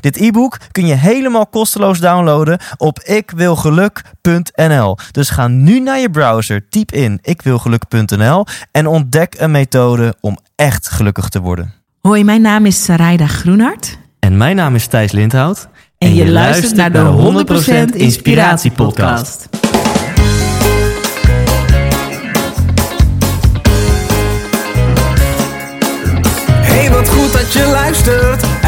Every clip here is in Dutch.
Dit e-book kun je helemaal kosteloos downloaden op ikwilgeluk.nl. Dus ga nu naar je browser, typ in ikwilgeluk.nl en ontdek een methode om echt gelukkig te worden. Hoi, mijn naam is Sarayda Groenhart. En mijn naam is Thijs Lindhout. En, je, luistert naar de 100% Inspiratie Podcast. Hey, wat goed dat je luistert.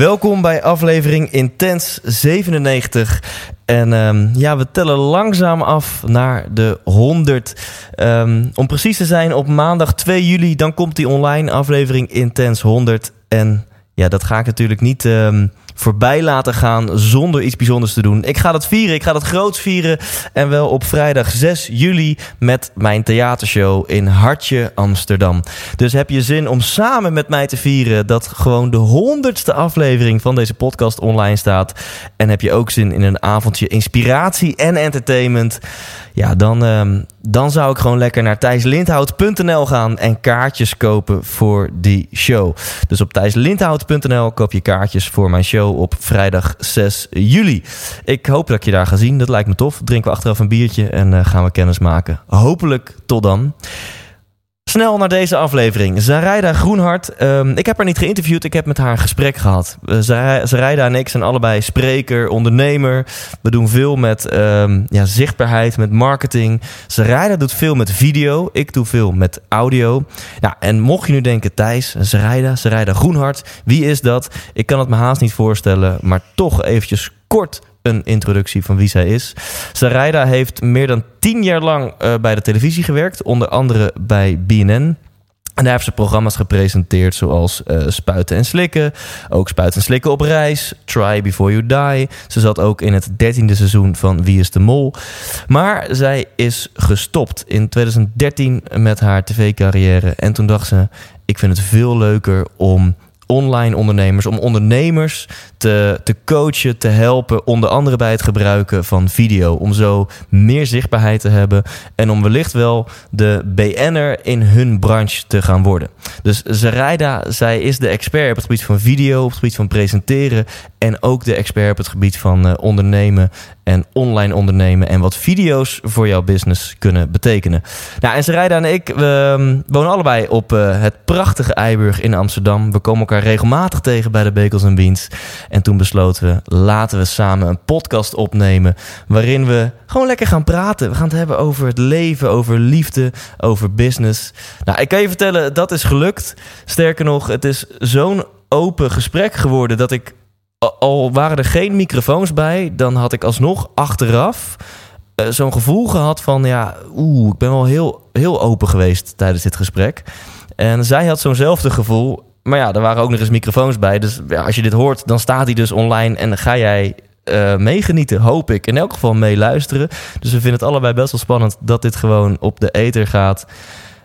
Welkom bij aflevering Intens 97. En ehm, ja, we tellen langzaam af naar de 100. Ehm, om precies te zijn, op maandag 2 juli, dan komt die online aflevering Intens 100. En ja, dat ga ik natuurlijk niet ehm, voorbij laten gaan zonder iets bijzonders te doen. Ik ga dat vieren, ik ga dat groots vieren. En wel op vrijdag 6 juli met mijn theatershow in Hartje, Amsterdam. Dus heb je zin om samen met mij te vieren dat gewoon de honderdste aflevering van deze podcast online staat. En heb je ook zin in een avondje inspiratie en entertainment. Ja, dan, ehm, dan zou ik gewoon lekker naar thijslindhout.nl gaan en kaartjes kopen voor die show. Dus op thijslindhout.nl koop je kaartjes voor mijn show op vrijdag 6 juli. Ik hoop dat ik je daar ga zien. Dat lijkt me tof. Drinken we achteraf een biertje en eh, gaan we kennis maken. Hopelijk tot dan. Snel naar deze aflevering. Zarayda Groenhart. Ehm, ik heb haar niet geïnterviewd, ik heb met haar een gesprek gehad. Uh, Zara- Zarayda en ik zijn allebei spreker, ondernemer. We doen veel met ehm, ja, zichtbaarheid, met marketing. Zarayda doet veel met video, ik doe veel met audio. Nou, en mocht je nu denken, Thijs, Zarayda, Zarayda Groenhart, wie is dat? Ik kan het me haast niet voorstellen, maar toch eventjes kort een introductie van wie zij is. Sarayda heeft meer dan tien jaar lang uh, bij de televisie gewerkt, onder andere bij BNN. En daar heeft ze programma's gepresenteerd zoals uh, Spuiten en Slikken. Ook Spuiten en Slikken op reis. Try Before You Die. Ze zat ook in het dertiende seizoen van Wie is de Mol. Maar zij is gestopt in 2013 met haar tv-carrière. En toen dacht ze, ik vind het veel leuker om online ondernemers, om ondernemers te, te coachen, te helpen, onder andere bij het gebruiken van video. Om zo meer zichtbaarheid te hebben en om wellicht wel de BN'er in hun branche te gaan worden. Dus Zarayda, zij is de expert op het gebied van video, op het gebied van presenteren en ook de expert op het gebied van uh, ondernemen en online ondernemen en wat video's voor jouw business kunnen betekenen. Nou, en Sarayda en ik we, um, wonen allebei op uh, het prachtige Eiburg in Amsterdam. We komen elkaar regelmatig tegen bij de Bekels en Beans. En toen besloten we, laten we samen een podcast opnemen waarin we gewoon lekker gaan praten. We gaan het hebben over het leven, over liefde, over business. Nou, ik kan je vertellen, dat is gelukt. Sterker nog, het is zo'n open gesprek geworden dat ik al waren er geen microfoons bij, dan had ik alsnog achteraf uh, zo'n gevoel gehad van ja, oeh, ik ben wel heel, heel open geweest tijdens dit gesprek. En zij had zo'nzelfde gevoel. Maar ja, er waren ook nog eens microfoons bij. Dus als je dit hoort, dan staat hij dus online en dan ga jij uh, meegenieten, hoop ik. In elk geval meeluisteren. Dus we vinden het allebei best wel spannend dat dit gewoon op de ether gaat.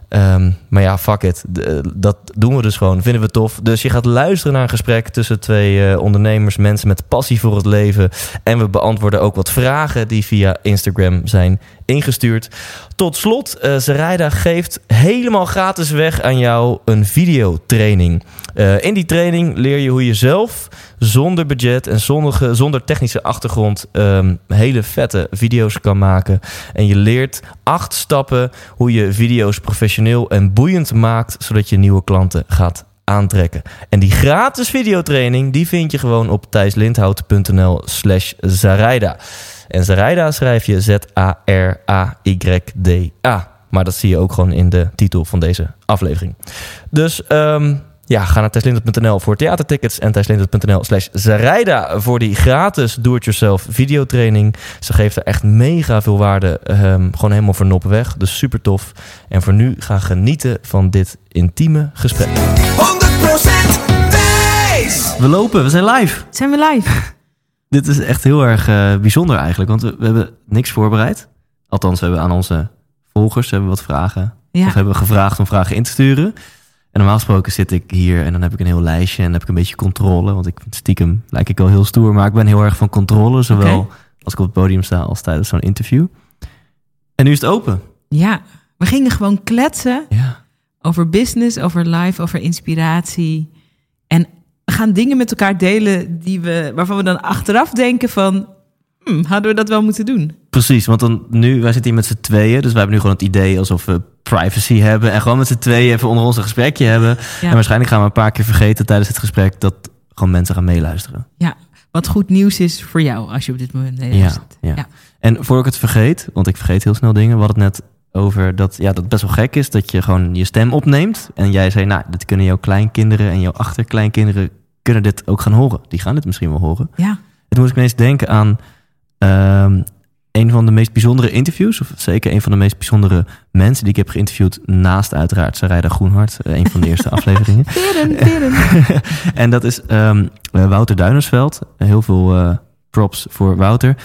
Um, maar ja, fuck it. De, dat doen we dus gewoon. Vinden we tof. Dus je gaat luisteren naar een gesprek tussen twee uh, ondernemers, mensen met passie voor het leven. En we beantwoorden ook wat vragen die via Instagram zijn ingestuurd. Tot slot, uh, geeft helemaal gratis weg aan jou een videotraining. Uh, in die training leer je hoe je zelf zonder budget en zonder, zonder technische achtergrond um, hele vette video's kan maken. En je leert acht stappen hoe je video's professioneel en boeiend maakt, zodat je nieuwe klanten gaat aantrekken. En die gratis videotraining, die vind je gewoon op thijslindhout.nl slash. En Zarayda schrijf je Z-A-R-A-Y-D-A. Maar dat zie je ook gewoon in de titel van deze aflevering. Dus ehm, ja, ga naar thijslindert.nl voor theatertickets en thijslindert.nl slash Zarijda voor die gratis do-it-yourself videotraining. Ze geeft er echt mega veel waarde, ehm, gewoon helemaal voor nop weg. Dus super tof. En voor nu ga genieten van dit intieme gesprek. 100% Thijs! We lopen, we zijn live. Zijn we live? Dit is echt heel erg eh, bijzonder eigenlijk, want we, we hebben niks voorbereid. Althans, we hebben aan onze volgers hebben wat vragen. Ja. Of hebben we gevraagd om vragen in te sturen. En normaal gesproken zit ik hier en dan heb ik een heel lijstje en dan heb ik een beetje controle. Want ik stiekem lijk ik wel heel stoer, maar ik ben heel erg van controle. Zowel als ik op het podium sta als tijdens zo'n interview. En nu is het open. Ja, we gingen gewoon kletsen Ja. over business, over life, over inspiratie. En gaan dingen met elkaar delen die we, waarvan we dan achteraf denken van... hmm, hadden we dat wel moeten doen? Precies, want dan nu, wij zitten hier met z'n tweeën. Dus wij hebben nu gewoon het idee alsof we privacy hebben. En gewoon met z'n tweeën even onder ons een gesprekje hebben. Ja. En waarschijnlijk gaan we een paar keer vergeten tijdens het gesprek dat gewoon mensen gaan meeluisteren. Ja, wat goed nieuws is voor jou als je op dit moment Ja, ja. Ja. En voor ik het vergeet, want ik vergeet heel snel dingen. We hadden het net over dat, ja, dat het best wel gek is dat je gewoon je stem opneemt. En jij zei, nou, dit kunnen jouw kleinkinderen en jouw achterkleinkinderen kunnen dit ook gaan horen. Die gaan dit misschien wel horen. Ja, En toen moest ik ineens denken aan ehm, een van de meest bijzondere interviews. Of zeker een van de meest bijzondere mensen die ik heb geïnterviewd. Naast uiteraard Sarayda Groenhart. eh, Een van de eerste afleveringen. peren, peren. en dat is ehm, eh, Wouter Duinersveld. Heel veel eh, props voor Wouter.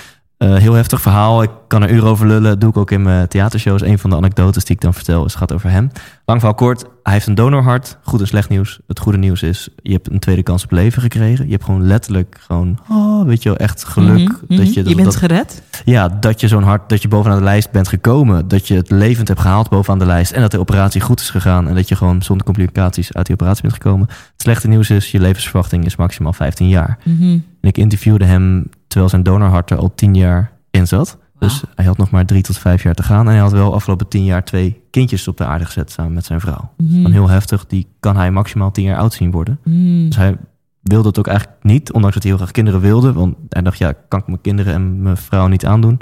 Eh, heel heftig verhaal. Ik kan er uren over lullen. Doe ik ook in mijn theatershows. Een van de anekdotes die ik dan vertel is, gaat over hem. Lang verhaal kort. Hij heeft een donorhart. Goed en slecht nieuws. Het goede nieuws is, je hebt een tweede kans op leven gekregen. Je hebt gewoon letterlijk gewoon, oh, weet je wel, echt geluk. Mhm, mhm. dat je, je bent dat, gered. ja, dat je zo'n hart, dat je bovenaan de lijst bent gekomen. Dat je het levend hebt gehaald bovenaan de lijst. En dat de operatie goed is gegaan. En dat je gewoon zonder complicaties uit die operatie bent gekomen. Het slechte nieuws is, je levensverwachting is maximaal 15 jaar. Mhm. En ik interviewde hem terwijl zijn donorhart er al 10 jaar in zat. Dus hij had nog maar drie tot vijf jaar te gaan. En hij had wel afgelopen 10 jaar twee kindjes op de aarde gezet samen met zijn vrouw. Mhm. Gewoon heel heftig. Die kan hij maximaal 10 jaar oud zien worden. Mhm. Dus hij wilde het ook eigenlijk niet, ondanks dat hij heel graag kinderen wilde. Want hij dacht, ja, kan ik mijn kinderen en mijn vrouw niet aandoen.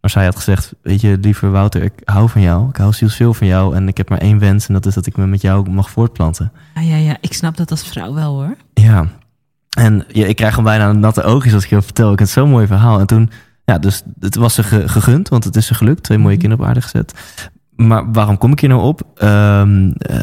Maar zij had gezegd, weet je, lieve Wouter, ik hou van jou. Ik hou zielsveel van jou. En ik heb maar één wens en dat is dat ik me met jou mag voortplanten. Ja, ja, ja, ik snap dat als vrouw wel hoor. Ja, en ja, ik krijg gewoon bijna natte oogjes als ik je vertel. Ik het zo'n mooi verhaal. En toen, ja, dus het was ze ge- gegund, want het is ze gelukt. Twee mooie Mhm. kinderen op aarde gezet. Maar waarom kom ik hier nou op? Ehm, eh,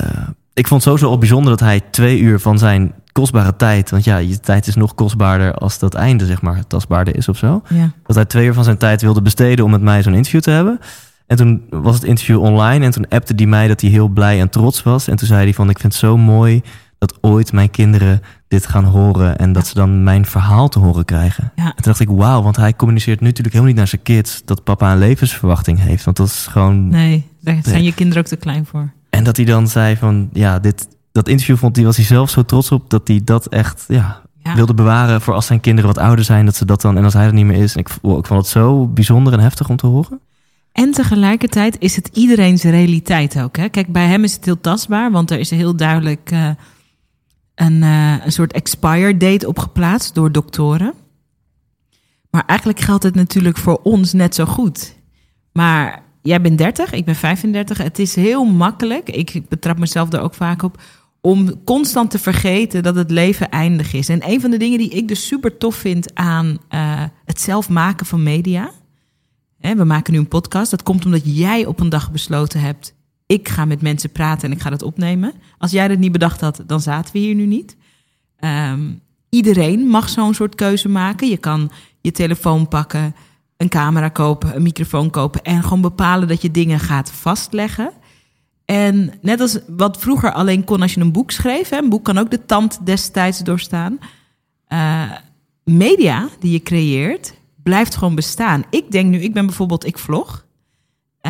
ik vond het sowieso al bijzonder dat hij twee uur van zijn kostbare tijd... want ja, je tijd is nog kostbaarder als dat einde, zeg maar, tastbaarder is of zo. Ja. Dat hij twee uur van zijn tijd wilde besteden om met mij zo'n interview te hebben. En toen was het interview online en toen appte hij mij dat hij heel blij en trots was. En toen zei hij van, ik vind het zo mooi dat ooit mijn kinderen dit gaan horen... en dat ze dan mijn verhaal te horen krijgen. Ja. En toen dacht ik, wauw, want hij communiceert nu natuurlijk helemaal niet naar zijn kids... dat papa een levensverwachting heeft. Want dat is gewoon... Nee, daar zijn je kinderen ook te klein voor. En dat hij dan zei van, ja, dit, dat interview vond hij, was hij zelf zo trots op... dat hij dat echt, ja, Ja. wilde bewaren voor als zijn kinderen wat ouder zijn... dat ze dat dan, en als hij er niet meer is. En ik, wow, ik vond het zo bijzonder en heftig om te horen. En tegelijkertijd is het iedereen's realiteit ook. Hè? Kijk, bij hem is het heel tastbaar, want er is heel duidelijk eh, een, eh, een soort expire date op geplaatst door doktoren. Maar eigenlijk geldt het natuurlijk voor ons net zo goed. Maar jij bent 30, ik ben 35. Het is heel makkelijk, ik, betrap mezelf er ook vaak op, om constant te vergeten dat het leven eindig is. En een van de dingen die ik dus super tof vind aan eh, het zelf maken van media. We maken nu een podcast. Dat komt omdat jij op een dag besloten hebt. Ik ga met mensen praten en ik ga dat opnemen. Als jij dat niet bedacht had, dan zaten we hier nu niet. Ehm, iedereen mag zo'n soort keuze maken. Je kan je telefoon pakken, een camera kopen, een microfoon kopen en gewoon bepalen dat je dingen gaat vastleggen. En net als wat vroeger alleen kon als je een boek schreef, hè, een boek kan ook de tand destijds doorstaan. Eh, media die je creëert, blijft gewoon bestaan. Ik denk nu, ik ben bijvoorbeeld, ik vlog.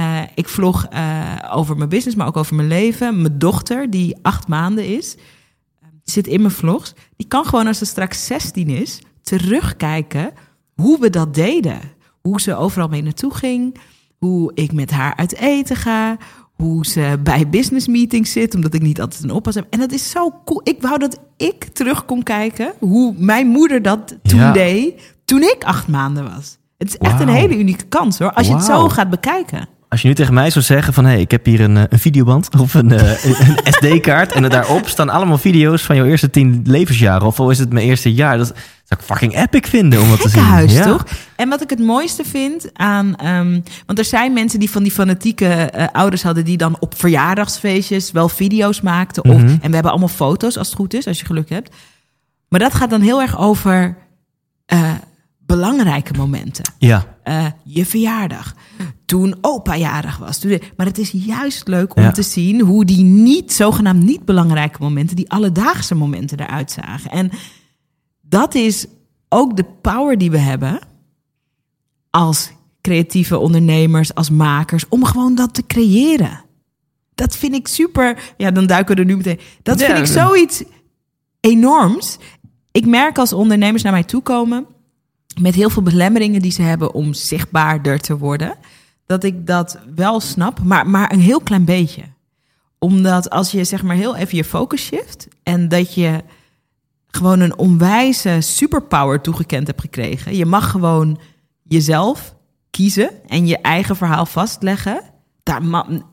Eh, ik vlog eh, over mijn business, maar ook over mijn leven. Mijn dochter, die acht maanden is, eh, zit in mijn vlogs. Die kan gewoon als ze straks 16 is, terugkijken hoe we dat deden. Hoe ze overal mee naartoe ging. Hoe ik met haar uit eten ga. Hoe ze bij business meetings zit, omdat ik niet altijd een oppas heb. En dat is zo cool. Ik wou dat ik terug kon kijken hoe mijn moeder dat toen Ja. deed, toen ik acht maanden was. Het is echt een hele unieke kans hoor, als je het zo gaat bekijken. Als je nu tegen mij zou zeggen van... hé, hey, ik heb hier een, eh, een videoband of een, eh, een, SD-kaart... en daarop staan allemaal video's van jouw eerste tien levensjaren... of al is het mijn eerste jaar, dat zou ik fucking epic vinden om dat te zien. Ja. toch? En wat ik het mooiste vind aan... ehm, want er zijn mensen die van die fanatieke eh, ouders hadden... die dan op verjaardagsfeestjes wel video's maakten. Of, Mhm. En we hebben allemaal foto's, als het goed is, als je geluk hebt. Maar dat gaat dan heel erg over belangrijke momenten. Ja, je verjaardag. Toen opa jarig was. Toen- Maar het is juist leuk om Ja. te zien hoe die niet, zogenaamd niet belangrijke momenten, die alledaagse momenten eruit zagen. En dat is ook de power die we hebben als creatieve ondernemers, als makers, om gewoon dat te creëren. Dat vind ik super. Ja, dan duiken we er nu meteen. Dat Ja. vind ik zoiets enorms. Ik merk als ondernemers naar mij toe komen met heel veel belemmeringen die ze hebben om zichtbaarder te worden, dat ik dat wel snap, maar, maar een heel klein beetje. Omdat als je zeg maar heel even je focus shift en dat je gewoon een onwijze superpower toegekend hebt gekregen. Je mag gewoon jezelf kiezen en je eigen verhaal vastleggen. Daar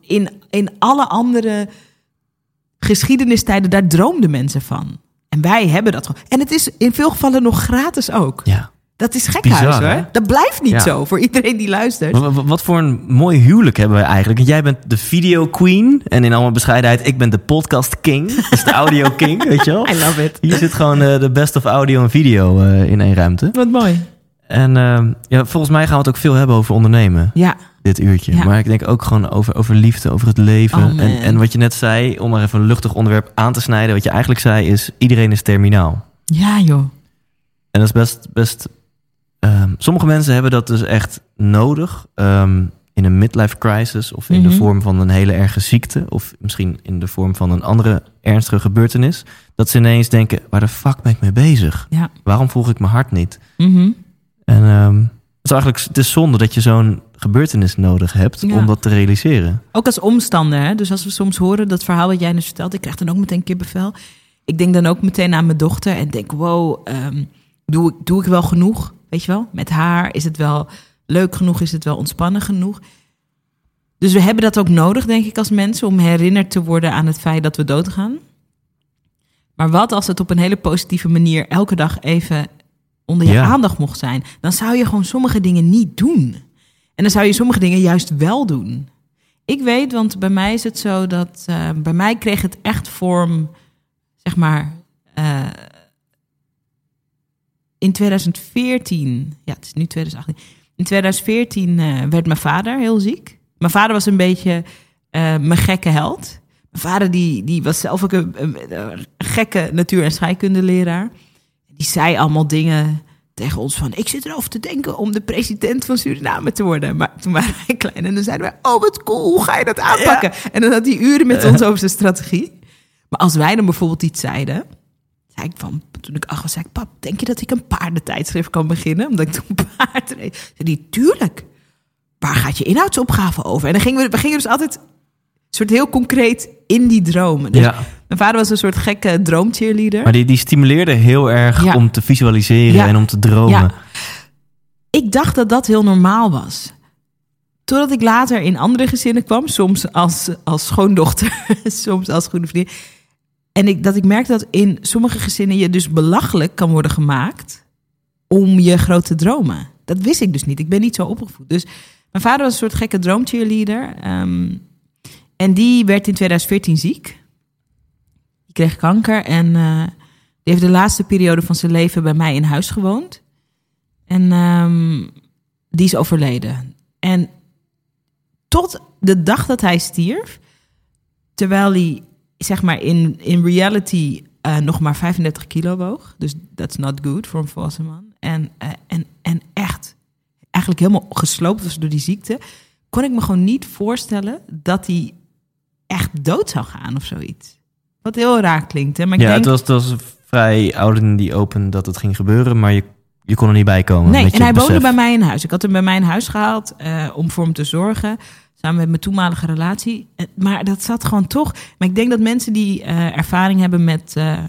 in, in alle andere geschiedenistijden, daar droomden mensen van. En wij hebben dat gewoon. En het is in veel gevallen nog gratis ook. ja. Dat is gekhuis Bizar, hè? hoor. Dat blijft niet Ja. zo voor iedereen die luistert. Wat, wat- voor een mooi huwelijk hebben wij eigenlijk. Want jij bent de video queen. En in allemaal bescheidenheid, ik ben de podcast king. Dus de audio king, weet je wel. I love it. Hier zit gewoon eh, de best of audio en video eh, in één ruimte. Wat mooi. En ehm, ja, volgens mij gaan we het ook veel hebben over ondernemen. Ja, Dit uurtje. Ja. Maar ik denk ook gewoon over, over liefde, over het leven. Oh, en, en wat je net zei, om maar even een luchtig onderwerp aan te snijden. Wat je eigenlijk zei is, iedereen is terminaal. ja joh. En dat is best... best ehm, sommige mensen hebben dat dus echt nodig. ehm, in een midlife crisis. Of in de Mhm. vorm van een hele erge ziekte. Of misschien in de vorm van een andere ernstige gebeurtenis. Dat ze ineens denken, waar de fuck ben ik mee bezig? Ja. Waarom volg ik mijn hart niet? Mhm. En ehm, het is eigenlijk het is zonde dat je zo'n gebeurtenis nodig hebt Ja. om dat te realiseren. Ook als omstander. Hè? Dus als we soms horen dat verhaal wat jij net vertelt, ik krijg dan ook meteen kippenvel. Ik denk dan ook meteen aan mijn dochter en denk, wow, ehm, doe, doe ik wel genoeg? Weet je wel, met haar is het wel leuk genoeg, is het wel ontspannen genoeg? Dus we hebben dat ook nodig, denk ik, als mensen, om herinnerd te worden aan het feit dat we doodgaan. Maar wat als het op een hele positieve manier elke dag even onder je Ja. aandacht mocht zijn? Dan zou je gewoon sommige dingen niet doen. En dan zou je sommige dingen juist wel doen. Ik weet, want bij mij is het zo dat eh, bij mij kreeg het echt vorm, zeg maar, eh, in 2014. Ja, het is nu 2018. In 2014 eh, werd mijn vader heel ziek. Mijn vader was een beetje eh, mijn gekke held. Mijn vader die, die was zelf ook een, een- een gekke natuur- en scheikundeleraar. Die zei allemaal dingen tegen ons van... ik zit erover te denken om de president van Suriname te worden. Maar toen waren wij klein en dan zeiden wij... oh, wat cool, hoe ga je dat aanpakken? En dan had hij uren met ons over zijn strategie. Maar als wij dan bijvoorbeeld iets zeiden... zei ik van, toen ik acht was, zei ik... pap, denk je dat ik een paardentijdschrift kan beginnen? Omdat ik toen paard reed. Die, tuurlijk. Waar gaat je inhoudsopgave over? En dan gingen we, we gingen dus altijd... soort heel concreet in die dromen. Dus Ja. Mijn vader was een soort gekke droomcheerleader. Maar die, die stimuleerde heel erg Ja. om te visualiseren Ja. en om te dromen. Ja. Ik dacht dat dat heel normaal was. Totdat ik later in andere gezinnen kwam, soms als, als schoondochter, soms als goede vriendin. En ik, dat ik merkte dat in sommige gezinnen je dus belachelijk kan worden gemaakt om je grote dromen. Dat wist ik dus niet. Ik ben niet zo opgevoed. Dus mijn vader was een soort gekke droomcheerleader. ehm, en die werd in 2014 ziek. Die kreeg kanker en eh, die heeft de laatste periode van zijn leven bij mij in huis gewoond. En ehm, die is overleden. En tot de dag dat hij stierf, terwijl hij zeg maar in, in reality eh, nog maar 35 kilo woog. Dus that's not good voor een volwassen man. En, eh, en, en echt eigenlijk helemaal gesloopt was door die ziekte. Kon ik me gewoon niet voorstellen dat hij echt dood zou gaan of zoiets. Wat heel raar klinkt, hè? Maar ik Ja, denk, het, was, het was vrij oud in die open dat het ging gebeuren, maar je, je kon er niet bij komen. Nee, en hij woonde bij mij in huis. Ik had hem bij mij in huis gehaald eh, om voor hem te zorgen. Samen met mijn toenmalige relatie. Eh, Maar dat zat gewoon toch. Maar ik denk dat mensen die eh, ervaring hebben met eh,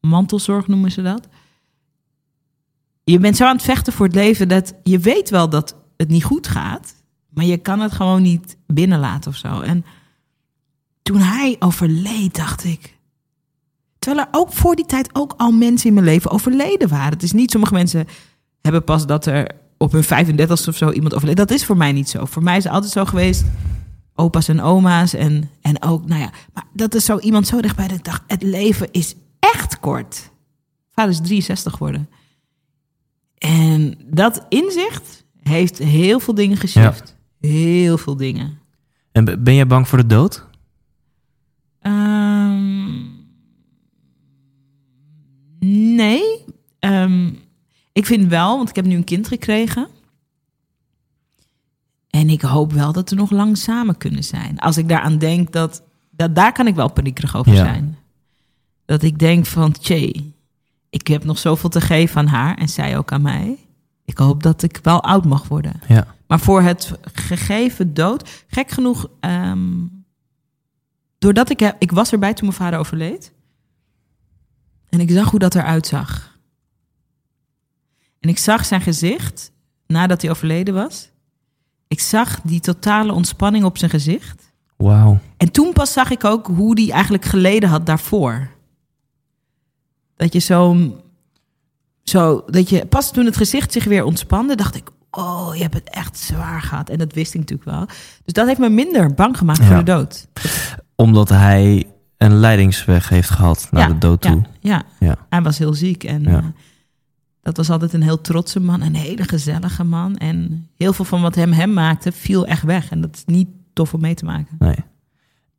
mantelzorg, noemen ze dat. Je bent zo aan het vechten voor het leven dat je weet wel dat het niet goed gaat. Maar je kan het gewoon niet binnenlaten of zo. En toen hij overleed, dacht ik. Terwijl er ook voor die tijd ook al mensen in mijn leven overleden waren. Het is niet, sommige mensen hebben pas dat er op hun 35 of zo iemand overleed. Dat is voor mij niet zo. Voor mij is het altijd zo geweest. Opa's en oma's en, en ook, nou ja. Maar dat is zo iemand zo dichtbij dat ik dacht, het leven is echt kort. Vader is 63 geworden. En dat inzicht heeft heel veel dingen geshift. Heel veel dingen. En ben jij bang voor de dood? Ehm, nee. Ehm, ik vind wel, want ik heb nu een kind gekregen. En ik hoop wel dat we nog lang samen kunnen zijn. Als ik daaraan denk, dat, dat daar kan ik wel paniekerig over Ja. zijn. Dat ik denk van, tjee, ik heb nog zoveel te geven aan haar en zij ook aan mij. Ik hoop dat ik wel oud mag worden. Ja. Maar voor het gegeven dood, gek genoeg, ehm, doordat ik, heb- ik was erbij toen mijn vader overleed. En ik zag hoe dat eruit zag. En ik zag zijn gezicht nadat hij overleden was. Ik zag die totale ontspanning op zijn gezicht. Wauw. En toen pas zag ik ook hoe die eigenlijk geleden had daarvoor. Dat je zo, zo, dat je pas toen het gezicht zich weer ontspande, dacht ik, oh, je hebt het echt zwaar gehad. En dat wist ik natuurlijk wel. Dus dat heeft me minder bang gemaakt voor de dood. Omdat hij een leidingsweg heeft gehad naar Ja, de dood toe. Ja, Ja. hij was heel ziek en Ja. Dat was altijd een heel trotse man, een hele gezellige man. En heel veel van wat hem hem maakte viel echt weg. En dat is niet tof om mee te maken. Nee.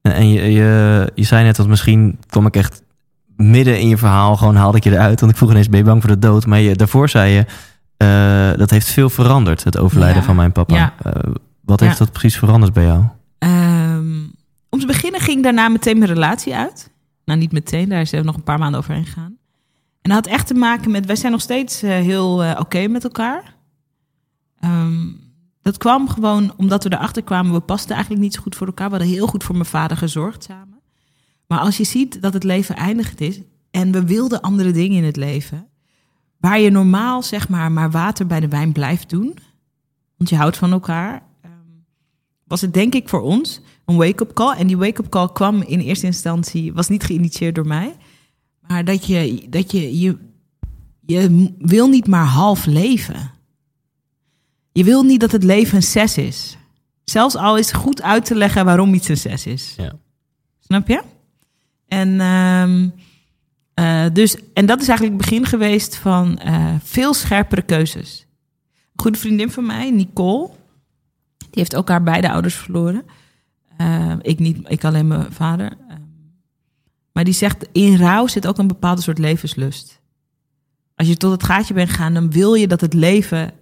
En, en je, je, je zei net dat misschien kwam ik echt midden in je verhaal, gewoon haalde ik je eruit. Want ik vroeg ineens, ben je bang voor de dood? Maar je, daarvoor zei je, eh, dat heeft veel veranderd, het overlijden Ja. van mijn papa. Ja. Eh, wat heeft Ja. dat precies veranderd bij jou? Ehm, om te beginnen ging daarna meteen mijn relatie uit. Nou, niet meteen, daar is er nog een paar maanden overheen gegaan. En dat had echt te maken met, wij zijn nog steeds eh, heel eh, oké met elkaar. Ehm, dat kwam gewoon omdat we erachter kwamen, we pasten eigenlijk niet zo goed voor elkaar. We hadden heel goed voor mijn vader gezorgd samen. Maar als je ziet dat het leven eindigd is en we wilden andere dingen in het leven, waar je normaal zeg maar maar water bij de wijn blijft doen, want je houdt van elkaar, ehm, was het denk ik voor ons een wake-up call. En die wake-up call kwam in eerste instantie, was niet geïnitieerd door mij, maar dat je, dat je, je, je wil niet maar half leven. Je wil niet dat het leven een zes is. Zelfs al is goed uit te leggen waarom iets een zes is. Ja. Snap je? En, ehm, eh, dus, en dat is eigenlijk het begin geweest van eh, veel scherpere keuzes. Een goede vriendin van mij, Nicole, die heeft ook haar beide ouders verloren. Eh, ik niet, ik alleen mijn vader. Maar die zegt, in rouw zit ook een bepaalde soort levenslust. Als je tot het gaatje bent gegaan, dan wil je dat het leven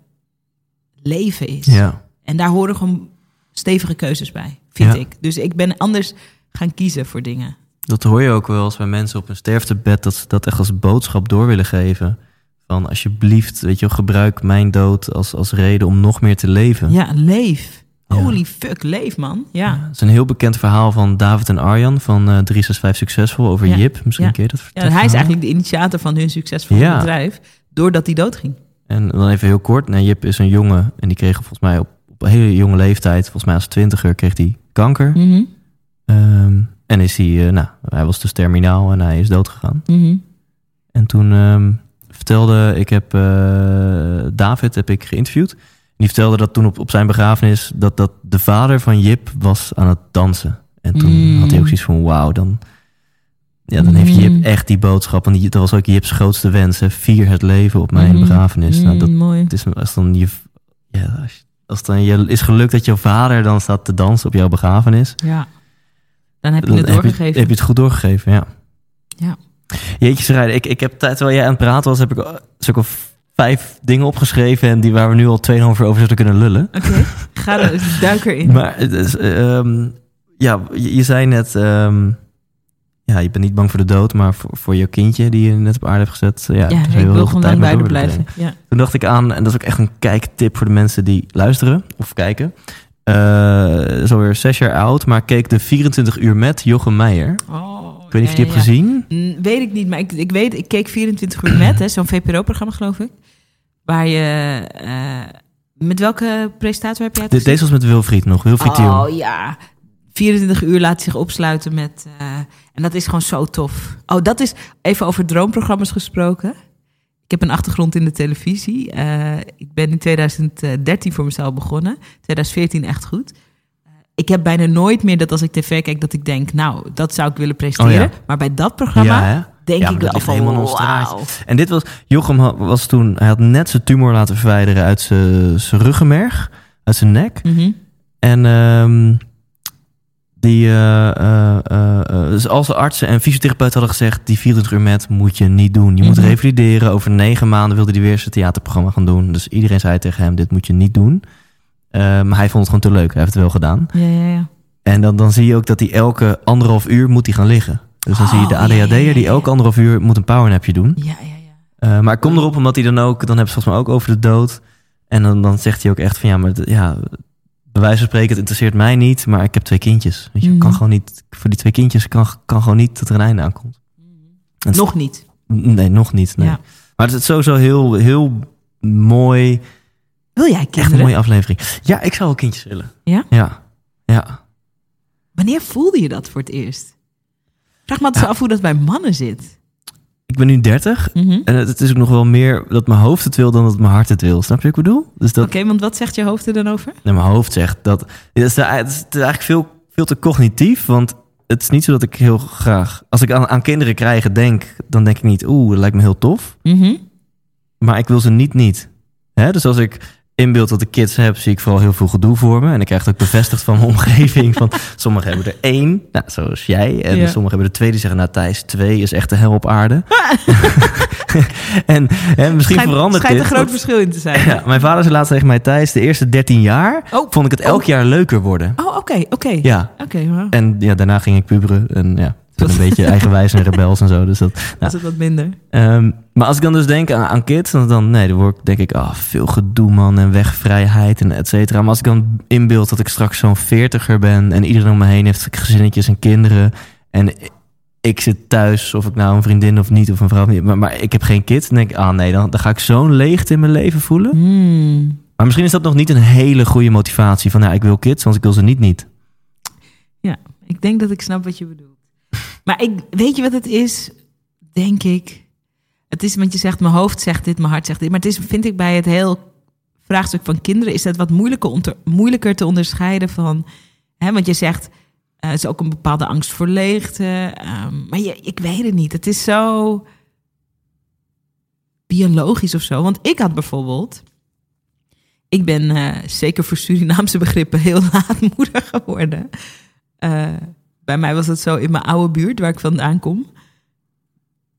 leven is. Ja. En daar horen gewoon stevige keuzes bij, vind Ja. ik. Dus ik ben anders gaan kiezen voor dingen. Dat hoor je ook wel eens bij mensen op een sterftebed, dat ze dat echt als boodschap door willen geven. Van alsjeblieft, weet je gebruik mijn dood als, als reden om nog meer te leven. Ja, leef. Ja. Holy fuck, leef man. Ja. Het is een heel bekend verhaal van David en Arjan van eh 365 Succesvol over Ja. Jip. Misschien je dat ja vertellen. hij is eigenlijk de initiator van hun succesvolle bedrijf. Doordat hij doodging. En dan even heel kort. Nou, Jip is een jongen en die kreeg volgens mij op, op een hele jonge leeftijd, volgens mij als twintiger, kreeg hij kanker. Mhm, Ehm, en is hij, eh, nou, hij was dus terminaal en hij is doodgegaan. mhm. En toen ehm, vertelde ik, heb eh, David heb ik geïnterviewd. Die vertelde dat toen op, op zijn begrafenis dat, dat de vader van Jip was aan het dansen. En toen Mm. had hij ook zoiets van, wauw, dan, ja, dan heeft Mm. Jip echt die boodschap. En die, dat was ook Jips grootste wens, hè, vier het leven op mijn Mhm. begrafenis. Nou, dat, Mm, mooi. het is als dan je, ja, als, dan je is gelukt dat jouw vader dan staat te dansen op jouw begrafenis. Ja. Dan heb je het heb je, doorgegeven. heb je het goed doorgegeven, ja. Ja. Jeetje, Sarayda, ik, ik heb terwijl jij aan het praten was, heb ik al- zulke v- vijf dingen opgeschreven en die waar we nu al 2,5 uur over zouden kunnen lullen. Oké, ga er, duik erin. Maar het is, ehm, ja, je, je zei net, ehm, ja, je bent niet bang voor de dood, maar voor, voor je kindje die je net op aarde hebt gezet, ja, ja, je ik wil heel veel gewoon tijd lang bij blijven. Ja. Toen dacht ik aan, en dat is ook echt een kijktip voor de mensen die luisteren of kijken. Eh zo weer zes jaar oud, maar keek de 24 uur met Jochem Meijer. Oh, weet niet of je die hebt gezien. Weet ik niet, maar ik, ik weet, ik keek 24 uur met, hè, zo'n VPRO-programma geloof ik. Waar je, eh, Met welke presentator heb jij het De-? Deze was met Wilfried nog. Wilfried Thiel. Oh ja. 24 uur laat zich opsluiten met. eh, en dat is gewoon zo tof. Oh, dat is even over droomprogramma's gesproken. Ik heb een achtergrond in de televisie. Eh, ik ben in 2013 voor mezelf begonnen. 2014 echt goed. Ik heb bijna nooit meer dat als ik tv kijk, dat ik denk, nou, dat zou ik willen presenteren. Oh ja. Maar bij dat programma Ja, denk Ja, ik dat wel van, helemaal straatje. wauw. En dit was, Jochem was toen, hij had net zijn tumor laten verwijderen uit zijn zijn ruggenmerg, uit zijn nek. Mhm. En ehm, die, eh, eh, eh, dus als de artsen en fysiotherapeuten hadden gezegd, die 24 uur met moet je niet doen. Je moet Mhm. revalideren. Over negen maanden wilde hij weer zijn theaterprogramma gaan doen. Dus iedereen zei tegen hem, dit moet je niet doen. Maar hij vond het gewoon te leuk. Hij heeft het wel gedaan. Ja, ja, ja. En dan, dan zie je ook dat hij elke anderhalf uur moet hij gaan liggen. Dus dan zie je de Oh, ja, ja, ADHD'er ja, die elke anderhalf uur moet een powernapje doen. Ja, ja, ja. Eh, maar ik kom erop omdat hij dan ook, dan hebben ze volgens mij ook over de dood. En dan, dan zegt hij ook echt van ja, maar ja, bij wijze van spreken, het interesseert mij niet, maar ik heb twee kindjes. Weet je, Mhm. kan gewoon niet, voor die twee kindjes kan, kan gewoon niet dat er een einde aankomt. En het- Nog niet. Nee, nog niet. Nee. Ja. Maar het is sowieso heel, heel mooi, Wil jij echt een kinderen? mooie aflevering. Ja, ik zou wel kindjes willen. Ja? Ja. Ja. Wanneer voelde je dat voor het eerst? Vraag me altijd af hoe dat bij mannen zit. Ik ben nu 30 Mhm. en het, is ook nog wel meer dat mijn hoofd het wil dan dat mijn hart het wil. Snap je wat ik bedoel? Dus dat, Oké, want wat zegt je hoofd er dan over? Mijn hoofd zegt dat. Het is, het is eigenlijk veel, veel te cognitief. Want het is niet zo dat ik heel graag. Als ik aan, aan kinderen krijgen denk, dan denk ik niet, oeh, dat lijkt me heel tof. Mhm. Maar ik wil ze niet niet. Hè? Dus als ik inbeeld dat ik kids heb, zie ik vooral heel veel gedoe voor me. En ik krijg het ook bevestigd van mijn omgeving. Van, sommigen hebben er één, nou, zoals jij. En Ja. sommigen hebben er twee die zeggen, nou Thijs, twee is echt de hel op aarde. en, en misschien Schijnt, verandert schijnt dit. een groot verschil in te zijn. ja, mijn vader zei laatst tegen mij, Thijs, de eerste 13 jaar Oh. vond ik het elk Oh. jaar leuker worden. Oh, oké, oké. Ja, Oké, en ja, daarna ging ik puberen. En ja, een beetje eigenwijs en rebels en zo. Dus dat, is het wat minder. Ehm, maar als ik dan dus denk aan, aan kids, dan, dan, nee, dan word ik, denk ik, ah, veel gedoe man en wegvrijheid en et cetera. Maar als ik dan inbeeld dat ik straks zo'n veertiger ben en iedereen om me heen heeft gezinnetjes en kinderen. En ik- zit thuis, of ik nou een vriendin of niet, of een vrouw of niet, maar, maar ik heb geen kind. Dan denk ik, ah nee, dan, dan ga ik zo'n leegte in mijn leven voelen. Hmm. Maar misschien is dat nog niet een hele goede motivatie van, ja, ik wil kids, want ik wil ze niet niet. Ja, ik denk dat ik snap wat je bedoelt. Maar ik, weet je wat het is? Denk ik. Het is, want je zegt, mijn hoofd zegt dit, mijn hart zegt dit. Maar het is, vind ik, bij het heel vraagstuk van kinderen... is het wat moeilijker, moeilijker te onderscheiden van... Hè, want je zegt, eh, het is ook een bepaalde angst voor leegte. ehm, maar je, ik weet het niet. Het is zo biologisch of zo. Want ik had bijvoorbeeld... Ik ben eh, zeker voor Surinaamse begrippen heel laat moeder geworden. Bij mij was het zo in mijn oude buurt waar ik vandaan kom.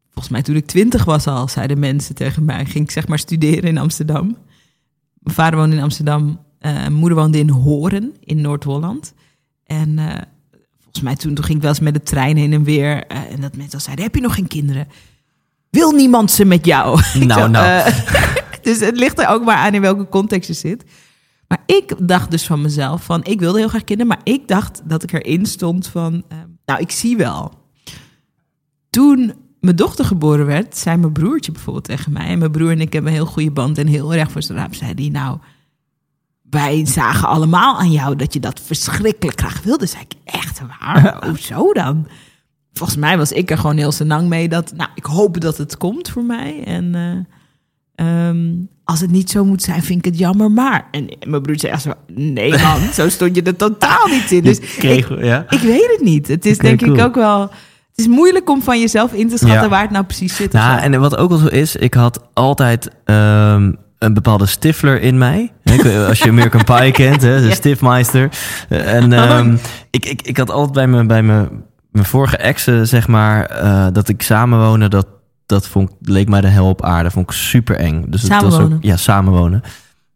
Volgens mij toen ik twintig was al, zeiden mensen tegen mij. Ging ik zeg maar studeren in Amsterdam. Mijn vader woonde in Amsterdam. eh, mijn moeder woonde in Horen in Noord-Holland. En eh, volgens mij toen, toen ging ik wel eens met de trein heen en weer. eh, en dat mensen al zeiden, heb je nog geen kinderen? Wil niemand ze met jou? Nou, nou. dus het ligt er ook maar aan in welke context je zit. Maar ik dacht dus van mezelf van, ik wilde heel graag kinderen, maar ik dacht dat ik erin stond van, eh, nou, ik zie wel. Toen mijn dochter geboren werd, zei mijn broertje bijvoorbeeld tegen mij, en mijn broer en ik hebben een heel goede band en heel erg voor zijn raap, zei die, nou, wij zagen allemaal aan jou dat je dat verschrikkelijk graag wilde. Zei ik, echt waar? Hoezo dan? Volgens mij was ik er gewoon heel senang mee dat, nou, ik hoop dat het komt voor mij. En eh, ehm, als het niet zo moet zijn, vind ik het jammer, maar. En mijn broer zei zo, nee man, zo stond je er totaal niet in. Dus kreeg, ja. ik weet het niet. Het is denk ik ook wel... Het is moeilijk om van jezelf in te schatten Ja. waar het nou precies zit. of Nou, en wat ook wel zo is, ik had altijd ehm, een bepaalde stifler in mij. Ik Als je American Pie kent, hè, de Ja. stifmeister. En ehm, ik, ik, ik had altijd bij mijn, bij mijn, mijn vorige exen, zeg maar, eh, dat ik samenwonen, dat, dat vond, leek mij de hel op aarde. Vond ik super eng. Dus het was Samenwonen? ook, ja, samenwonen.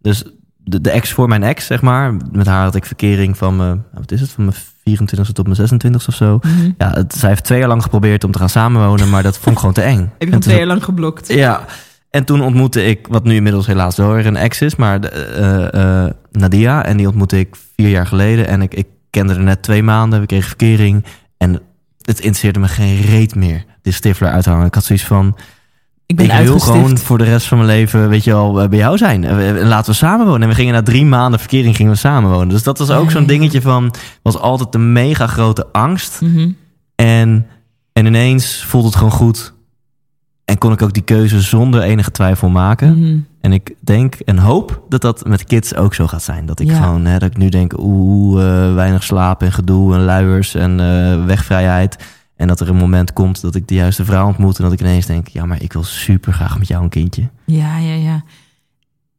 Dus de, de ex voor mijn ex, zeg maar, met haar had ik verkering van mijn, wat is het, van mijn 24 tot mijn 26 of zo. Mhm. Ja, het, zij heeft twee jaar lang geprobeerd om te gaan samenwonen, maar dat vond ik gewoon te eng. Heb je twee jaar lang geblokt? ja, en toen ontmoette ik, wat nu inmiddels helaas wel weer een ex is, maar de, eh, eh, Nadia. En die ontmoette ik vier jaar geleden. En ik, ik kende er net twee maanden. We kregen verkering. En het interesseerde me geen reet meer, die stifler uithangen. Ik had zoiets van, Ik ben ik wil gewoon voor de rest van mijn leven, weet je wel, eh, bij jou zijn. Eh, eh, Laten we samenwonen. En we gingen na drie maanden verkering gingen we samenwonen. Dus dat was ook zo'n ja. dingetje van, was altijd een mega grote angst. Mhm. En, en ineens voelde het gewoon goed. En kon ik ook die keuze zonder enige twijfel maken. Mhm. En ik denk en hoop dat dat met kids ook zo gaat zijn. Dat ik Ja. gewoon, hè, dat ik nu denk, oeh, eh, weinig slaap en gedoe en luiers en wegvrijheid. En dat er een moment komt dat ik de juiste vrouw ontmoet. En dat ik ineens denk, ja, maar ik wil super graag met jou een kindje. Ja, ja, ja.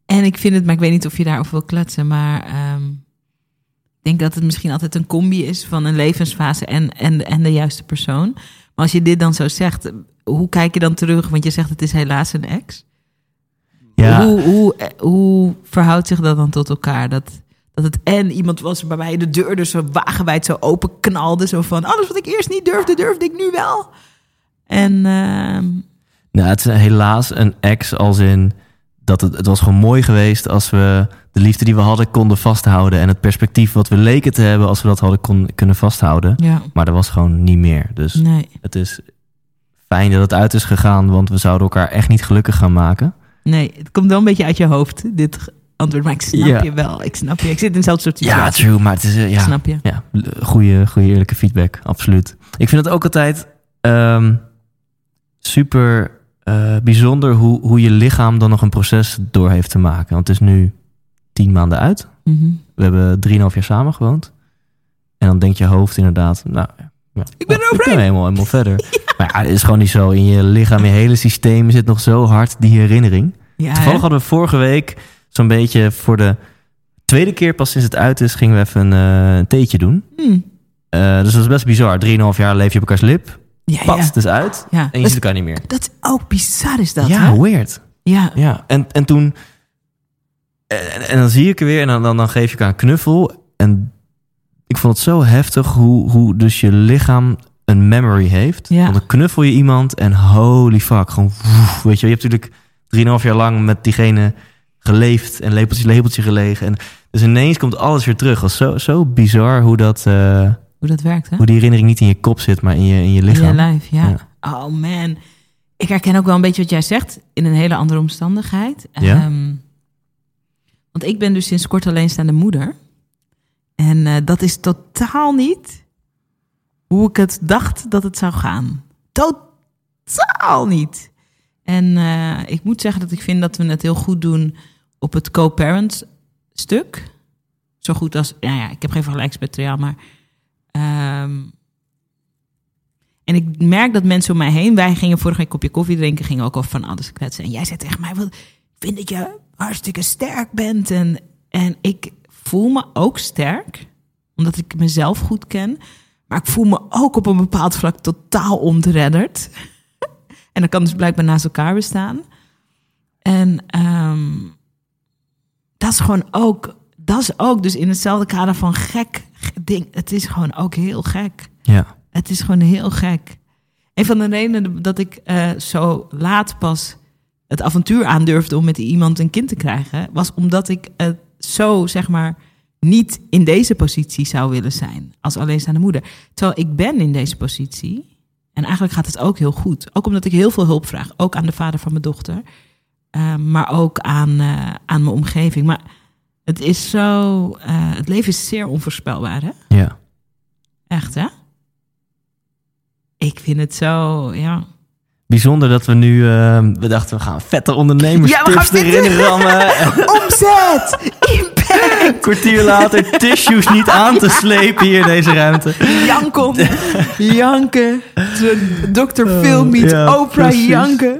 En ik vind het, maar ik weet niet of je daarover wil kletsen, maar ehm, ik denk dat het misschien altijd een combi is van een levensfase en, en, en de juiste persoon. Maar als je dit dan zo zegt, hoe kijk je dan terug? Want je zegt het is helaas een ex. Ja, Hoe, hoe, hoe verhoudt zich dat dan tot elkaar? Dat, dat het en iemand was waarbij de deur dus zo wagenwijd zo open knalde. Zo van, alles wat ik eerst niet durfde, durfde ik nu wel. En ehm, nou, het is helaas een ex als in dat het, het was gewoon mooi geweest als we de liefde die we hadden konden vasthouden. En het perspectief wat we leken te hebben als we dat hadden kon, kunnen vasthouden. ja, Maar dat was gewoon niet meer. Dus nee, het is fijn dat het uit is gegaan, want we zouden elkaar echt niet gelukkig gaan maken. nee, het komt wel een beetje uit je hoofd, dit antwoord. Maar ik snap Ja. je wel, ik snap je. Ik zit in dezelfde soort Ja, situatie. true, maar het is, eh, ja, Snap je? ja, goede, goede eerlijke feedback, absoluut. Ik vind het ook altijd ehm, super eh, bijzonder hoe, hoe je lichaam dan nog een proces door heeft te maken. Want het is nu tien maanden uit. Mhm. We hebben drieënhalf jaar samen gewoond. En dan denkt je hoofd inderdaad, nou, ja, Ik ben er ik overheen. ben helemaal, helemaal verder. Maar ja, het is gewoon niet zo. In je lichaam, je hele systeem zit nog zo hard die herinnering. Ja, Toevallig hè? hadden we vorige week zo'n beetje voor de tweede keer pas sinds het uit is, gingen we even een, een theetje doen. Hm. Eh, dus dat is best bizar. Drieënhalf jaar leef je op elkaars lip. Ja, Pas, ja. het is uit. ja. En je Dat, ziet elkaar niet meer. dat is ook bizar is dat, ja, hè? weird. Ja, Ja, en, en toen... En, en dan zie ik er weer en dan, dan, dan geef je elkaar een knuffel. En ik vond het zo heftig hoe, hoe dus je lichaam een memory heeft. Ja. Want dan knuffel je iemand en holy fuck, gewoon woef, weet je. Je hebt natuurlijk drieënhalf jaar lang met diegene geleefd en lepeltje, lepeltje gelegen. En dus ineens komt alles weer terug. Dat is zo, zo bizar hoe, dat, eh, hoe dat werkt, hè? hoe die herinnering niet in je kop zit, maar in je, in je In lichaam. je lijf, ja. Ja. Oh man. Ik herken ook wel een beetje wat jij zegt in een hele andere omstandigheid. Ja? Ehm, want ik ben dus sinds kort alleenstaande moeder. En eh, dat is totaal niet hoe ik het dacht dat het zou gaan. Totaal niet. En eh, ik moet zeggen dat ik vind dat we het heel goed doen op het co-parent stuk. Zo goed als, nou ja, ik heb geen vergelijksmateriaal, maar ehm, en ik merk dat mensen om mij heen, wij gingen vorige week een kopje koffie drinken, gingen ook over van alles kletsen. En jij zei tegen mij, wat, vind dat je hartstikke sterk bent. En, en ik voel me ook sterk, omdat ik mezelf goed ken. Maar ik voel me ook op een bepaald vlak totaal ontredderd. en dat kan dus blijkbaar naast elkaar bestaan. En ehm, dat is gewoon ook, dat is ook dus in hetzelfde kader van gek ding. Het is gewoon ook heel gek. Ja. Het is gewoon heel gek. Een van de redenen dat ik eh, zo laat pas het avontuur aandurfde om met iemand een kind te krijgen, was omdat ik het zo, zeg maar, niet in deze positie zou willen zijn als alleenstaande moeder. Terwijl ik ben in deze positie en eigenlijk gaat het ook heel goed. Ook omdat ik heel veel hulp vraag, ook aan de vader van mijn dochter, eh, maar ook aan, eh, aan mijn omgeving. Maar het is zo, eh, het leven is zeer onvoorspelbaar, hè? Ja. Echt, hè? Ik vind het zo, ja. Bijzonder dat we nu, eh, we dachten we gaan vette ondernemers Ja, erin rammen. Omzet! Impact! Een kwartier later tissues niet aan te slepen hier in deze ruimte. Janken! Janken! Dr. Phil meets ja, Oprah precies. janken.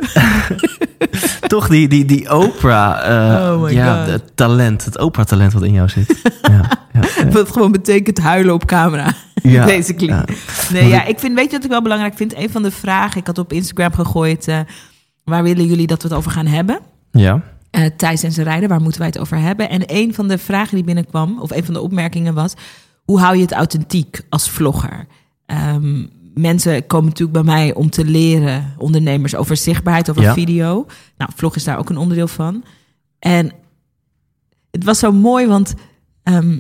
Toch die, die, die Oprah, eh, Oh ja, het talent, het Oprah-talent wat in jou zit. Ja, ja, Wat gewoon betekent huilen op camera. Ja. Basically. Ja. Nee, ja, ik vind, weet je wat ik wel belangrijk vind? Een van de vragen, ik had op Instagram gegooid, eh, waar willen jullie dat we het over gaan hebben? Ja, eh Thijs en zijn rijden, waar moeten wij het over hebben? En een van de vragen die binnenkwam, of een van de opmerkingen was: hoe hou je het authentiek als vlogger? Ehm, mensen komen natuurlijk bij mij om te leren, ondernemers, over zichtbaarheid, over Ja. video. Nou, vlog is daar ook een onderdeel van. En het was zo mooi, want ehm,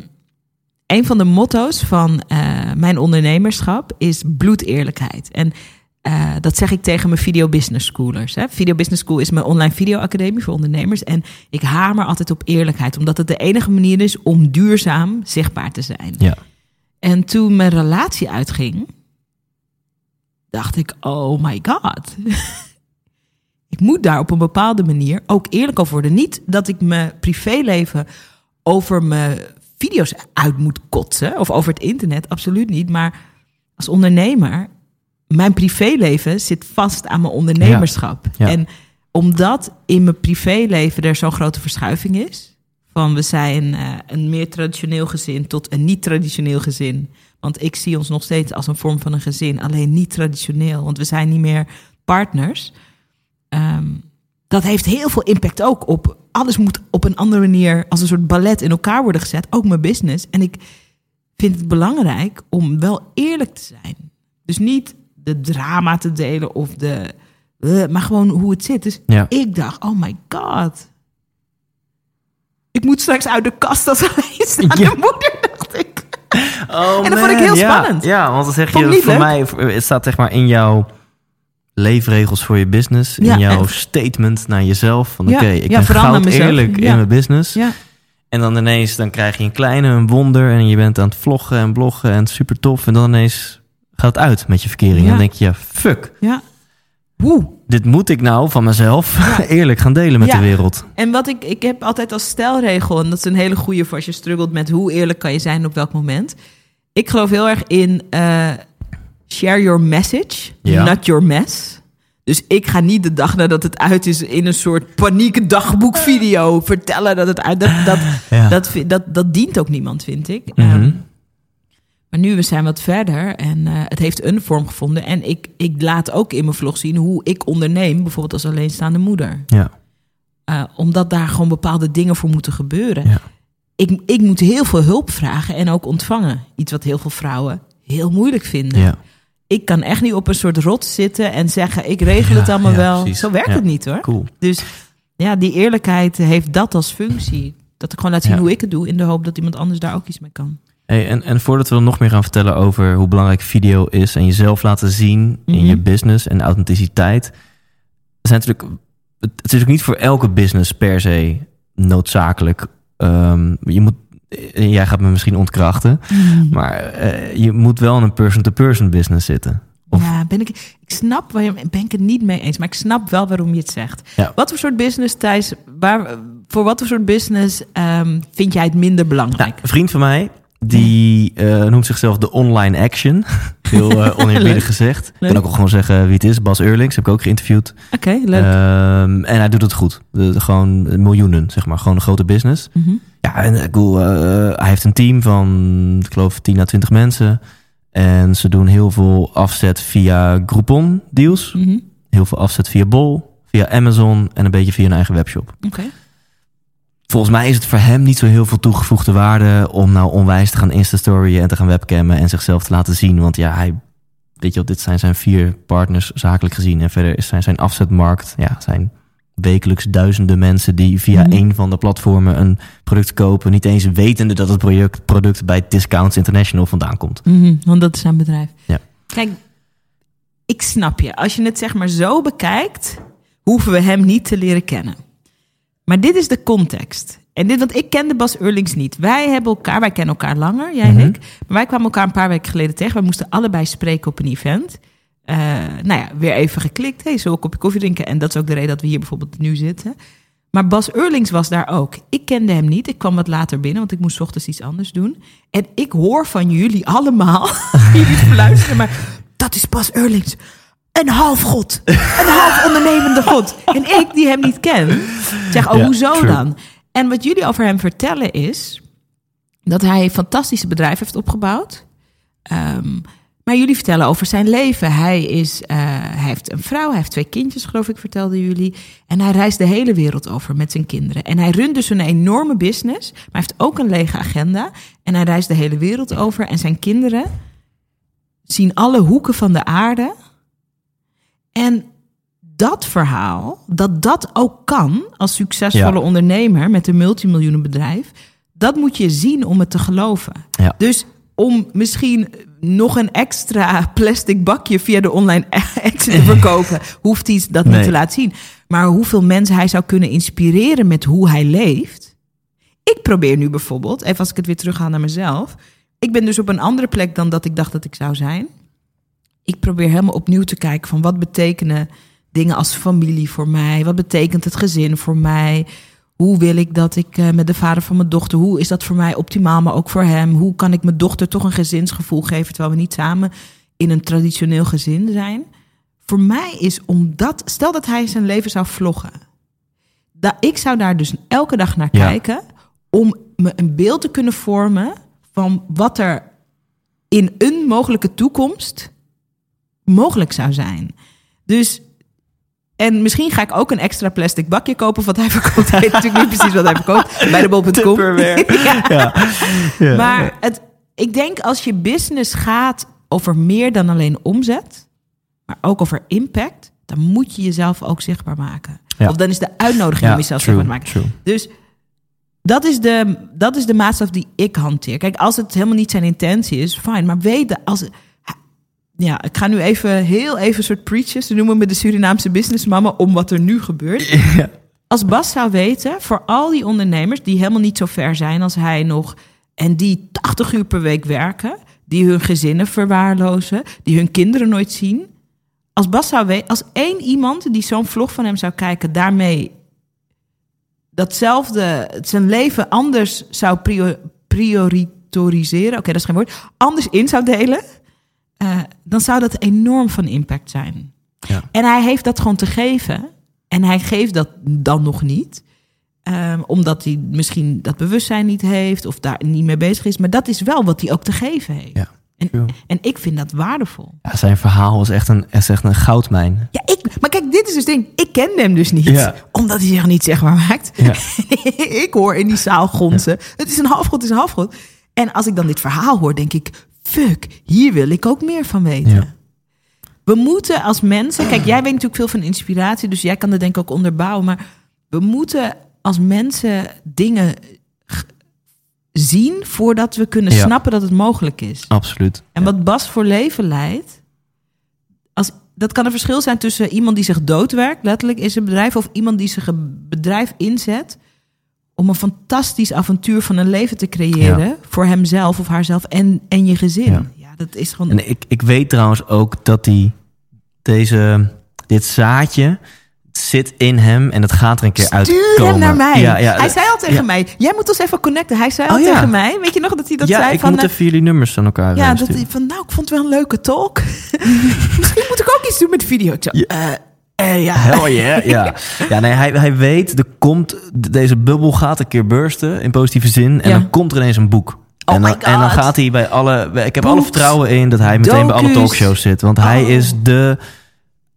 een van de motto's van eh, mijn ondernemerschap is bloedeerlijkheid. En eh, dat zeg ik tegen mijn Video Business Schoolers. Hè. Video Business School is mijn online videoacademie voor ondernemers. En ik hamer altijd op eerlijkheid, omdat het de enige manier is om duurzaam zichtbaar te zijn. Ja. En toen mijn relatie uitging, dacht ik: oh my god. ik moet daar op een bepaalde manier ook eerlijk over worden. Niet dat ik mijn privéleven over mijn video's uit moet kotsen of over het internet, absoluut niet. Maar als ondernemer, mijn privéleven zit vast aan mijn ondernemerschap. Ja. En omdat in mijn privéleven er zo'n grote verschuiving is, van we zijn eh, een meer traditioneel gezin tot een niet-traditioneel gezin. Want ik zie ons nog steeds als een vorm van een gezin, alleen niet traditioneel, want we zijn niet meer partners. Ehm, dat heeft heel veel impact ook op. Alles moet op een andere manier als een soort ballet in elkaar worden gezet. Ook mijn business. En ik vind het belangrijk om wel eerlijk te zijn. Dus niet de drama te delen of de. eh, maar gewoon hoe het zit. Dus Ja. ik dacht, oh my god. Ik moet straks uit de kast als alleenstaande Ja. moeder, dacht ik. Oh, En dat vond ik heel ja, spannend. Ja, want dan zeg je voor mij, het staat zeg maar in jouw leefregels voor je business, Ja, in jouw en- statement naar jezelf. Van oké, ik ben goud eerlijk in mijn business. Ja. En dan ineens, dan krijg je een kleine, een wonder en je bent aan het vloggen en bloggen en super tof. En dan ineens gaat het uit met je verkering. En dan denk je, fuck, ja. Hoe? dit moet ik nou van mezelf eerlijk gaan delen met Ja. de wereld. En wat ik, ik heb altijd als stelregel, en dat is een hele goede voor als je struggelt met hoe eerlijk kan je zijn op welk moment. Ik geloof heel erg in eh, share your message, Ja. not your mess. Dus ik ga niet de dag nadat het uit is in een soort paniek dagboekvideo vertellen dat het uit. Dat, dat, Ja. dat, dat, dat dient ook niemand, vind ik. Mhm. Ehm, maar nu we zijn wat verder en eh, het heeft een vorm gevonden. En ik, ik laat ook in mijn vlog zien hoe ik onderneem, bijvoorbeeld als alleenstaande moeder. Ja. Uh, omdat daar gewoon bepaalde dingen voor moeten gebeuren. Ja. Ik, ik moet heel veel hulp vragen en ook ontvangen. Iets wat heel veel vrouwen heel moeilijk vinden. Ja. Ik kan echt niet op een soort rot zitten en zeggen: ik regel het Ja, allemaal ja, wel. precies. Zo werkt Ja. het niet hoor. Cool. Dus ja, die eerlijkheid heeft dat als functie. Dat ik gewoon laat zien hoe ik het doe in de hoop dat iemand anders daar ook iets mee kan. Hey, en, en voordat we nog meer gaan vertellen over hoe belangrijk video is en jezelf laten zien in Mhm. je business en authenticiteit, zijn natuurlijk, het is ook niet voor elke business per se noodzakelijk. Ehm, je moet, jij gaat me misschien ontkrachten, maar eh, je moet wel in een person-to-person business zitten. Of- Ja, ben ik, ik snap waar je, ben ik het niet mee eens, maar ik snap wel waarom je het zegt. Ja. Wat voor soort business, Thijs, waar, voor wat voor soort business ehm, vind jij het minder belangrijk? Nou, een vriend van mij, die eh, noemt zichzelf de online action. Heel uh, oneerbiedig gezegd. Ik kan ook al gewoon zeggen wie het is. Bas Eurlings, heb ik ook geïnterviewd. Oké, leuk. Ehm, en hij doet het goed. De- de- gewoon miljoenen, zeg maar. Gewoon een grote business. Mhm. Ja, en eh, cool, eh, hij heeft een team van, ik geloof, 10 à 20 mensen. En ze doen heel veel afzet via Groupon deals. Mhm. Heel veel afzet via Bol, via Amazon en een beetje via een eigen webshop. Oké. Volgens mij is het voor hem niet zo heel veel toegevoegde waarde om nou onwijs te gaan instastoryen en te gaan webcammen en zichzelf te laten zien. Want ja, hij, weet je wel, dit zijn zijn vier partners zakelijk gezien. En verder is zijn, zijn afzetmarkt, ja, zijn wekelijks duizenden mensen die via Mhm. een van de platformen een product kopen. Niet eens wetende dat het product, product bij Discounts International vandaan komt. Mhm, want dat is zijn bedrijf. Ja. Kijk, ik snap je. Als je het zeg maar zo bekijkt, hoeven we hem niet te leren kennen. Maar dit is de context. En dit, want ik kende Bas Eurlings niet. Wij hebben elkaar, wij kennen elkaar langer, jij Mhm. en ik. Maar wij kwamen elkaar een paar weken geleden tegen. Wij moesten allebei spreken op een event. Eh, nou ja, weer even geklikt. Hey, zullen we een kopje koffie drinken? En dat is ook de reden dat we hier bijvoorbeeld nu zitten. Maar Bas Eurlings was daar ook. Ik kende hem niet. Ik kwam wat later binnen, want ik moest 's ochtends iets anders doen. En ik hoor van jullie allemaal, jullie fluisteren, maar dat is Bas Eurlings. Een half god. Een half ondernemende god. En ik, die hem niet ken, zeg, oh, Ja, hoezo true. dan? En wat jullie over hem vertellen is dat hij een fantastische bedrijf heeft opgebouwd. Ehm, maar jullie vertellen over zijn leven. Hij, is, eh, hij heeft een vrouw, hij heeft twee kindjes, geloof ik, vertelden jullie. En hij reist de hele wereld over met zijn kinderen. En hij runt dus een enorme business, maar hij heeft ook een lege agenda. En hij reist de hele wereld over. En zijn kinderen zien alle hoeken van de aarde. En dat verhaal, dat dat ook kan als succesvolle Ja. ondernemer met een multimiljoenenbedrijf, dat moet je zien om het te geloven. Ja. Dus om misschien nog een extra plastic bakje via de online exit te verkopen. Hoeft hij dat niet te laten zien. Maar hoeveel mensen hij zou kunnen inspireren met hoe hij leeft. Ik probeer nu bijvoorbeeld, even als ik het weer terughaal naar mezelf. Ik ben dus op een andere plek dan dat ik dacht dat ik zou zijn. Ik probeer helemaal opnieuw te kijken van wat betekenen dingen als familie voor mij? Wat betekent het gezin voor mij? Hoe wil ik dat ik eh, met de vader van mijn dochter, hoe is dat voor mij optimaal, maar ook voor hem? Hoe kan ik mijn dochter toch een gezinsgevoel geven terwijl we niet samen in een traditioneel gezin zijn? Voor mij is omdat, stel dat hij zijn leven zou vloggen. Dat, ik zou daar dus elke dag naar Ja. kijken om me een beeld te kunnen vormen van wat er in een mogelijke toekomst mogelijk zou zijn. Dus, en misschien ga ik ook een extra plastic bakje kopen, wat hij verkoopt. Ik weet natuurlijk niet precies wat hij verkoopt. Bij de bol.com. Ja. Ja. Ja. Maar het, ik denk als je business gaat over meer dan alleen omzet, maar ook over impact, dan moet je jezelf ook zichtbaar maken. Ja. Of dan is de uitnodiging Ja, om jezelf true, zichtbaar te maken. true. Dus dat is, de, dat is de maatstaf die ik hanteer. Kijk, als het helemaal niet zijn intentie is, fijn. Maar weet dat als... Ja, ik ga nu even heel even een soort preaches. Ze noemen me de Surinaamse businessmama om wat er nu gebeurt. Ja. Als Bas zou weten, voor al die ondernemers die helemaal niet zo ver zijn als hij nog... en die 80 uur per week werken, die hun gezinnen verwaarlozen... die hun kinderen nooit zien... Als Bas zou weten, als één iemand die zo'n vlog van hem zou kijken... daarmee datzelfde, zijn leven anders zou prior, prioritoriseren... oké, dat is geen woord, anders in zou delen... eh, dan zou dat enorm van impact zijn. Ja. En hij heeft dat gewoon te geven. En hij geeft dat dan nog niet. Ehm, omdat hij misschien dat bewustzijn niet heeft of daar niet mee bezig is. Maar dat is wel wat hij ook te geven heeft. Ja, en, en ik vind dat waardevol. Ja, zijn verhaal is echt een, is echt een goudmijn. Ja, ik, maar kijk, dit is dus ding. Ik kende hem dus niet. Ja. Omdat hij zich niet zeg maar maakt. Ja. ik hoor in die zaal gonzen. Het is een halfgod, het is een halfgod. En als ik dan dit verhaal hoor, denk ik... Fuck, hier wil ik ook meer van weten. Ja. We moeten als mensen... Kijk, jij weet natuurlijk veel van inspiratie. Dus jij kan het denk ik ook onderbouwen. Maar we moeten als mensen dingen zien... voordat we kunnen Ja. snappen dat het mogelijk is. Absoluut. En wat Bas voor leven leidt, als, dat kan een verschil zijn tussen iemand die zich doodwerkt, letterlijk in zijn bedrijf, of iemand die zich een bedrijf inzet om een fantastisch avontuur van een leven te creëren voor hemzelf of haarzelf en, en je gezin. Ja. Ja. dat is gewoon. En ik, ik weet trouwens ook dat die, deze, dit zaadje zit in hem en het gaat er een keer Stuur uitkomen. hem naar mij. Ja, ja, hij zei al tegen ja. mij: Jij moet ons even connecten. Hij zei al Oh, ja. tegen mij: Weet je nog dat hij dat ja, zei? ik van, moet eh, even jullie nummers aan elkaar ja, eh, dat hij van nou, ik vond het wel een leuke talk. Misschien moet ik ook iets doen met video. Ja. eh, ja. Hell yeah, ja. Ja, nee, hij, hij weet, er komt, deze bubbel gaat een keer bursten in positieve zin. En Ja. dan komt er ineens een boek. Oh en, dan, en dan gaat hij bij alle... Ik heb alle vertrouwen in dat hij meteen bij alle talkshows zit. Want hij Oh. is de...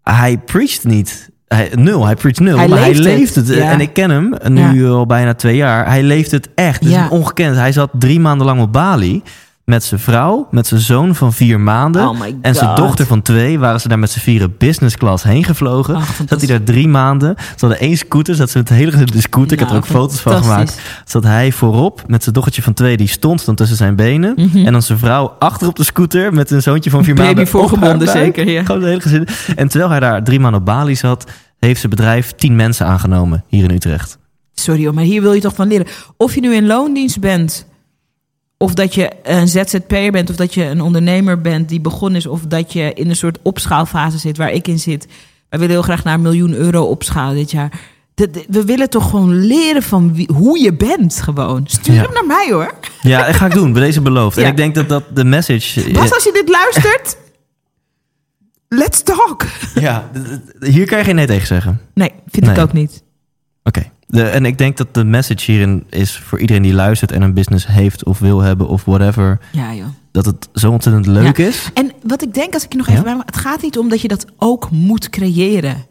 Hij preacht niet. Hij, nul, hij preacht nul. Hij maar hij leeft het. leeft het. Ja. En ik ken hem nu al bijna twee jaar. Hij leeft het echt. Het Ja. is ongekend. Hij zat drie maanden lang op Bali. Met zijn vrouw, met zijn zoon van vier maanden. Oh en zijn dochter van twee. Waren ze daar met z'n vieren business class heen gevlogen. Ach, Zat hij daar drie maanden. Ze hadden één scooter. Zat ze met de hele de scooter. ik heb er Nou, ook foto's van gemaakt. Zat hij voorop met zijn dochtertje van twee. Die stond dan tussen zijn benen. En dan zijn vrouw achter op de scooter. Met een zoontje van vier Mhm. Baby maanden. haar voorgebonden zeker, ja. Gewoon de hele gezin. En terwijl hij daar drie maanden op Bali zat. Heeft zijn bedrijf tien mensen aangenomen. Hier in Utrecht. Sorry hoor, maar hier wil je toch van leren. Of je nu in loondienst bent, of dat je een ZZP'er bent, of dat je een ondernemer bent die begonnen is, of dat je in een soort opschaalfase zit waar ik in zit. Wij willen heel graag naar een miljoen euro opschalen dit jaar. De- de- we willen toch gewoon leren van wie, hoe je bent gewoon. Stuur Ja. hem naar mij hoor. Ja, dat ga ik doen. Bij deze beloofd. Ja. En ik denk dat dat de message... Bas, als je dit luistert, let's talk. Ja, hier kan je geen nee tegen zeggen. Nee, vind ik ook niet. Oké. De- En ik denk dat de message hierin is voor iedereen die luistert en een business heeft of wil hebben of whatever, Ja joh. dat het zo ontzettend leuk Ja. is. En wat ik denk, als ik je nog even Ja? bij het gaat niet om dat je dat ook moet creëren.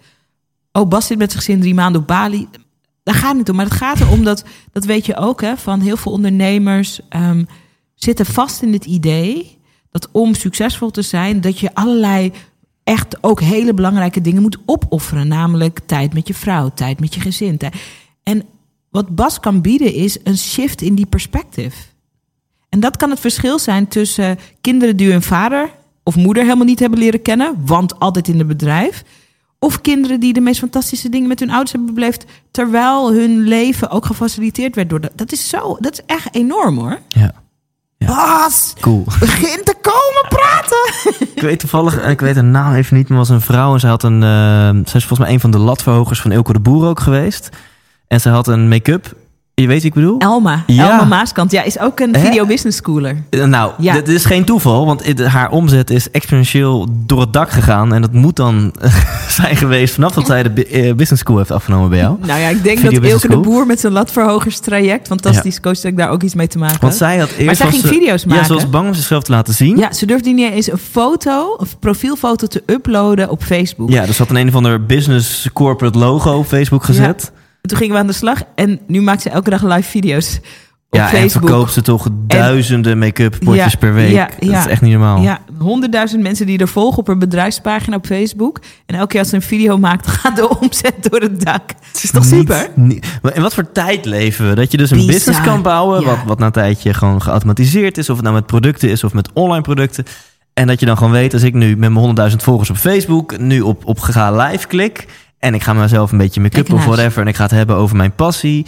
Oh, Bas zit met zijn gezin drie maanden op Bali. Daar gaat het niet om. Maar het gaat erom dat, dat weet je ook, hè, van heel veel ondernemers ehm, zitten vast in het idee dat om succesvol te zijn, dat je allerlei echt ook hele belangrijke dingen moet opofferen. Namelijk tijd met je vrouw, tijd met je gezin. tijd- En wat Bas kan bieden is een shift in die perspectief. En dat kan het verschil zijn tussen kinderen die hun vader of moeder helemaal niet hebben leren kennen, want altijd in het bedrijf. Of kinderen die de meest fantastische dingen met hun ouders hebben beleefd, terwijl hun leven ook gefaciliteerd werd door dat. Dat is zo, dat is echt enorm hoor. Ja. Ja. Bas, Cool. begin te komen praten. Ik weet toevallig, ik weet haar naam even niet, maar was een vrouw en ze had een, eh, ze is volgens mij een van de latverhogers van Ilko de Boer ook geweest. En ze had een make-up. Je weet wie ik bedoel? Elma, Ja. Elma Maaskant, ja, is ook een Hè? video business schooler. Eh, Nou, Ja. dit is geen toeval, want haar omzet is exponentieel door het dak gegaan. En dat moet dan zijn geweest vanaf dat zij de eh, business school heeft afgenomen bij jou. Nou ja, ik denk Video dat Ilke de. Boer met zijn latverhogerstraject, fantastisch coach, dat ik daar ook iets mee te maken Want zij had eerst... Maar zij was ging ze- video's Ja, maken. ze was bang om zichzelf te laten zien. Ja, ze durfde niet eens een foto, een profielfoto te uploaden op Facebook. Ja, dus ze had een een of ander business corporate logo op Facebook gezet. Toen gingen we aan de slag en nu maakt ze elke dag live video's op Ja, en Facebook. verkoopt ze toch duizenden make-up potjes Ja, per week. ja, Dat is echt niet normaal. Ja, honderdduizend mensen die er volgen op haar bedrijfspagina op Facebook. En elke keer als ze een video maakt, gaat de omzet door het dak. Het is toch Niet- super? niet- in wat voor tijd leven we? Dat je dus een Bizar. business kan bouwen, wat, wat na een tijdje gewoon geautomatiseerd is. Of het nou met producten is of met online producten. En dat je dan gewoon weet, als ik nu met mijn 100.000 volgers op Facebook, nu op, op ga live klik. En ik ga mezelf een beetje make-up of whatever. En ik ga het hebben over mijn passie.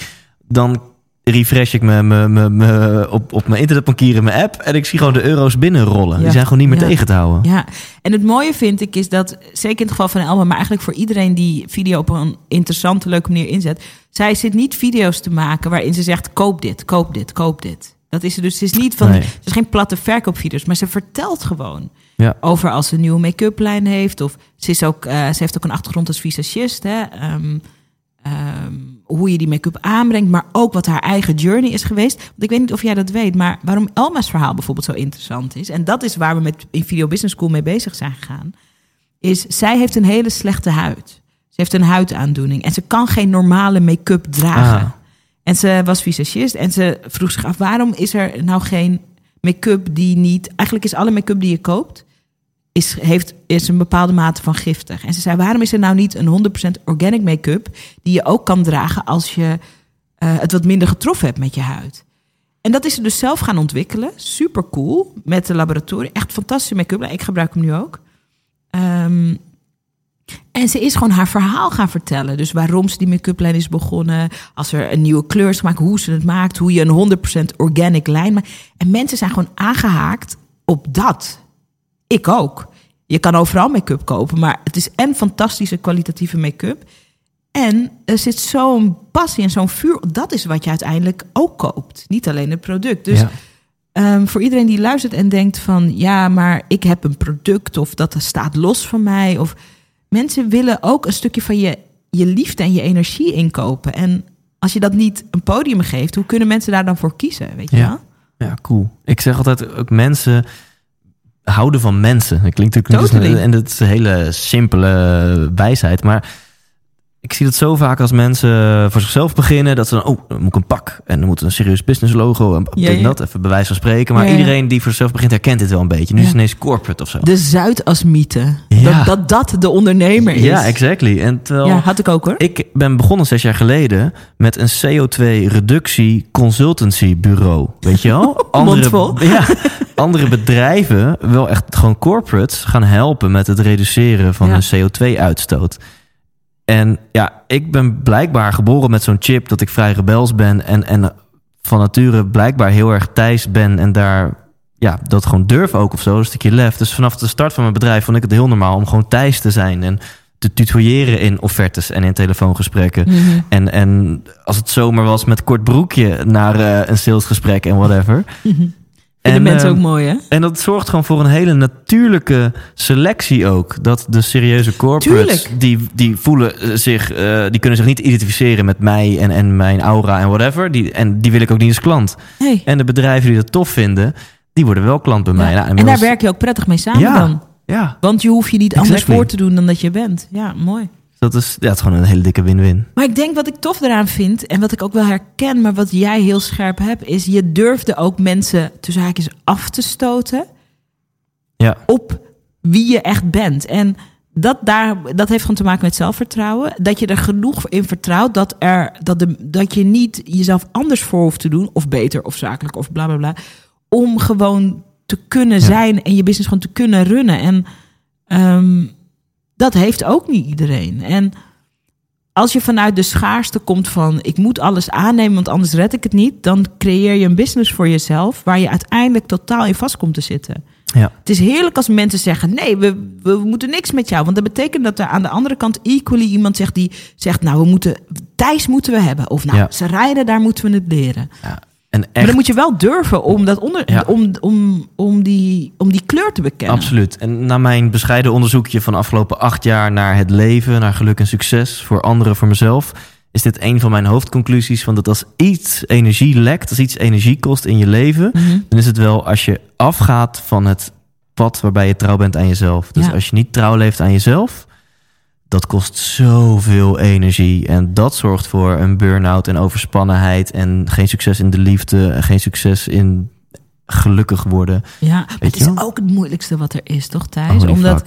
Dan refresh ik me, me, me, me op, op mijn internetbankieren, mijn app. En ik zie gewoon de euro's binnenrollen. Ja. Die zijn gewoon niet meer Ja. tegen te houden. Ja, en het mooie vind ik is dat, zeker in het geval van Elma, maar eigenlijk voor iedereen die video op een interessante, leuke manier inzet. Zij zit niet video's te maken waarin ze zegt: koop dit, koop dit, koop dit. Dat is ze dus. Het is niet van. Nee. Het is geen platte verkoopvideo's, maar ze vertelt gewoon Ja. over als ze een nieuwe make-up lijn heeft. Of ze, is ook, eh, ze heeft ook een achtergrond als visagist. Hè? Ehm, ehm, hoe je die make-up aanbrengt, maar ook wat haar eigen journey is geweest. Want ik weet niet of jij dat weet, maar waarom Elma's verhaal bijvoorbeeld zo interessant is. En dat is waar we met in Video Business School mee bezig zijn gegaan. Is zij heeft een hele slechte huid. Ze heeft een huidaandoening en ze kan geen normale make-up dragen. Ah. En ze was visagist en ze vroeg zich af waarom is er nou geen make-up die niet. Eigenlijk is alle make-up die je koopt, is, heeft, is een bepaalde mate van giftig. En ze zei: waarom is er nou niet een 100% organic make-up die je ook kan dragen als je eh, het wat minder getroffen hebt met je huid? En dat is ze dus zelf gaan ontwikkelen. Super cool. Met de laboratorium. Echt fantastische make-up. Ik gebruik hem nu ook. Ehm, en ze is gewoon haar verhaal gaan vertellen. Dus waarom ze die make-up lijn is begonnen. Als er een nieuwe kleur is gemaakt. Hoe ze het maakt. Hoe je een 100% organic lijn maakt. En mensen zijn gewoon aangehaakt op dat. Ik ook. Je kan overal make-up kopen. Maar het is en fantastische kwalitatieve make-up. En er zit zo'n passie en zo'n vuur. Dat is wat je uiteindelijk ook koopt. Niet alleen het product. Dus Ja. Ehm, voor iedereen die luistert en denkt van ja, maar ik heb een product of dat staat los van mij. Of mensen willen ook een stukje van je, je liefde en je energie inkopen. En als je dat niet een podium geeft, hoe kunnen mensen daar dan voor kiezen? Weet je Ja. wel? Ja, cool. Ik zeg altijd ook mensen houden van mensen. Dat klinkt natuurlijk niet Totally. en dat is een hele simpele wijsheid, maar ik zie het zo vaak als mensen voor zichzelf beginnen dat ze dan oh, dan moet ik een pak en dan moet een serieus business logo en Ja, ja. dat even bij wijze van spreken, maar Ja, iedereen die voor zichzelf begint herkent dit wel een beetje. Nu is het ineens corporate of zo. De Zuidas-mythe. Dat, dat dat de ondernemer is. Ja, exactly. En terwijl Ja, had ik ook hoor. ik ben begonnen zes jaar geleden met een CO2-reductie consultancy bureau. Weet je wel? Mondvol. ja, andere bedrijven, wel echt gewoon corporates, gaan helpen met het reduceren van hun CO2-uitstoot. En ja, ik ben blijkbaar geboren met zo'n chip dat ik vrij rebels ben en, en van nature blijkbaar heel erg thijs ben en daar ja, dat gewoon durf ook of zo, een stukje lef. Dus vanaf de start van mijn bedrijf vond ik het heel normaal om gewoon thijs te zijn en te tutoyeren in offertes en in telefoongesprekken. Mhm. En, en als het zomer was met kort broekje naar eh, een salesgesprek en whatever. Vinden mensen eh, ook mooi hè? En dat zorgt gewoon voor een hele natuurlijke selectie ook. Dat de serieuze corporates, Tuurlijk. die, die voelen eh, zich, eh, die kunnen zich niet identificeren met mij en, en mijn aura en whatever. Die, en die wil ik ook niet als klant. Hey. En de bedrijven die dat tof vinden, die worden wel klant bij mij. Ja. Nou, en daar werk je ook prettig mee samen Ja. dan. Ja, Want je hoeft je niet anders voor te doen dan dat je bent. Ja, mooi. Dat is, ja, het is gewoon een hele dikke win-win. Maar ik denk wat ik tof eraan vind en wat ik ook wel herken, maar wat jij heel scherp hebt, is je durfde ook mensen tussen haakjes af te stoten Ja. op wie je echt bent. En dat, daar, dat heeft gewoon te maken met zelfvertrouwen. Dat je er genoeg in vertrouwt dat, er, dat, de, dat je niet jezelf anders voor hoeft te doen, of beter of zakelijk of bla bla bla. om gewoon te kunnen zijn en je business gewoon te kunnen runnen. En ehm, dat heeft ook niet iedereen. En als je vanuit de schaarste komt van ik moet alles aannemen, want anders red ik het niet, dan creëer je een business voor jezelf waar je uiteindelijk totaal in vast komt te zitten. Ja. Het is heerlijk als mensen zeggen: nee, we, we moeten niks met jou. Want dat betekent dat er aan de andere kant equally iemand zegt die zegt: nou, we moeten Thijs moeten we hebben. Of nou, Ja. ze rijden, daar moeten we het leren. En Maar dan moet je wel durven om, dat onder, Ja. om, om, om, die, om die kleur te bekennen. absoluut. En na mijn bescheiden onderzoekje van de afgelopen acht jaar naar het leven, naar geluk en succes voor anderen, voor mezelf, is dit een van mijn hoofdconclusies. Want dat als iets energie lekt, als iets energie kost in je leven, Mhm. dan is het wel als je afgaat van het pad waarbij je trouw bent aan jezelf. Dus Ja. als je niet trouw leeft aan jezelf, dat kost zoveel energie. En dat zorgt voor een burn-out en overspannenheid en geen succes in de liefde, en geen succes in gelukkig worden. Ja, maar het is wel? ook het moeilijkste wat er is, toch Thijs? Omdat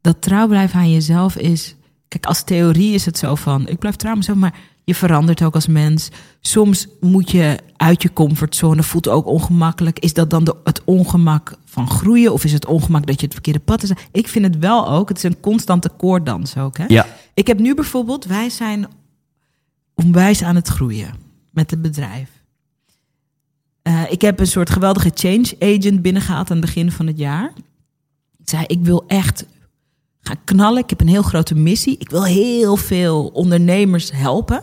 dat trouw blijven aan jezelf is... Kijk, als theorie is het zo van... Ik blijf trouw aan mezelf, maar je verandert ook als mens. Soms moet je uit je comfortzone, voelt ook ongemakkelijk. Is dat dan de, het ongemak van groeien? Of is het ongemak dat je het verkeerde pad is? Ik vind het wel ook, het is een constante koorddans ook. Hè? Ja, Ik heb nu bijvoorbeeld, wij zijn onwijs aan het groeien met het bedrijf. Eh, ik heb een soort geweldige change agent binnengehaald aan het begin van het jaar. Ik zei, ik wil echt gaan knallen. Ik heb een heel grote missie. Ik wil heel veel ondernemers helpen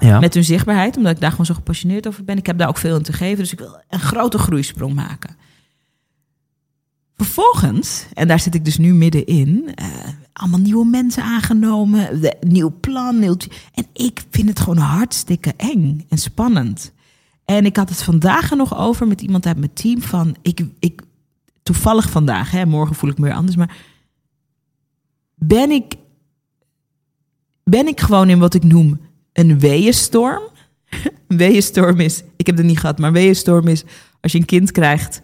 ja. met hun zichtbaarheid, omdat ik daar gewoon zo gepassioneerd over ben. Ik heb daar ook veel in te geven, dus ik wil een grote groeisprong maken. Vervolgens, en daar zit ik dus nu middenin, eh allemaal nieuwe mensen aangenomen, de, nieuw plan. Nieuw, en ik vind het gewoon hartstikke eng en spannend. En ik had het vandaag er nog over met iemand uit mijn team van, ik, ik toevallig vandaag, hè, morgen voel ik me weer anders, maar ben ik, ben ik gewoon in wat ik noem een weeënstorm. Een weeënstorm is, ik heb het niet gehad, maar een weeënstorm is als je een kind krijgt,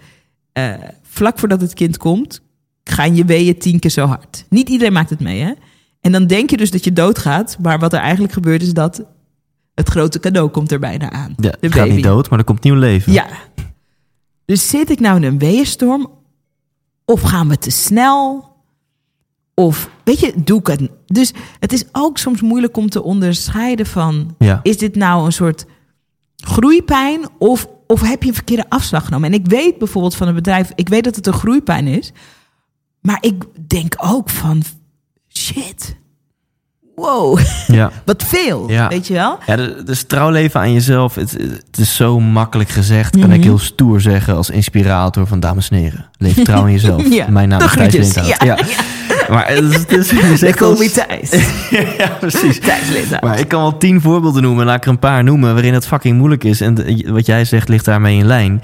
eh, vlak voordat het kind komt, gaan je weeën tien keer zo hard. Niet iedereen maakt het mee, hè? En dan denk je dus dat je doodgaat, maar wat er eigenlijk gebeurt is dat het grote cadeau komt er bijna aan. ja, de het gaat baby. niet dood, maar er komt nieuw leven. Ja. Dus zit ik nou in een weeënstorm? Of gaan we te snel? Of, weet je, doe ik het? Dus het is ook soms moeilijk om te onderscheiden van... Ja. is dit nou een soort groeipijn of, of heb je een verkeerde afslag genomen? En ik weet bijvoorbeeld van een bedrijf... ik weet dat het een groeipijn is... maar ik denk ook van... shit, wow, Ja. wat veel, Ja. weet je wel? Ja, dus trouw leven aan jezelf, het, het is zo makkelijk gezegd. Kan Mhm. ik heel stoer zeggen als inspirator van dames en heren. Leef trouw aan jezelf. Ja, Mijn naam de is Thijs Ja. Maar het is, het is, het is echt als- Thijs. ja, precies. Thijs. Maar ik kan wel tien voorbeelden noemen. Laat ik er een paar noemen waarin het fucking moeilijk is. En wat jij zegt ligt daarmee in lijn.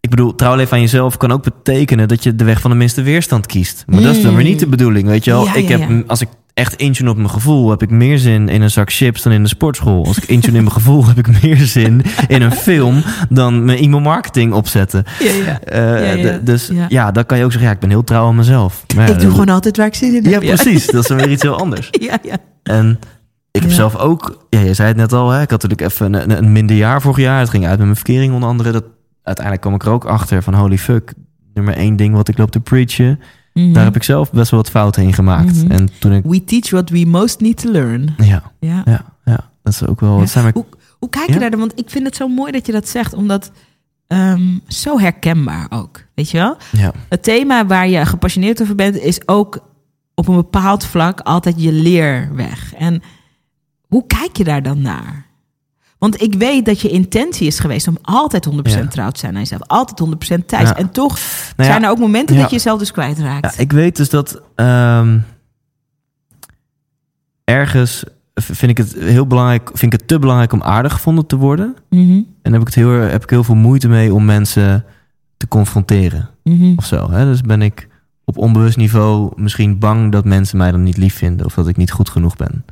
Ik bedoel, trouw leven aan jezelf kan ook betekenen dat je de weg van de minste weerstand kiest. Maar dat is dan weer niet de bedoeling, weet je wel. Ja, ik ja, heb, als ik echt intune op mijn gevoel, heb ik meer zin in een zak chips dan in de sportschool. Als ik intune in mijn gevoel, heb ik meer zin in een film dan mijn e-mail marketing opzetten. Ja, ja. Eh, Ja, ja. Dus Ja. ja. dan kan je ook zeggen, ja, ik ben heel trouw aan mezelf. Maar ja, Ik doe gewoon altijd waar ik zin in Ja, heb. precies. Dat is weer iets heel anders. Ja, ja. En ik heb Ja. zelf ook, ja, je zei het net al, hè, ik had natuurlijk even een, een, een minder jaar vorig jaar. Het ging uit met mijn verkering onder andere. Dat, uiteindelijk kwam ik er ook achter van holy fuck. Nummer één ding wat ik loop te preachen. Mhm. Daar heb ik zelf best wel wat fouten in gemaakt. Mhm. En toen ik, We teach what we most need to learn. ja, Ja. ja, ja, dat is ook wel, dat zijn Hoe, hoe kijk je Ja? daar dan? Want ik vind het zo mooi dat je dat zegt, omdat ehm, zo herkenbaar ook. Weet je wel? ja. Het thema waar je gepassioneerd over bent, is ook op een bepaald vlak altijd je leerweg. En hoe kijk je daar dan naar? Want ik weet dat je intentie is geweest om altijd 100% Ja. trouw te zijn aan jezelf. Altijd 100% thuis. Ja. En toch Nou zijn er ook momenten dat je jezelf dus kwijtraakt. Ja, ik weet dus dat ehm, ergens vind ik het heel belangrijk, vind ik het te belangrijk om aardig gevonden te worden. Mhm, En heb ik, het heel, heb ik heel veel moeite mee om mensen te confronteren mhm. of zo. Hè? Dus ben ik op onbewust niveau misschien bang dat mensen mij dan niet lief vinden of dat ik niet goed genoeg ben.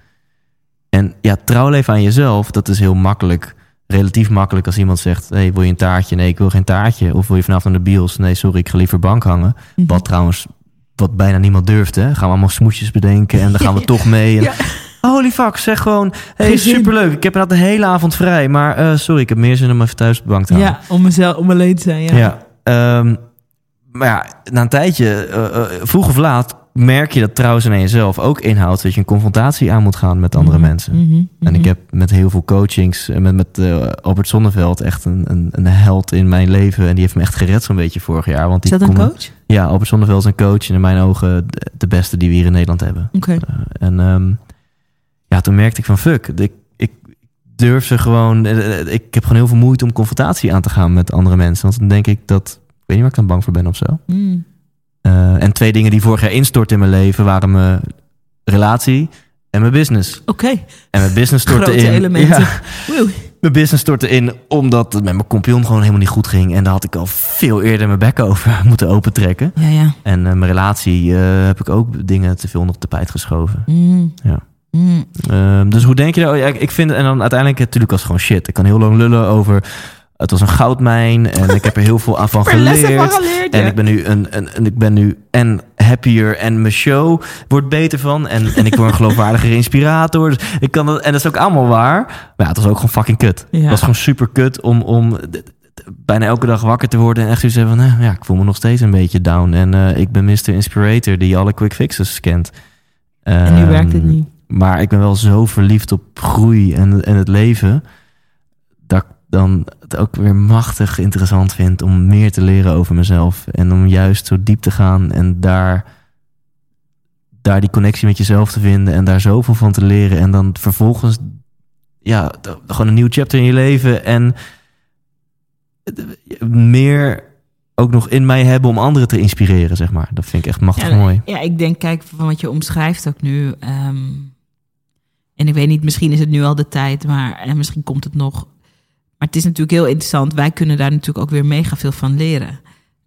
En ja, trouw leven aan jezelf, dat is heel makkelijk. Relatief makkelijk als iemand zegt: hey, wil je een taartje? Nee, ik wil geen taartje. Of wil je vanavond naar de bios? Nee, sorry, ik ga liever bank hangen. Mhm. Wat trouwens, wat bijna niemand durft. Hè? Gaan we allemaal smoesjes bedenken en dan gaan we Ja. toch mee. En, Ja. Holy fuck, zeg gewoon: hey, superleuk. Ik heb inderdaad de hele avond vrij. Maar eh, sorry, ik heb meer zin om even thuis op de bank te hangen. Ja, om, mezelf, om alleen te zijn. Ja. Ja. ehm, maar ja, na een tijdje, eh, eh, vroeg of laat, merk je dat trouwens in jezelf ook inhoudt dat je een confrontatie aan moet gaan met andere Mhm, mensen. mhm, En mhm. ik heb met heel veel coachings, en met, met eh, Albert Zonneveld, echt een, een, een held in mijn leven. En die heeft me echt gered zo'n beetje vorig jaar. Want Is dat een kon- coach? Ja, Albert Zonneveld is een coach. En in mijn ogen de, de beste die we hier in Nederland hebben. Oké. Eh, en ehm, ja, toen merkte ik van fuck, ik, ik durf ze gewoon. eh, eh, Ik heb gewoon heel veel moeite om confrontatie aan te gaan met andere mensen. Want dan denk ik dat. Ik weet niet waar ik dan bang voor ben of zo. Mm. Eh, en twee dingen die vorig jaar instortten in mijn leven waren mijn relatie en mijn business. Oké, En mijn business stortte grote in. elementen. Ja, mijn business stortte in omdat het met mijn compagnon gewoon helemaal niet goed ging. En daar had ik al veel eerder mijn bek over moeten opentrekken. Ja, ja. En eh, mijn relatie eh, heb ik ook dingen te veel nog de tapijt geschoven. Mm. Ja. Mm. Ehm, dus hoe denk je daar? Ja, ik vind en dan uiteindelijk natuurlijk was het gewoon shit. Ik kan heel lang lullen over. Het was een goudmijn en ik heb er heel veel aan van er geleerd. van geleerd, En ik ben nu een, een, en ik ben nu en happier en mijn show wordt beter van en, en ik word een geloofwaardigere inspirator. Dus ik kan dat, en dat is ook allemaal waar. Maar ja, het was ook gewoon fucking kut. Ja. Het was gewoon super kut om, om bijna elke dag wakker te worden en echt zoiets van, nou ja, ik voel me nog steeds een beetje down en eh, ik ben Mr. Inspirator die alle quick fixes kent. En nu Ehm, werkt het niet. maar ik ben wel zo verliefd op groei en, en het leven. Dan het ook weer machtig interessant vind om meer te leren over mezelf. En om juist zo diep te gaan en daar, daar die connectie met jezelf te vinden. En daar zoveel van te leren. En dan vervolgens ja, gewoon een nieuw chapter in je leven. En meer ook nog in mij hebben om anderen te inspireren, zeg maar. Dat vind ik echt machtig Ja, mooi. Ja, ik denk, kijk, van wat je omschrijft ook nu. ehm, en ik weet niet, misschien is het nu al de tijd, maar en misschien komt het nog. Maar het is natuurlijk heel interessant. Wij kunnen daar natuurlijk ook weer mega veel van leren.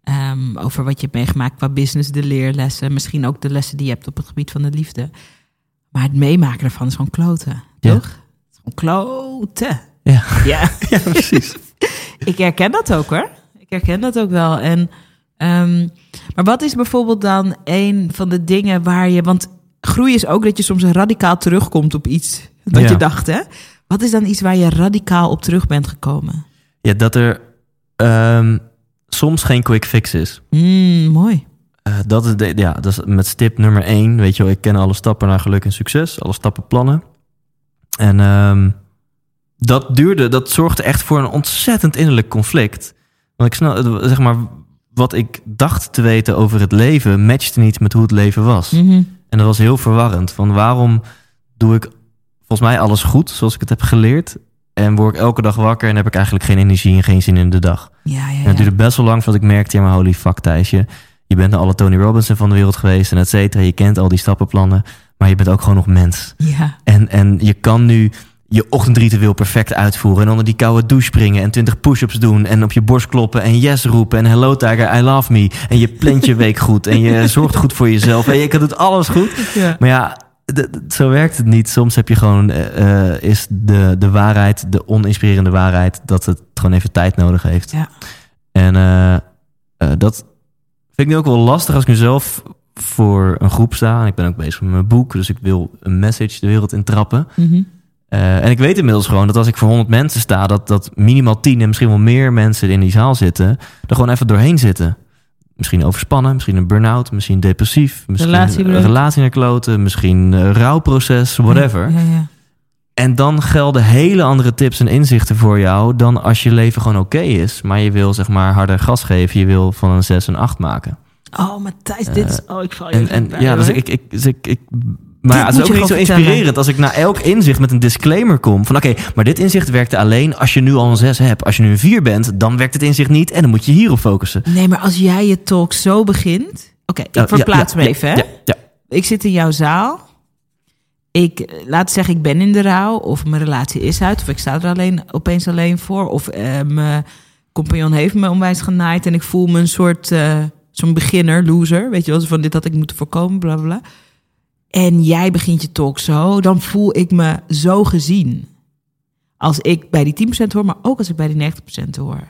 Ehm, over wat je hebt meegemaakt qua business, de leerlessen. Misschien ook de lessen die je hebt op het gebied van de liefde. Maar het meemaken ervan is gewoon kloten, Ja. toch? Het is gewoon kloten. Ja. Ja. Ja, precies. Ik herken dat ook hoor. Ik herken dat ook wel. En, ehm, maar wat is bijvoorbeeld dan een van de dingen waar je. Want groei is ook dat je soms radicaal terugkomt op iets Ja. je dacht, hè? Wat is dan iets waar je radicaal op terug bent gekomen? Ja, dat er ehm, soms geen quick fix is. Mm, mooi. Eh, dat, is de, ja, dat is met stip nummer één. Weet je wel, ik ken alle stappen naar geluk en succes. Alle stappenplannen. En ehm, dat duurde, dat zorgde echt voor een ontzettend innerlijk conflict. Want ik snap, zeg maar, wat ik dacht te weten over het leven... matchte niet met hoe het leven was. Mhm. En dat was heel verwarrend. Van waarom doe ik volgens mij alles goed, zoals ik het heb geleerd... en word ik elke dag wakker en heb ik eigenlijk geen energie en geen zin in de dag. Ja, ja, En het duurde best wel lang voordat ik merkte, ja maar holy fuck Thijsje. Je bent naar alle Tony Robinson van de wereld geweest en et cetera. Je kent al die stappenplannen, maar je bent ook gewoon nog mens. ja. En, en je kan nu je ochtendritueel perfect uitvoeren en onder die koude douche springen en 20 push-ups doen en op je borst kloppen en yes roepen en hello tiger, I love me. En je plant je week goed en je zorgt goed voor jezelf en je kan het alles goed. ja. Maar ja, zo werkt het niet. Soms heb je gewoon, eh, eh, is de, de waarheid, de oninspirerende waarheid, dat het gewoon even tijd nodig heeft. Ja. En eh, dat vind ik nu ook wel lastig als ik nu zelf voor een groep sta. En ik ben ook bezig met mijn boek, dus ik wil een message de wereld intrappen. Mhm. En ik weet inmiddels gewoon dat als ik voor 100 mensen sta, dat, dat minimaal 10 en misschien wel meer mensen in die zaal zitten, er gewoon even doorheen zitten. Misschien overspannen, misschien een burn-out, misschien depressief, misschien Relatie een relatie naar kloten, misschien een rouwproces, whatever. Ja, ja. En dan gelden hele andere tips en inzichten voor jou dan als je leven gewoon oké is, maar je wil zeg maar harder gas geven, je wil van een 6 een 8 maken. Oh, Matthijs, dit is... Oh, ik val je En, en bij, ja, dus hoor. ik, ik, dus ik, ik maar het is ook niet zo vertellen. inspirerend als ik na elk inzicht met een disclaimer kom. Van oké, maar dit inzicht werkte alleen als je nu al een 6 hebt. Als je nu een 4 bent, dan werkt het inzicht niet en dan moet je hierop focussen. Nee, maar als jij je talk zo begint... Oké, ik ja, verplaats ja, me ja, even, hè? Ja. Ik zit in jouw zaal. Ik, eh, laat zeggen, ik ben in de rouw. Of mijn relatie is uit. Of ik sta er alleen, opeens alleen voor. Of eh, mijn compagnon heeft me onwijs genaaid. En ik voel me een soort... eh, Zo'n beginner, loser. Weet je wel, van dit had ik moeten voorkomen, bla bla, bla. En jij begint je talk zo. Dan voel ik me zo gezien. Als ik bij die 10% hoor, maar ook als ik bij die 90% hoor.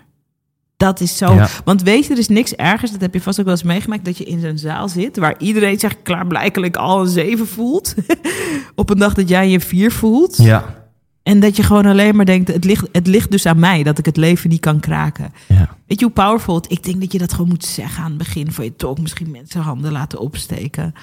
Dat is zo. Ja. Want weet je, er is niks ergers. Dat heb je vast ook wel eens meegemaakt. Dat je in zo'n zaal zit. Waar iedereen zich klaarblijkelijk al een 7 voelt. Op een dag dat jij je 4 voelt. ja. En dat je gewoon alleen maar denkt, het ligt, het ligt dus aan mij dat ik het leven niet kan kraken. Ja. Weet je hoe powerful het Ik denk dat je dat gewoon moet zeggen aan het begin van je talk. Misschien mensen handen laten opsteken.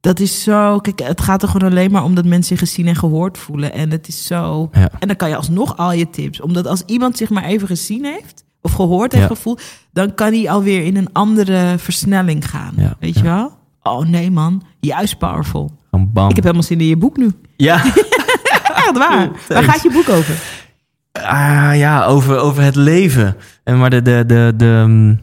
Dat is zo... Kijk, het gaat er gewoon alleen maar om dat mensen zich gezien en gehoord voelen. En het is zo... Ja. En dan kan je alsnog al je tips. Omdat als iemand zich maar even gezien heeft... of gehoord heeft, Ja. gevoeld... dan kan hij alweer in een andere versnelling gaan. Ja, Weet je wel? Oh nee man, juist powerful. Bam. Ik heb helemaal zin in je boek nu. Ja. Echt waar. Waar gaat je boek over? Ah, ja, over, over het leven. En maar de, de, de, de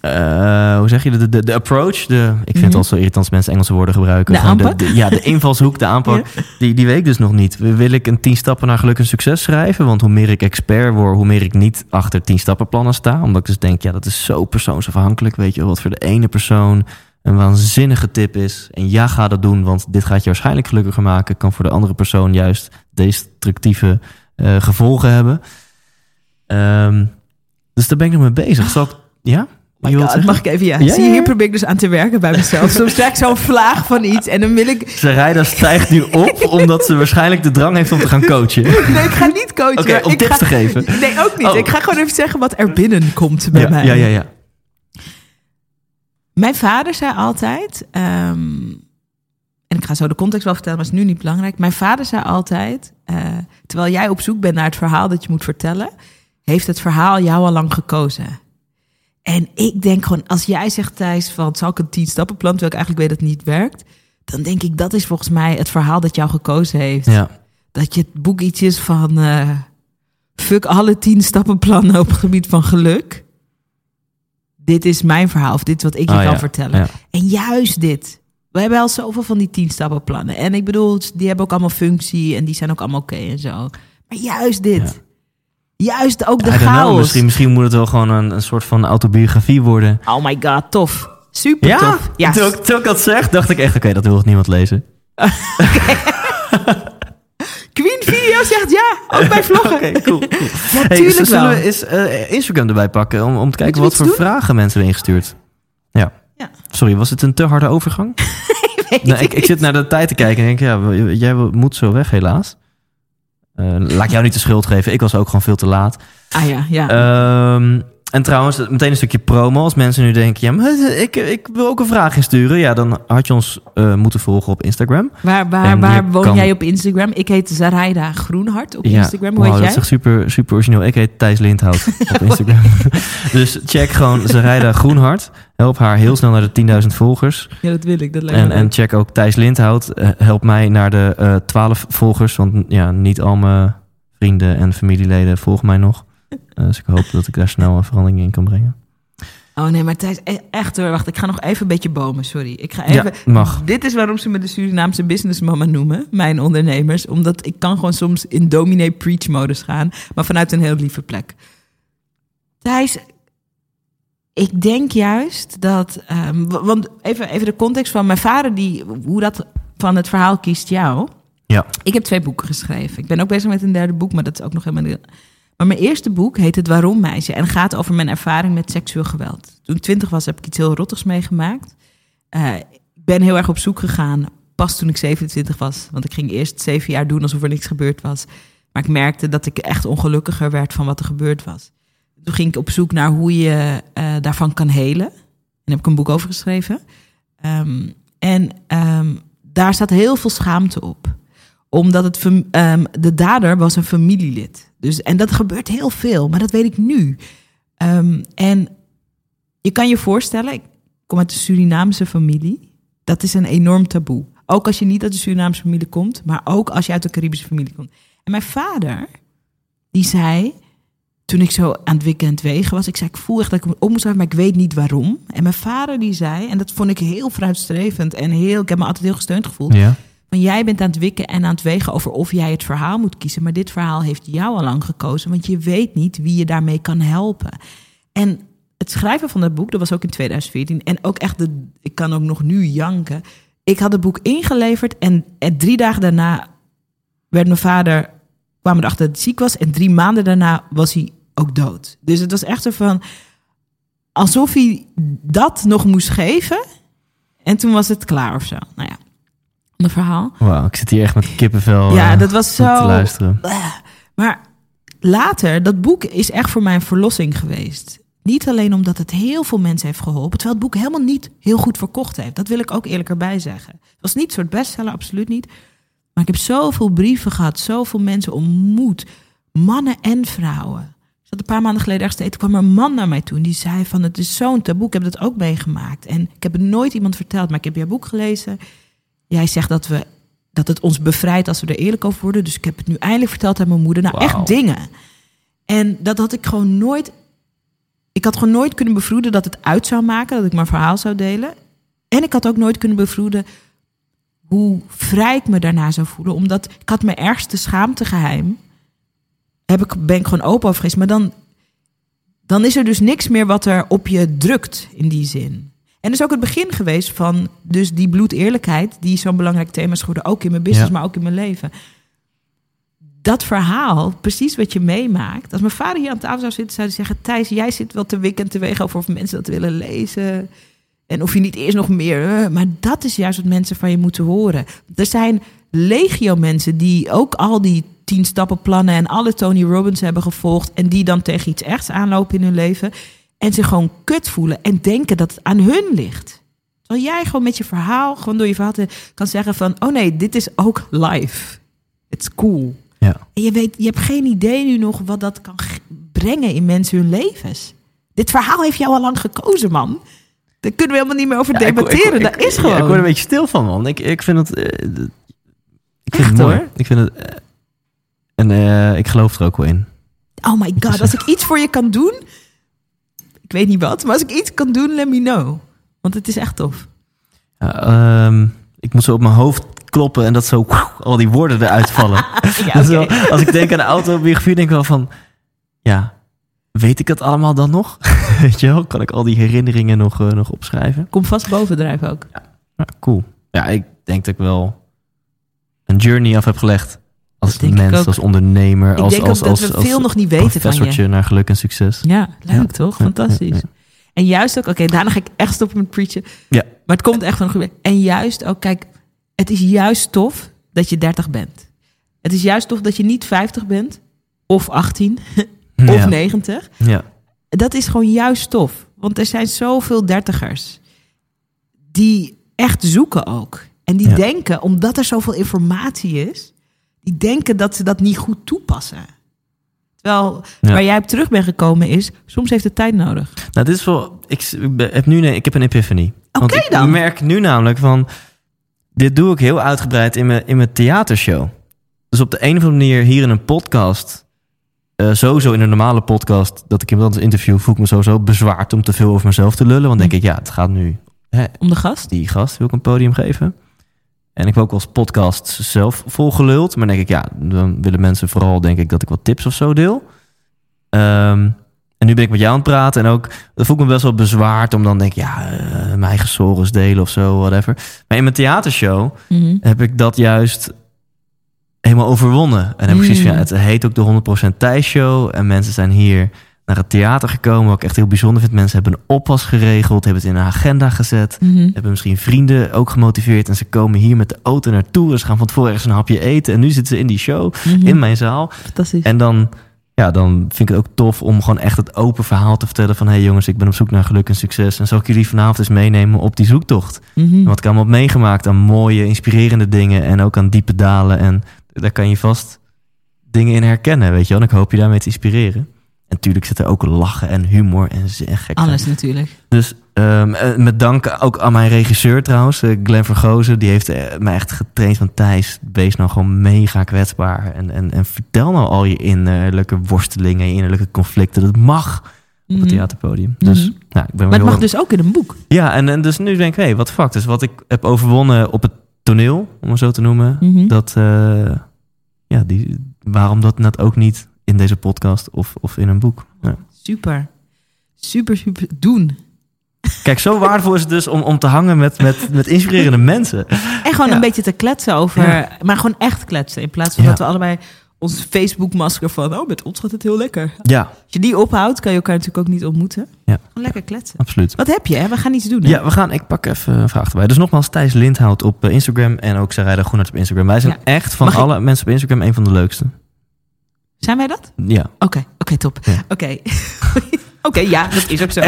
eh, hoe zeg je, de, de, de approach, de, ik vind Mhm. het al zo irritant als mensen Engelse woorden gebruiken. De aanpak? De, ja, de invalshoek, de aanpak, die, die weet ik dus nog niet. Wil ik een 10 stappen naar geluk en succes schrijven? Want hoe meer ik expert word, hoe meer ik niet achter 10 stappenplannen sta. Omdat ik dus denk, ja, dat is zo persoonsafhankelijk. Weet je wat voor de ene persoon een waanzinnige tip is. En ja, ga dat doen, want dit gaat je waarschijnlijk gelukkiger maken. Kan voor de andere persoon juist destructieve eh, gevolgen hebben. Ehm, dus daar ben ik nog mee bezig. Zal ik, ja? My God, zeggen? mag ik even, ja. Ja, Zie je, hier probeer ik dus aan te werken bij mezelf. Soms krijg ik zo'n vlaag van iets en dan wil ik... Sarayda stijgt nu op omdat ze waarschijnlijk de drang heeft om te gaan coachen. Nee, ik ga niet coachen. om ik tips ga, te geven. Nee, ook niet. Oh. Ik ga gewoon even zeggen wat er binnenkomt bij Ja, mij. ja, ja, ja. Mijn vader zei altijd... ehm, en ik ga zo de context wel vertellen, maar is nu niet belangrijk. Mijn vader zei altijd... eh, terwijl jij op zoek bent naar het verhaal dat je moet vertellen... heeft het verhaal jou al lang gekozen. En ik denk gewoon, als jij zegt Thijs van... zal ik een tien stappenplan, terwijl ik eigenlijk weet dat het niet werkt... dan denk ik, dat is volgens mij het verhaal dat jou gekozen heeft. ja. dat je het boek iets is van eh, fuck alle tien stappenplannen op het gebied van geluk. Dit is mijn verhaal of dit is wat ik je Ah, kan ja, vertellen. ja. En juist dit. We hebben al zoveel van die tien stappenplannen. En ik bedoel, die hebben ook allemaal functie en die zijn ook allemaal oké en zo. Maar juist dit. Juist ook de I don't know, chaos. misschien, misschien moet het wel gewoon een, een soort van autobiografie worden. Oh my god, tof. Super Ja, tof. Ja, Toen, ik, toen ik dat zeg, dacht ik echt, oké, dat wil niemand lezen. Queen Video zegt ja, ook bij vloggen. Oké, cool. cool. Ja, Hey, tuurlijk zullen we eens eh, Instagram erbij pakken om, om te kijken wat voor doen? vragen mensen hebben ingestuurd? Ja. Ja. Sorry, was het een te harde overgang? Ik, ik ik zit naar de tijd te kijken en denk, ja, jij moet zo weg helaas. Eh, laat ik jou niet de schuld geven. Ik was ook gewoon veel te laat. Ah ja, ja. Ehm, en trouwens, meteen een stukje promo. Als mensen nu denken, ja, maar ik, ik wil ook een vraag insturen. Ja, dan had je ons eh, moeten volgen op Instagram. Waar, waar, waar woon kan- jij op Instagram? Ik heet Zaraida Groenhart op ja, Instagram. Hoe heet dat jij? is echt super, super origineel. Ik heet Thijs Lindhout op Instagram. dus check gewoon Zarayda Groenhart. Help haar heel snel naar de 10.000 volgers. Ja, dat wil ik. Dat lijkt En, en check ook Thijs Lindhout. Eh, help mij naar de eh 12 volgers. Want ja, niet al mijn vrienden en familieleden volgen mij nog. Eh, dus ik hoop dat ik daar snel een verandering in kan brengen. Oh nee, maar Thijs, e- echt hoor. Wacht, ik ga nog even een beetje bomen, sorry. Ik ga even... Ja, mag. Dit is waarom ze me de Surinaamse businessmama noemen, mijn ondernemers. Omdat ik kan gewoon soms in dominee preach modus gaan, maar vanuit een heel lieve plek. Thijs, ik denk juist dat, ehm, want even, even de context van mijn vader, die, hoe dat van het verhaal kiest jou. Ja. Ik heb twee boeken geschreven. Ik ben ook bezig met een derde boek, maar dat is ook nog helemaal niet. Maar mijn eerste boek heet Het Waarom Meisje en gaat over mijn ervaring met seksueel geweld. Toen ik twintig was, heb ik iets heel rottigs meegemaakt. Eh, ik ben heel erg op zoek gegaan, pas toen ik 27 was. Want ik ging eerst zeven jaar doen alsof er niks gebeurd was. Maar ik merkte dat ik echt ongelukkiger werd van wat er gebeurd was. Toen ging ik op zoek naar hoe je eh, daarvan kan helen. En heb ik een boek over geschreven. Ehm, en ehm, daar staat heel veel schaamte op omdat het ehm, de dader was een familielid. Dus, en dat gebeurt heel veel, maar dat weet ik nu. Ehm, en je kan je voorstellen, ik kom uit een Surinaamse familie. Dat is een enorm taboe. Ook als je niet uit een Surinaamse familie komt, maar ook als je uit een Caribische familie komt. En mijn vader, die zei, toen ik zo aan het het wegen was, ik zei, ik voel echt dat ik me op moest houden, maar ik weet niet waarom. En mijn vader die zei, en dat vond ik heel vooruitstrevend en heel, ik heb me altijd heel gesteund gevoeld. Ja. Van jij bent aan het wikken en aan het wegen over of jij het verhaal moet kiezen. Maar dit verhaal heeft jou al lang gekozen, want je weet niet wie je daarmee kan helpen. En het schrijven van dat boek, dat was ook in 2014. En ook echt, de, ik kan ook nog nu janken. Ik had het boek ingeleverd en, en drie dagen daarna werd mijn vader, kwam erachter dat hij ziek was. En drie maanden daarna was hij ook dood. Dus het was echt zo van, alsof hij dat nog moest geven. En toen was het klaar of zo. Nou ja, Ander verhaal. Wauw, ik zit hier echt met kippenvel ja, eh, dat was te zo. luisteren. Bleh. Maar later, dat boek is echt voor mij een verlossing geweest. Niet alleen omdat het heel veel mensen heeft geholpen, terwijl het boek helemaal niet heel goed verkocht heeft. Dat wil ik ook eerlijk erbij zeggen. Het was niet een soort bestseller, absoluut niet. Maar ik heb zoveel brieven gehad, zoveel mensen ontmoet, mannen en vrouwen. Ik zat een paar maanden geleden ergens te eten, kwam er een man naar mij toe en die zei van het is zo'n taboe. Ik heb dat ook meegemaakt en ik heb het nooit iemand verteld, maar ik heb jouw boek gelezen. Jij zegt dat we dat het ons bevrijdt als we er eerlijk over worden. Dus ik heb het nu eindelijk verteld aan mijn moeder. Nou, echt dingen. En dat had ik gewoon nooit. Ik had gewoon nooit kunnen bevroeden dat het uit zou maken, dat ik mijn verhaal zou delen. En ik had ook nooit kunnen bevroeden hoe vrij ik me daarna zou voelen. Omdat ik had mijn ergste schaamtegeheim. Heb ik, ben ik gewoon open over geweest. Maar dan, dan is er dus niks meer wat er op je drukt in die zin. En dat is ook het begin geweest van dus die bloedeerlijkheid... die zo'n belangrijk thema is geworden. Ook in mijn business, Ja. maar ook in mijn leven. Dat verhaal, precies wat je meemaakt. Als mijn vader hier aan tafel zou zitten, zou hij zeggen... Thijs, jij zit wel te wikken en te wegen over of mensen dat willen lezen... En of je niet eerst nog meer. eh, Maar dat is juist wat mensen van je moeten horen. Er zijn legio mensen die ook al die tien stappenplannen en alle Tony Robbins hebben gevolgd. En die dan tegen iets echts aanlopen in hun leven. En zich gewoon kut voelen en denken dat het aan hun ligt. Terwijl jij gewoon met je verhaal, gewoon door je verhaal te, kan zeggen van... Oh nee, dit is ook live. It's cool. Ja. En je weet, je hebt geen idee nu nog wat dat kan brengen in mensen hun levens. Dit verhaal heeft jou al lang gekozen, man. Daar kunnen we helemaal niet meer over Ja, debatteren. ik- dat ik- is ja, gewoon. ik word een beetje stil van, man. Ik, ik vind het... eh, ik vind Echt, het mooi. hoor. Ik vind het... en eh, ik geloof er ook wel in. Oh my god, als ik iets voor je kan doen... Ik weet niet wat, maar als ik iets kan doen, let me know. Want het is echt tof. Ja, ehm, ik moet zo op mijn hoofd kloppen en dat zo al die woorden eruit vallen. Ja, wel- als ik denk aan de autobiografie, denk ik wel van... Ja, weet ik dat allemaal dan nog? Weet je wel? Kan ik al die herinneringen nog, eh, nog opschrijven? Kom vast bovendrijven ook. Ja, cool. Ja, ik denk dat ik wel een journey af heb gelegd. Als mens, als ondernemer, Ik als, denk als, dat we als veel nog niet weten van je. naar geluk en succes. Ja, leuk toch? Fantastisch. En juist ook, oké, daarna ga ik echt stoppen met preachen. Ja. Maar het komt echt van een goede. En juist ook, kijk, het is juist tof dat je 30 bent. Het is juist tof dat je niet 50 bent, of 18, of ja. 90. Ja. Dat is gewoon juist tof. Want er zijn zoveel dertigers die echt zoeken ook. En die Ja. denken, omdat er zoveel informatie is, die denken dat ze dat niet goed toepassen. Terwijl Ja. waar jij op terug bent gekomen is, soms heeft het tijd nodig. Nou, dit is wel. Ik, ik heb nu een, ik heb een epiphany. Oké ik dan. merk nu namelijk van. Dit doe ik heel uitgebreid in mijn, in mijn theatershow. Dus op de een of andere manier hier in een podcast. eh, sowieso in een normale podcast. dat ik iemand anders interview. voel ik me sowieso bezwaard om te veel over mezelf te lullen. Want denk ik, ja, het gaat nu. Hè, Om de gast? die gast wil ik een podium geven. En ik heb ook als podcast zelf volgeluld. Maar denk ik, ja, dan willen mensen vooral, denk ik, dat ik wat tips of zo deel. Ehm, en nu ben ik met jou aan het praten. En ook, dat voel ik me best wel bezwaard om dan denk ik, ja, eh, mijn eigen sores delen of zo, whatever. Maar in mijn theatershow Mhm. heb ik dat juist helemaal overwonnen. En heb van, ja, Mm. het heet ook de 100% Thijs Show. En mensen zijn hier naar het theater gekomen. Wat ik echt heel bijzonder vind. Mensen hebben een oppas geregeld, hebben het in een agenda gezet Mhm. hebben misschien vrienden ook gemotiveerd. En ze komen hier met de auto naartoe. En ze gaan van tevoren ergens een hapje eten. En nu zitten ze in die show, Mhm. in mijn zaal. Fantastisch. En dan, ja, dan vind ik het ook tof om gewoon echt het open verhaal te vertellen. Van, hé hey jongens, ik ben op zoek naar geluk en succes. En zal ik jullie vanavond eens meenemen op die zoektocht. En wat ik allemaal heb meegemaakt aan mooie, inspirerende dingen. En ook aan diepe dalen. En daar kan je vast dingen in herkennen, weet je wel. En ik hoop je daarmee te inspireren. En natuurlijk zit er ook lachen en humor en, en gekheid. Alles natuurlijk. Dus ehm, eh, met dank ook aan mijn regisseur trouwens, eh, Glenn Vergozen. Die heeft eh, mij echt getraind van Thijs. Wees nou gewoon mega kwetsbaar. En, en, en vertel nou al je innerlijke worstelingen, je innerlijke conflicten. Dat mag op Mhm. het theaterpodium. Dus Mhm. nou, ik ben Maar het mag dus ook in een boek. Ja, en, en dus nu denk ik, hé, wat fuck. Dus wat ik heb overwonnen op het toneel, om het zo te noemen. Mhm. Dat, ja, die, waarom dat net ook niet in deze podcast of, of in een boek. Ja. Super. Super, super. Doen. Kijk, zo waardevol is het dus om, om te hangen met, met, met inspirerende mensen. En gewoon Ja. een beetje te kletsen over... Ja. Maar gewoon echt kletsen. In plaats van dat we allebei ons Facebook-masker van... oh, met ons gaat het heel lekker. Ja, Als je die ophoudt, kan je elkaar natuurlijk ook niet ontmoeten. Ja. Gewoon lekker kletsen. absoluut. Wat heb je, hè? We gaan iets doen, hè? Ja, we gaan, ik pak even een vraag erbij. Dus nogmaals, Thijs Lindhout op eh, Instagram en ook Sarayda Groenart op Instagram. Wij zijn echt van Mag ik- alle mensen op Instagram een van de leukste. Zijn wij dat? Ja. Oké, oké, top. Ja. Oké. Oké, ja, dat is ook zo.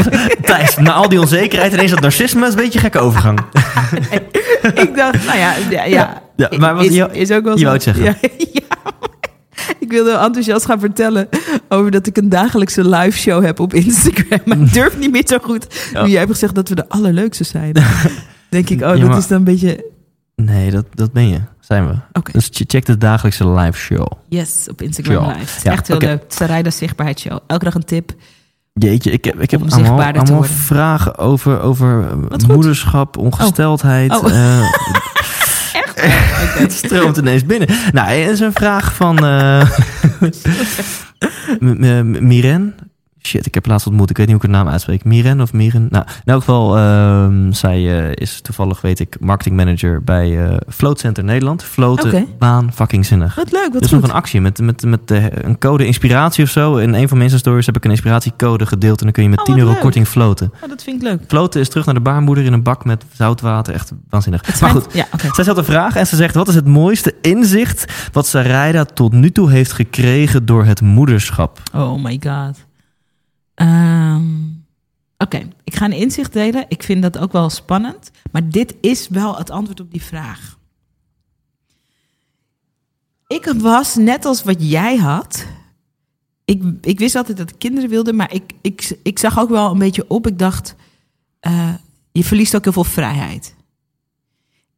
Thijs, na al die onzekerheid ineens dat narcisme is een beetje een gekke overgang. ik dacht, nou ja, ja, ja. Ja, maar wat is, je- is ook wel je zo. wou het zeggen. Ja. Ik wilde enthousiast gaan vertellen over dat ik een dagelijkse live show heb op Instagram. Maar ik durf niet meer zo goed. Nu jij hebt gezegd dat we de allerleukste zijn. denk ik, oh, Ja, dat is dan een beetje... Nee, dat, dat ben je. Zijn we. Oké. Dus che- check de dagelijkse live show. Yes, op Instagram live. Ja, echt heel oké. leuk. Sarayda Zichtbaarheidsshow. Elke dag een tip. Jeetje, ik heb, ik heb allemaal, allemaal vragen over, over eh, moederschap, ongesteldheid. Oh. eh, Echt? het stroomt ineens binnen. Nou, er is een vraag van eh M- M- Miren. Shit, ik heb laatst ontmoet. Ik weet niet hoe ik haar naam uitspreek. Miren of Miren? Nou, in elk geval, ehm, zij eh, is toevallig, weet ik, marketingmanager bij eh Float Center Nederland. Floten, baan, fucking zinnig. Wat leuk, wat is goed. nog een actie met, met, met de, een code inspiratie of zo. In een van mijn Insta-stories heb ik een inspiratiecode gedeeld. En dan kun je met Oh, 10 wat euro leuk. korting floten. Oh, dat vind ik leuk. Floten is terug naar de baarmoeder in een bak met zoutwater. Echt waanzinnig. Het maar goed, Ja, zij stelt een vraag en ze zegt... wat is het mooiste inzicht wat Sarayda tot nu toe heeft gekregen door het moederschap? Oh my god. Ehm, Oké, ik ga een inzicht delen. Ik vind dat ook wel spannend. Maar dit is wel het antwoord op die vraag. Ik was net als wat jij had. Ik, ik wist altijd dat ik kinderen wilde, maar ik, ik, ik zag ook wel een beetje op. Ik dacht, eh, je verliest ook heel veel vrijheid.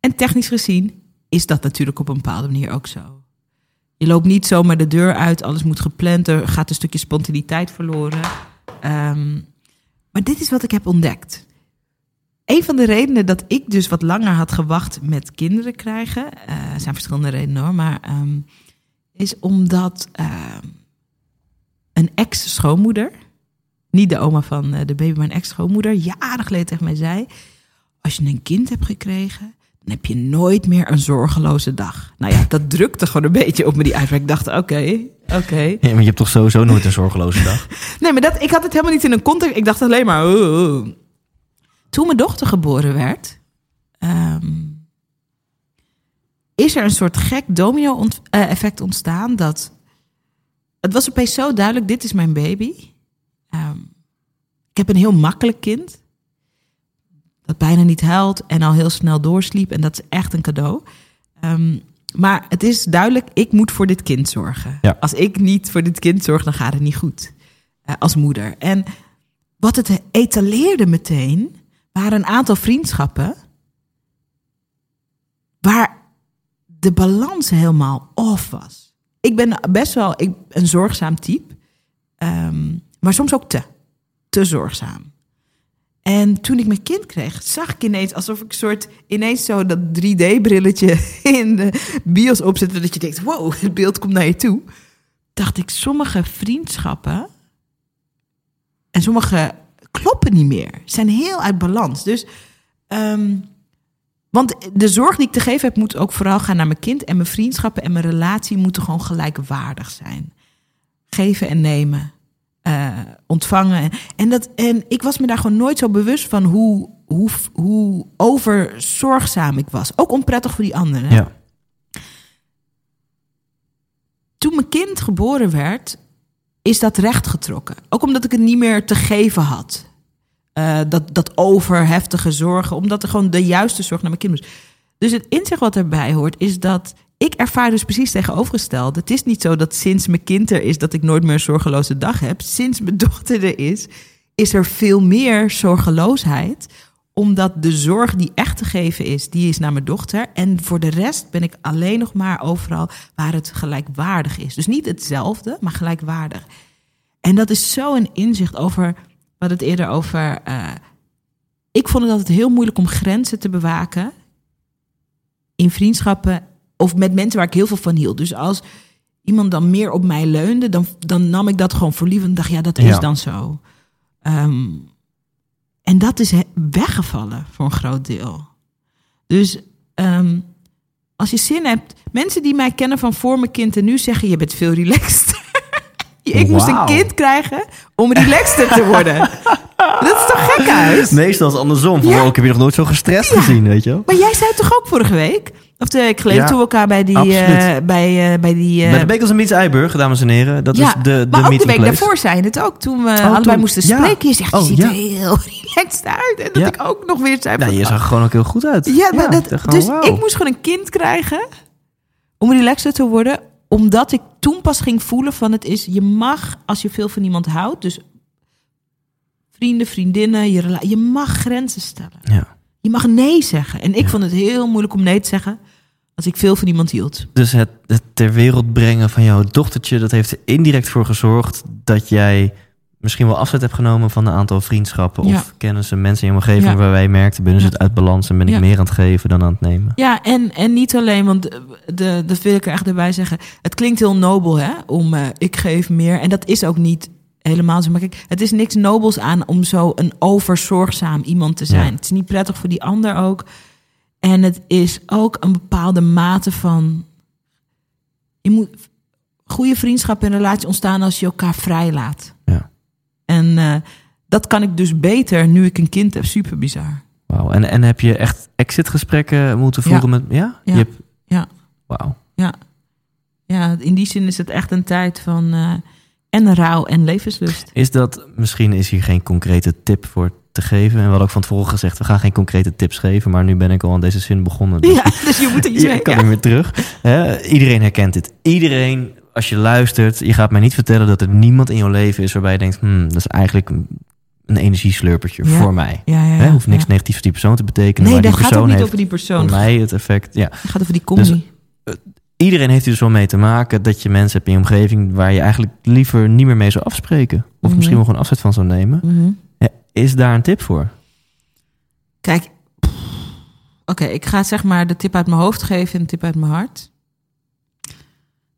En technisch gezien is dat natuurlijk op een bepaalde manier ook zo. Je loopt niet zomaar de deur uit, alles moet gepland, er gaat een stukje spontaniteit verloren. Ehm, maar dit is wat ik heb ontdekt. Een van de redenen dat ik dus wat langer had gewacht met kinderen krijgen, er zijn verschillende redenen hoor, maar ehm, is omdat ehm, een ex-schoonmoeder, niet de oma van eh, de baby, maar een ex-schoonmoeder, jaren geleden tegen mij zei: Als je een kind hebt gekregen, dan heb je nooit meer een zorgeloze dag. Nou ja, dat drukte gewoon een beetje op me die uitspraak. Ik dacht, oké, oké. Ja, maar je hebt toch sowieso nooit een zorgeloze dag? Nee, maar dat, ik had het helemaal niet in een context. Ik dacht alleen maar... oh. Toen mijn dochter geboren werd... ehm, is er een soort gek domino-effect ontstaan... dat het was opeens zo duidelijk... dit is mijn baby. Ehm, ik heb een heel makkelijk kind... dat bijna niet huilt en al heel snel doorsliep. En dat is echt een cadeau. Ehm, maar het is duidelijk, ik moet voor dit kind zorgen. Ja. Als ik niet voor dit kind zorg, dan gaat het niet goed. eh, als moeder. En wat het etaleerde meteen, waren een aantal vriendschappen... waar de balans helemaal off was. Ik ben best wel ik, een zorgzaam type. ehm, maar soms ook te. Te zorgzaam. En toen ik mijn kind kreeg, zag ik ineens alsof ik soort ineens zo dat 3D-brilletje in de bios opzette. Dat je denkt, wow, het beeld komt naar je toe. Dacht ik, sommige vriendschappen en sommige kloppen niet meer. Zijn heel uit balans. Dus, ehm, want de zorg die ik te geven heb, moet ook vooral gaan naar mijn kind. En mijn vriendschappen en mijn relatie moeten gewoon gelijkwaardig zijn. Geven en nemen eh, ontvangen. En, dat, en ik was me daar gewoon nooit zo bewust van hoe, hoe, hoe overzorgzaam ik was. Ook onprettig voor die anderen. Ja. Toen mijn kind geboren werd, is dat rechtgetrokken. Ook omdat ik het niet meer te geven had. Eh, dat, dat overheftige zorgen, omdat er gewoon de juiste zorg naar mijn kind moest. Dus het inzicht wat erbij hoort, is dat ik ervaar dus precies tegenovergesteld. Het is niet zo dat sinds mijn kind er is, dat ik nooit meer een zorgeloze dag heb. Sinds mijn dochter er is, is er veel meer zorgeloosheid. Omdat de zorg die echt te geven is, die is naar mijn dochter. En voor de rest ben ik alleen nog maar overal waar het gelijkwaardig is. Dus niet hetzelfde, maar gelijkwaardig. En dat is zo een inzicht over, wat het eerder over... eh, ik vond het altijd heel moeilijk om grenzen te bewaken in vriendschappen of met mensen waar ik heel veel van hield. Dus als iemand dan meer op mij leunde, dan, dan nam ik dat gewoon voor lief en dacht, ja, dat is Ja. dan zo. Ehm, en dat is weggevallen voor een groot deel. Dus ehm, Als je zin hebt. Mensen die mij kennen van voor mijn kind en nu zeggen: je bent veel relaxed. Ik moest een kind krijgen om relaxter te worden. Dat is toch gek uit? Meestal is het andersom. Van, Ja. oh, ik heb je nog nooit zo gestrest gezien, weet je wel? Maar jij zei het toch ook vorige week? Of twee weken geleden Ja, toen we elkaar bij die... eh, bij, eh, bij die eh, Bij de Bekels en Miets Eiburg, dames en heren. Dat is de, de maar ook de week daarvoor zei je het ook. Toen we Oh, allebei toen- moesten spreken. Je zegt, je Oh, ziet er heel relaxed uit. En dat ik ook nog weer zei... Nou, je zag er gewoon ook heel goed uit. Ja, maar dat, dacht gewoon, dus ik moest gewoon een kind krijgen om relaxer te worden. Omdat ik toen pas ging voelen van het is... Je mag, als je veel van iemand houdt... Dus vrienden, vriendinnen, je, je mag grenzen stellen. Ja. Je mag nee zeggen. En ik Ja. vond het heel moeilijk om nee te zeggen... als ik veel van iemand hield. Dus het, het ter wereld brengen van jouw dochtertje, dat heeft er indirect voor gezorgd dat jij misschien wel afzet hebt genomen van een aantal vriendschappen Ja. of kennissen, mensen in je omgeving Ja. waarbij je merkte, binnen Ja. zit uit balans en ben ik meer aan het geven dan aan het nemen. Ja, en, en niet alleen, want de, de, dat wil ik er echt erbij zeggen. Het klinkt heel nobel, hè? Om eh, ik geef meer. En dat is ook niet helemaal zo. Maar kijk, het is niks nobels aan om zo een overzorgzaam iemand te zijn. Ja. Het is niet prettig voor die ander ook. En het is ook een bepaalde mate van. Je moet. Goede vriendschap en relatie ontstaan als je elkaar vrijlaat. Ja. En eh, dat kan ik dus beter nu ik een kind heb. Super bizar. Wauw. En, en heb je echt exitgesprekken moeten Ja. voeren met... Ja? Ja. Je hebt, Ja. Wauw. Ja, in die zin is het echt een tijd van eh, en rouw en levenslust. Is dat, misschien is hier geen concrete tip voor te geven. En we hadden ook van tevoren gezegd, we gaan geen concrete tips geven. Maar nu ben ik al aan deze zin begonnen. Dus Ja, dus je moet er iets mee. ik kan Ja. niet meer terug. Iedereen herkent dit. Iedereen, als je luistert, je gaat mij niet vertellen dat er niemand in jouw leven is waarbij je denkt, hmm, dat is eigenlijk een, energieslurpertje Ja. voor mij. Ja, ja, hoeft niks negatiefs voor die persoon te betekenen. Nee, dat gaat ook niet over die persoon. voor mij het effect. Ja. Het gaat over die combi. Iedereen heeft er dus wel mee te maken dat je mensen hebt in je omgeving waar je eigenlijk liever niet meer mee zou afspreken. Of Mhm. misschien wel gewoon afzet van zou nemen. Mhm. Ja, is daar een tip voor? Kijk, oké, ik ga zeg maar de tip uit mijn hoofd geven en de tip uit mijn hart.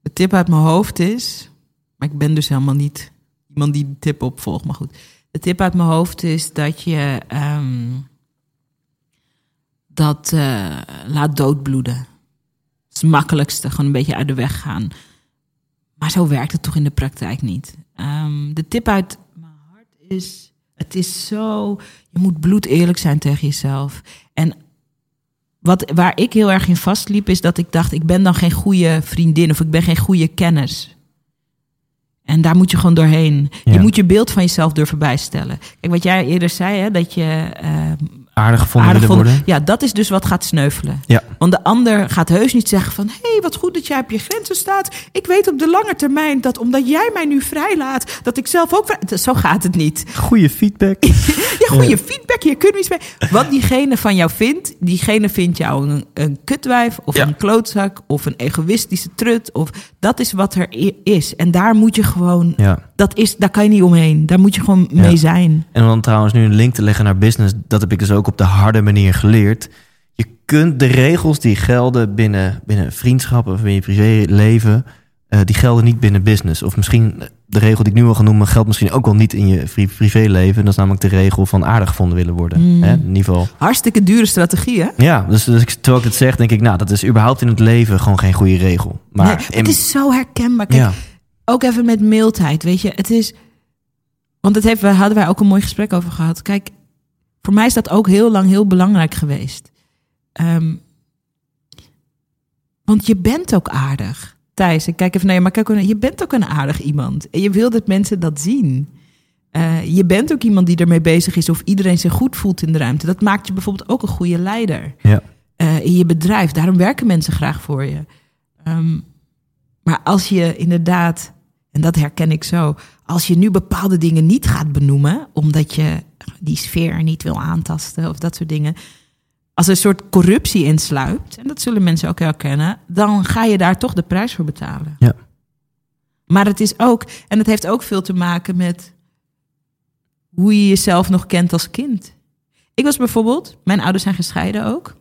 De tip uit mijn hoofd is, maar ik ben dus helemaal niet iemand die de tip opvolgt, maar goed. De tip uit mijn hoofd is dat je ehm, dat eh, laat doodbloeden. Is het makkelijkste, gewoon een beetje uit de weg gaan. Maar zo werkt het toch in de praktijk niet. Ehm, de tip uit mijn hart is, het is zo, je moet bloed eerlijk zijn tegen jezelf. En wat, waar ik heel erg in vastliep, is dat ik dacht, ik ben dan geen goede vriendin of ik ben geen goede kennis. En daar moet je gewoon doorheen. Ja. Je moet je beeld van jezelf durven bijstellen. Kijk, wat jij eerder zei, hè, dat je eh, Aardig gevonden aardig willen vond. worden? Ja, dat is dus wat gaat sneuvelen. Ja. Want de ander gaat heus niet zeggen van... hé, hey, wat goed dat jij op je grenzen staat. Ik weet op de lange termijn dat omdat jij mij nu vrijlaat... dat ik zelf ook... vrij- Zo gaat het niet. Goede feedback. Ja, goede feedback, hier kun je iets mee. Wat diegene van jou vindt, diegene vindt jou een, een kutwijf... of Ja. een klootzak of een egoïstische trut. Of, dat is wat er is. En daar moet je gewoon... ja. Dat is, daar kan je niet omheen. Daar moet je gewoon Ja. mee zijn. En om dan trouwens nu een link te leggen naar business, dat heb ik dus ook op de harde manier geleerd. Je kunt de regels die gelden binnen, binnen vriendschappen of binnen je privéleven, eh, die gelden niet binnen business. Of misschien eh, de regel die ik nu wil gaan noemen, geldt misschien ook wel niet in je pri- privéleven. Dat is namelijk de regel van aardig gevonden willen worden. Mm. Hè? Geval. Hartstikke dure strategie, hè? Ja, dus, dus terwijl ik dit zeg, denk ik, nou, dat is überhaupt in het leven gewoon geen goede regel. Maar Nee, in- het is zo herkenbaar. Kijk, ja, ook even met mildheid, weet je. Het is... Want het heeft, daar hadden wij ook een mooi gesprek over gehad. Kijk, voor mij is dat ook heel lang heel belangrijk geweest. Ehm, want je bent ook aardig. Thijs, ik kijk even naar je, maar kijk, je bent ook een aardig iemand. En je wil dat mensen dat zien. Eh, je bent ook iemand die ermee bezig is of iedereen zich goed voelt in de ruimte. Dat maakt je bijvoorbeeld ook een goede leider ja. eh, in je bedrijf. Daarom werken mensen graag voor je. Ehm, maar als je inderdaad, en dat herken ik zo, als je nu bepaalde dingen niet gaat benoemen, omdat je die sfeer niet wil aantasten of dat soort dingen. Als er een soort corruptie insluipt, en dat zullen mensen ook herkennen, dan ga je daar toch de prijs voor betalen. Ja. Maar het is ook, en het heeft ook veel te maken met hoe je jezelf nog kent als kind. Ik was bijvoorbeeld, mijn ouders zijn gescheiden ook.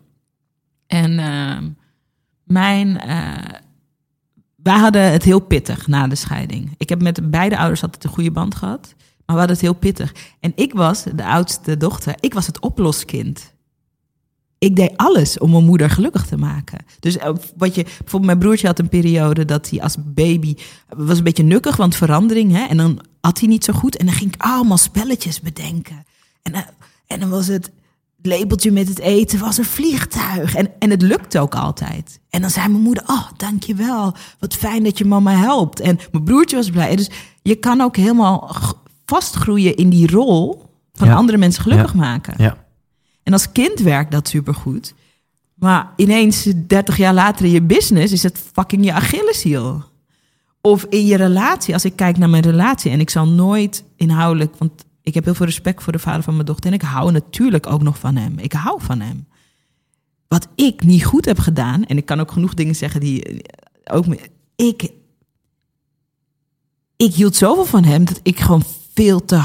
En ehm, mijn, eh, wij hadden het heel pittig na de scheiding. Ik heb met beide ouders altijd een goede band gehad. Maar we hadden het heel pittig. En ik was de oudste dochter. Ik was het oploskind. ik deed alles om mijn moeder gelukkig te maken. Dus eh, wat je, bijvoorbeeld mijn broertje had een periode dat hij als baby was een beetje nukkig, want verandering, hè, en dan had hij niet zo goed en dan ging ik allemaal spelletjes bedenken. En, eh, en dan was het labeltje met het eten was een vliegtuig. En, en het lukte ook altijd. En dan zei mijn moeder, oh, dankjewel. Wat fijn dat je mama helpt. En mijn broertje was blij. Dus je kan ook helemaal vastgroeien in die rol van Ja. andere mensen gelukkig Ja. maken. Ja. En als kind werkt dat supergoed. Maar ineens, 30 jaar later in je business, is het fucking je Achilleshiel. Of in je relatie. Als ik kijk naar mijn relatie en ik zal nooit inhoudelijk, want ik heb heel veel respect voor de vader van mijn dochter en ik hou natuurlijk ook nog van hem. Ik hou van hem. Wat ik niet goed heb gedaan, en ik kan ook genoeg dingen zeggen die eh, ook. Ik, ik hield zoveel van hem dat ik gewoon veel te.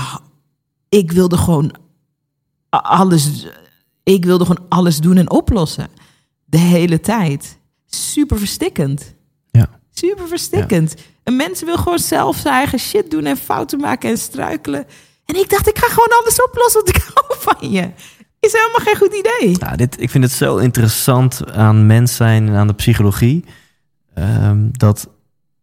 Ik wilde gewoon alles. Ik wilde gewoon alles doen en oplossen. De hele tijd. Super verstikkend. Ja. Super verstikkend. Een mens wil gewoon zelf zijn eigen shit doen en fouten maken en struikelen. En ik dacht, ik ga gewoon alles oplossen, want ik hou van je. Is helemaal geen goed idee. Ja, dit, ik vind het zo interessant aan mens zijn en aan de psychologie. ehm, dat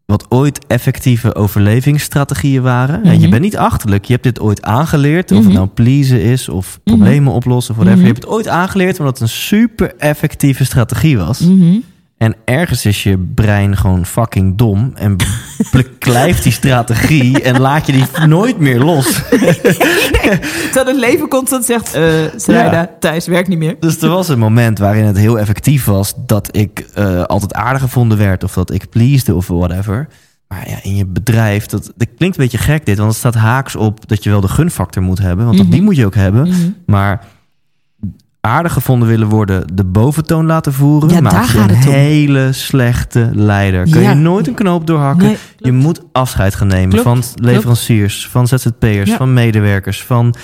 wat ooit effectieve overlevingsstrategieën waren. En je Mhm. bent niet achterlijk. Je hebt dit ooit aangeleerd. Of Mhm. het nou pleasen is of problemen oplossen. Of whatever. Mhm. Je hebt het ooit aangeleerd omdat het een super effectieve strategie was. En ergens is je brein gewoon fucking dom. En beklijft die strategie. en laat je die nooit meer los. Terwijl het leven constant zegt, eh Zrijda, Thijs, werkt niet meer. Dus er was een moment waarin het heel effectief was dat ik eh, altijd aardig gevonden werd of dat ik pleased of whatever. Maar ja, in je bedrijf, dat, dat klinkt een beetje gek dit, want het staat haaks op dat je wel de gunfactor moet hebben, want dat- Mhm. die moet je ook hebben. Mhm. Maar aardig gevonden willen worden, de boventoon laten voeren, Ja, maakt daar gaat een het om. hele slechte leider. Kun Ja. je nooit een knoop doorhakken. Nee, je moet afscheid gaan nemen Klopt, van leveranciers, van ZZP'ers, Ja. van medewerkers, van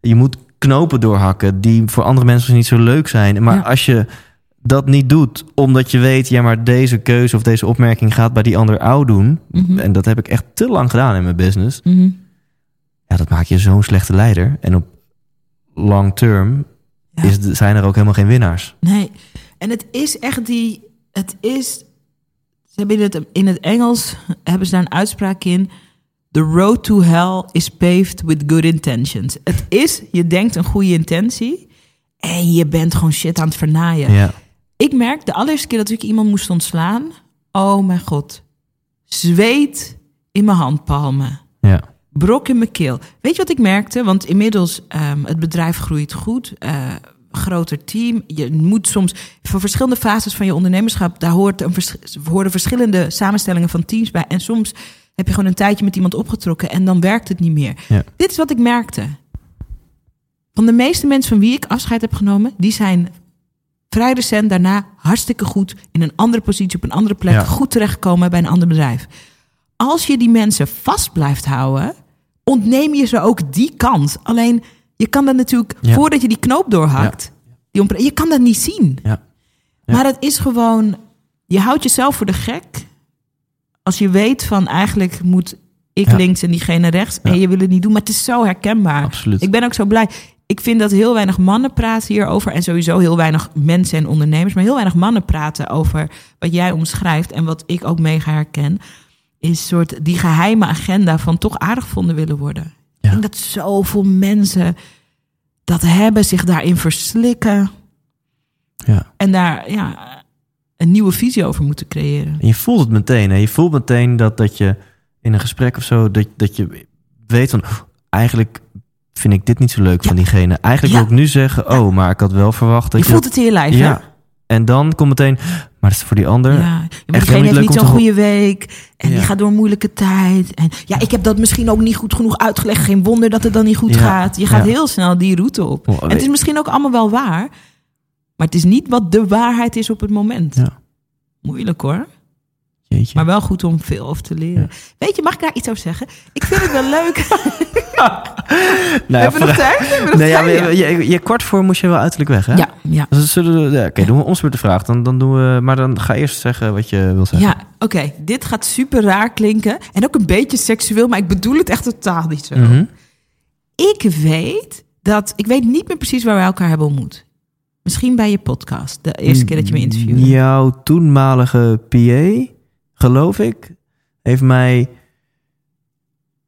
je moet knopen doorhakken die voor andere mensen niet zo leuk zijn. Maar als je dat niet doet, omdat je weet, ja, maar deze keuze of deze opmerking gaat bij die ander oud doen. Mhm. En dat heb ik echt te lang gedaan in mijn business. Mhm. Ja, dat maakt je zo'n slechte leider. En op long term Ja. is, zijn er ook helemaal geen winnaars. Nee, en het is echt die. Het is. Ze hebben in het, in het Engels hebben ze daar een uitspraak in. The road to hell is paved with good intentions. Het is, je denkt een goede intentie. En je bent gewoon shit aan het vernaaien. Ja. Ik merk de allereerste keer dat ik iemand moest ontslaan. Oh mijn god. Zweet in mijn handpalmen Ja. brok in mijn keel. Weet je wat ik merkte? Want inmiddels, um, het bedrijf groeit goed. Uh, groter team. Je moet soms voor verschillende fases van je ondernemerschap, daar hoort een vers horen verschillende samenstellingen van teams bij. En soms heb je gewoon een tijdje met iemand opgetrokken en dan werkt het niet meer. Ja. Dit is wat ik merkte. Van de meeste mensen van wie ik afscheid heb genomen, die zijn vrij recent daarna hartstikke goed in een andere positie op een andere plek, Ja. goed terechtkomen bij een ander bedrijf. Als je die mensen vast blijft houden, ontneem je ze ook die kans. Alleen je kan dat natuurlijk, Ja. voordat je die knoop doorhakt, die je kan dat niet zien. Maar het is gewoon, je houdt jezelf voor de gek. Als je weet van eigenlijk moet ik links en diegene rechts. En je wil het niet doen, maar het is zo herkenbaar. Absoluut. Ik ben ook zo blij. Ik vind dat heel weinig mannen praten hierover. En sowieso heel weinig mensen en ondernemers. Maar heel weinig mannen praten over wat jij omschrijft. En wat ik ook mega herken. Is soort die geheime agenda van toch aardig gevonden willen worden. Ja. Ik denk dat zoveel mensen dat hebben, zich daarin verslikken. Ja. En daar ja, een nieuwe visie over moeten creëren. En je voelt het meteen. Hè? Je voelt meteen dat, dat je in een gesprek of zo, dat, dat je weet van, "Oh, eigenlijk vind ik dit niet zo leuk Ja. van diegene. Eigenlijk Ja. wil ik nu zeggen, oh, maar ik had wel verwacht dat Je je... voelt het in je lijf, ja. En dan komt meteen, maar dat is voor die ander. Ja, diegene heeft niet zo'n goede week. En die gaat door een moeilijke tijd. En ja, ik heb dat misschien ook niet goed genoeg uitgelegd. Geen wonder dat het dan niet goed Ja. gaat. Je gaat Ja. heel snel die route op. Oh, En het is misschien ook allemaal wel waar. Maar het is niet wat de waarheid is op het moment. Ja. Moeilijk hoor. Jeetje. Maar wel goed om veel over te leren. Weet je, mag ik daar iets over zeggen? Ik vind het wel leuk. Nou, Hebben we nog tijd? Hebben we Nee, ja, je, je, kort voor moest je wel uiterlijk weg, hè? Ja, ja. Dus zullen we, ja, Oké, doen we ons weer de vraag. Dan, dan doen we, maar dan ga eerst zeggen wat je wil zeggen. Ja, oké. Dit gaat super raar klinken. En ook een beetje seksueel, maar ik bedoel het echt totaal niet zo. Mhm. Ik weet dat... Ik weet niet meer precies waar wij elkaar hebben ontmoet. Misschien bij je podcast, de eerste keer dat je me interviewde. Jouw toenmalige PA, geloof ik, heeft mij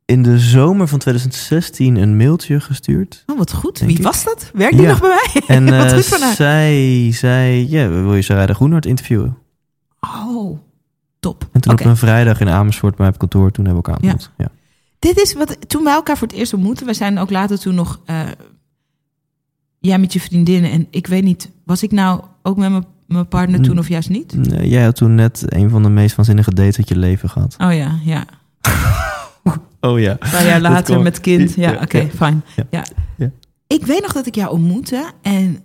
in de zomer van 2016 een mailtje gestuurd. Oh, wat goed. Wie ik. was dat? Werkt die Ja. nog bij mij? En wat eh, goed zij zei, ja, wil je Sarayda Groenhart interviewen? Oh, top. En toen op een vrijdag in Amersfoort bij mij op kantoor, toen hebben we elkaar ontmoet. Ja. Dit is wat toen wij elkaar voor het eerst ontmoetten. We zijn ook later toen nog. eh, jij met je vriendinnen. En ik weet niet, was ik nou ook met mijn, mijn partner toen of juist niet? Nee, jij had toen net een van de meest waanzinnige dates uit je leven gehad. Oh ja, ja. Oh ja. Een paar jaar later met kind. Ja, Ja, oké, ja. fijn. Ja. Ja. Ja. Ik weet nog dat ik jou ontmoette en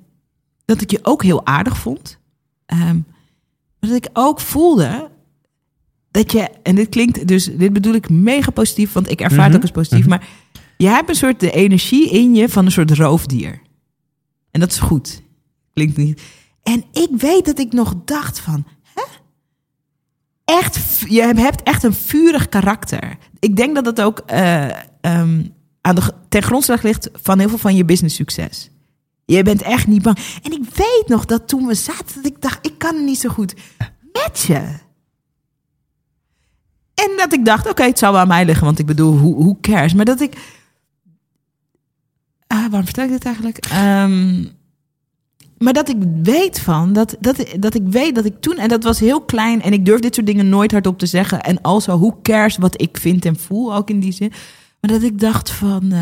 dat ik je ook heel aardig vond. Ehm, maar dat ik ook voelde dat je, en dit klinkt dus, dit bedoel ik mega positief, want ik ervaar het Mhm, ook als positief, mhm. maar je hebt een soort de energie in je van een soort roofdier. En dat is goed. Klinkt niet. En ik weet dat ik nog dacht van, hè? Echt, je hebt echt een vurig karakter. Ik denk dat dat ook eh, ehm, aan de, ten grondslag ligt van heel veel van je business succes. Je bent echt niet bang. En ik weet nog dat toen we zaten, dat ik dacht, ik kan het niet zo goed je. En dat ik dacht, oké, het zou wel aan mij liggen, want ik bedoel, hoe, hoe cares? Maar dat ik... Ah, waarom vertel ik dit eigenlijk? Ehm, maar dat ik weet van, dat, dat, dat ik weet dat ik toen, en dat was heel klein, en ik durf dit soort dingen nooit hardop te zeggen. En also, hoe cares wat ik vind en voel, ook in die zin. Maar dat ik dacht van, eh,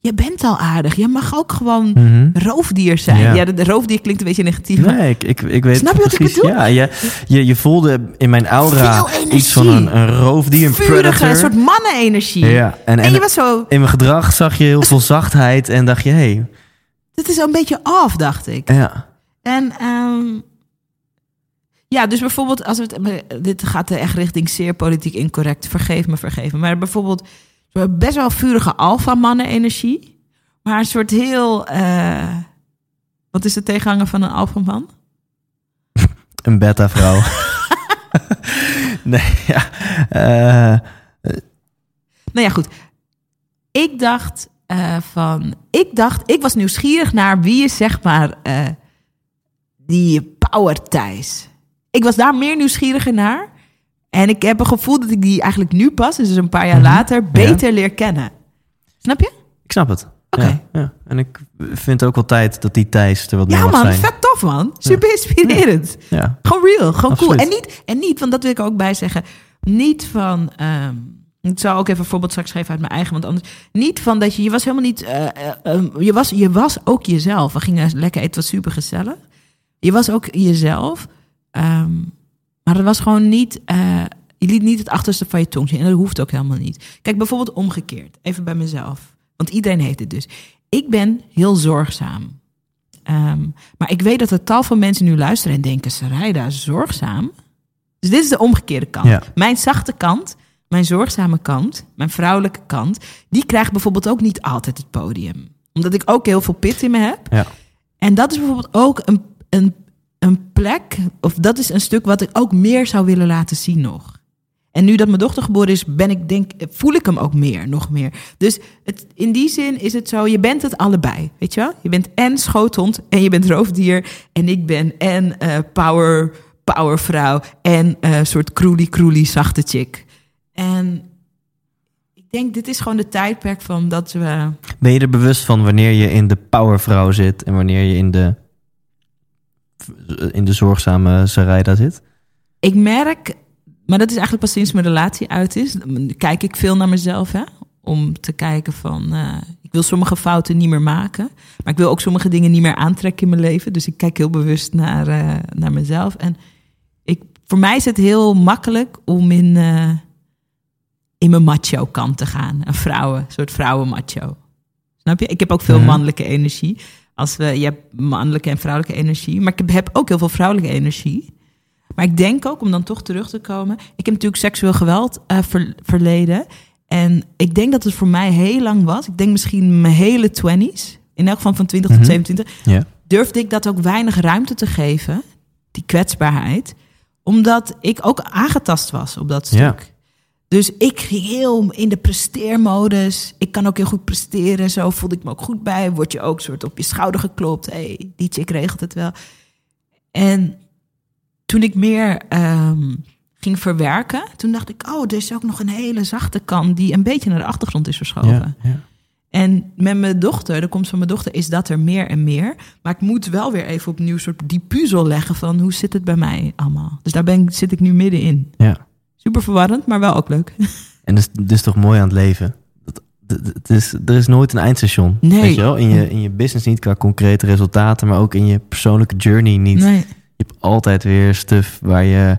je bent al aardig. Je mag ook gewoon Mhm. roofdier zijn. Ja. Ja, de, roofdier klinkt een beetje negatief. Nee, ik, ik, ik weet Snap je wat ik bedoel? Ja, je, je, je voelde in mijn aura iets van een, een roofdier, een Vurige, predator. een soort mannenenergie. Ja, en, En, en je was zo, in mijn gedrag zag je heel veel zachtheid en dacht je, hé, hey, dit is een beetje af, dacht ik. ja. En ehm, ja, dus bijvoorbeeld, als we het, dit gaat echt richting zeer politiek incorrect, vergeef me, vergeef me. Maar bijvoorbeeld best wel vurige alfa-mannen-energie, maar een soort heel, eh, wat is de tegenhanger van een alfa-man? een beta-vrouw. nee, ja. eh, Nou ja, goed. Ik dacht eh, van, ik dacht, ik was nieuwsgierig naar wie is zeg maar eh, die power Thijs. Ik was daar meer nieuwsgieriger naar. En ik heb een gevoel dat ik die eigenlijk nu pas, dus een paar jaar Mhm. later, beter leer kennen. Snap je? ik snap het. Oké. Ja, ja. En ik vind ook wel tijd dat die Thijs er wat meer Ja man, zijn. vet tof man. Super inspirerend. Ja. Gewoon real, gewoon Absoluut. cool. En niet, en niet, want dat wil ik er ook bij zeggen, niet van. ehm, ik zou ook even een voorbeeld straks geven uit mijn eigen, want anders. Niet van dat je, je was helemaal niet. eh, eh, ehm, je, was, je was ook jezelf. We gingen lekker eten, het was super gezellig. Je was ook jezelf. ehm, maar het was gewoon niet. eh, je liet niet het achterste van je tong zien. En dat hoeft ook helemaal niet. Kijk, bijvoorbeeld omgekeerd. Even bij mezelf. Want iedereen heeft het dus. Ik ben heel zorgzaam. Ehm, maar ik weet dat er tal van mensen nu luisteren en denken: Sarayda, zorgzaam? Dus dit is de omgekeerde kant. Ja. Mijn zachte kant, mijn zorgzame kant, mijn vrouwelijke kant, die krijgt bijvoorbeeld ook niet altijd het podium. Omdat ik ook heel veel pit in me heb. Ja. En dat is bijvoorbeeld ook een, een, een plek, of dat is een stuk wat ik ook meer zou willen laten zien nog. En nu dat mijn dochter geboren is, ben ik denk, voel ik hem ook meer, nog meer. Dus het, in die zin is het zo, je bent het allebei, weet je wel? Je bent en schoothond en je bent roofdier. En ik ben en eh, power, powervrouw en eh soort kroelie kroelie zachte chick. En ik denk, dit is gewoon de tijdperk van dat we... Ben je er bewust van wanneer je in de powervrouw zit en wanneer je in de, in de zorgzame Sarayda zit? Ik merk, maar dat is eigenlijk pas sinds mijn relatie uit is, kijk ik veel naar mezelf, hè? Om te kijken van, eh, ik wil sommige fouten niet meer maken, maar ik wil ook sommige dingen niet meer aantrekken in mijn leven. Dus ik kijk heel bewust naar, eh, naar mezelf. En ik, voor mij is het heel makkelijk om in, eh, in mijn macho kant te gaan. Een vrouwen, een soort vrouwen macho. Snap je? Ik heb ook veel Mhm. mannelijke energie. Als we, je hebt mannelijke en vrouwelijke energie, maar ik heb ook heel veel vrouwelijke energie. Maar ik denk ook, om dan toch terug te komen... Ik heb natuurlijk seksueel geweld eh, ver- verleden. En ik denk dat het voor mij heel lang was. Ik denk misschien mijn hele twenties. In elk geval van 20 Mhm. tot 27. Ja. Durfde ik dat ook weinig ruimte te geven. Die kwetsbaarheid. Omdat ik ook aangetast was op dat stuk. Ja. Dus ik ging heel in de presteermodus. Ik kan ook heel goed presteren. Zo voelde ik me ook goed bij. Word je ook soort op je schouder geklopt. hey, die chick regelt het wel. En toen ik meer ehm, ging verwerken, toen dacht ik, oh, er is ook nog een hele zachte kant die een beetje naar de achtergrond is verschoven. Ja, ja. En met mijn dochter, de komst van mijn dochter, is dat er meer en meer. Maar ik moet wel weer even opnieuw soort die puzzel leggen van hoe zit het bij mij allemaal. Dus daar ben ik, zit ik nu middenin. ja. Super verwarrend, maar wel ook leuk. En dat is, is toch mooi aan het leven. Dat, het is, er is nooit een eindstation. Nee. Weet je wel? In, je, in je business niet qua concrete resultaten, maar ook in je persoonlijke journey niet. Nee. Je hebt altijd weer stuff waar je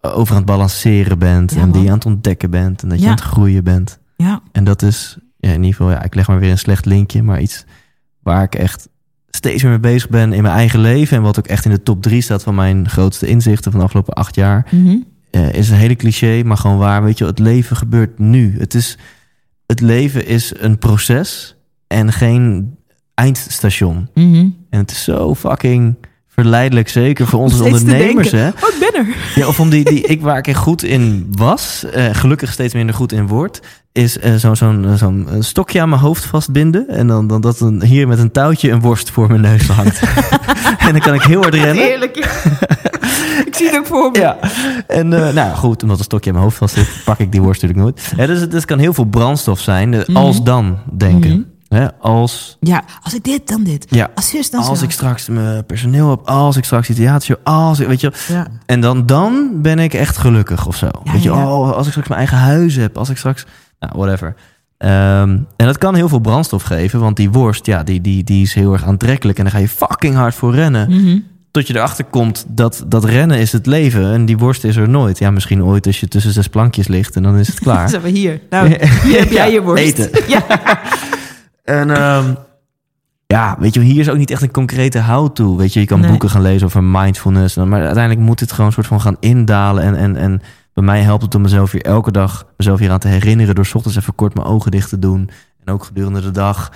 over aan het balanceren bent. Ja, en die je aan het ontdekken bent. En dat je aan het groeien bent. Ja, En dat is ja, in ieder geval, ja, ik leg maar weer een slecht linkje, maar iets waar ik echt steeds meer mee bezig ben in mijn eigen leven. En wat ook echt in de top drie staat van mijn grootste inzichten van de afgelopen acht jaar. Mhm. Eh, is een hele cliché, maar gewoon waar. Weet je, het leven gebeurt nu. Het, is, het leven is een proces en geen eindstation. Mhm. En het is zo fucking verleidelijk, zeker voor ons als Steeds te ondernemers. Hè? Oh, ik ben er. Ja, of om die, die ik waar ik echt goed in was, eh, gelukkig steeds minder goed in word, is eh, zo'n zo'n eh, zo'n eh, stokje aan mijn hoofd vastbinden. En dan, dan dat een, hier met een touwtje een worst voor mijn neus hangt. en dan kan ik heel hard rennen. Heerlijk. ik zie het ook voor me. Ja, en nou goed, omdat een stokje aan mijn hoofd vast zit, pak ik die worst natuurlijk nooit. Ja, dus het dus kan heel veel brandstof zijn, eh, als dan denken. Mhm. Hè, als, Ja, als ik dit, dan dit. ja, Als zus, dan als zo. ik straks mijn personeel heb, als ik straks die theatershow, als ik, weet je. Ja. En dan, dan ben ik echt gelukkig of zo. Ja, weet je, oh, als ik straks mijn eigen huis heb, als ik straks, nou, whatever. Ehm, en dat kan heel veel brandstof geven, want die worst, ja, die, die, die is heel erg aantrekkelijk en daar ga je fucking hard voor rennen. Mhm. Tot je erachter komt dat dat rennen is het leven en die worst is er nooit. Ja, misschien ooit als je tussen zes plankjes ligt en dan is het Dan klaar. zijn we hier. Nou, hier heb jij je worst. eten. Ja. En ehm, ja, weet je, hier is ook niet echt een concrete how-to. Weet je, je kan Nee. boeken gaan lezen over mindfulness. Maar uiteindelijk moet dit gewoon een soort van gaan indalen. En, en, en bij mij helpt het om mezelf hier elke dag mezelf hier aan te herinneren. Door 's ochtends even kort mijn ogen dicht te doen. En ook gedurende de dag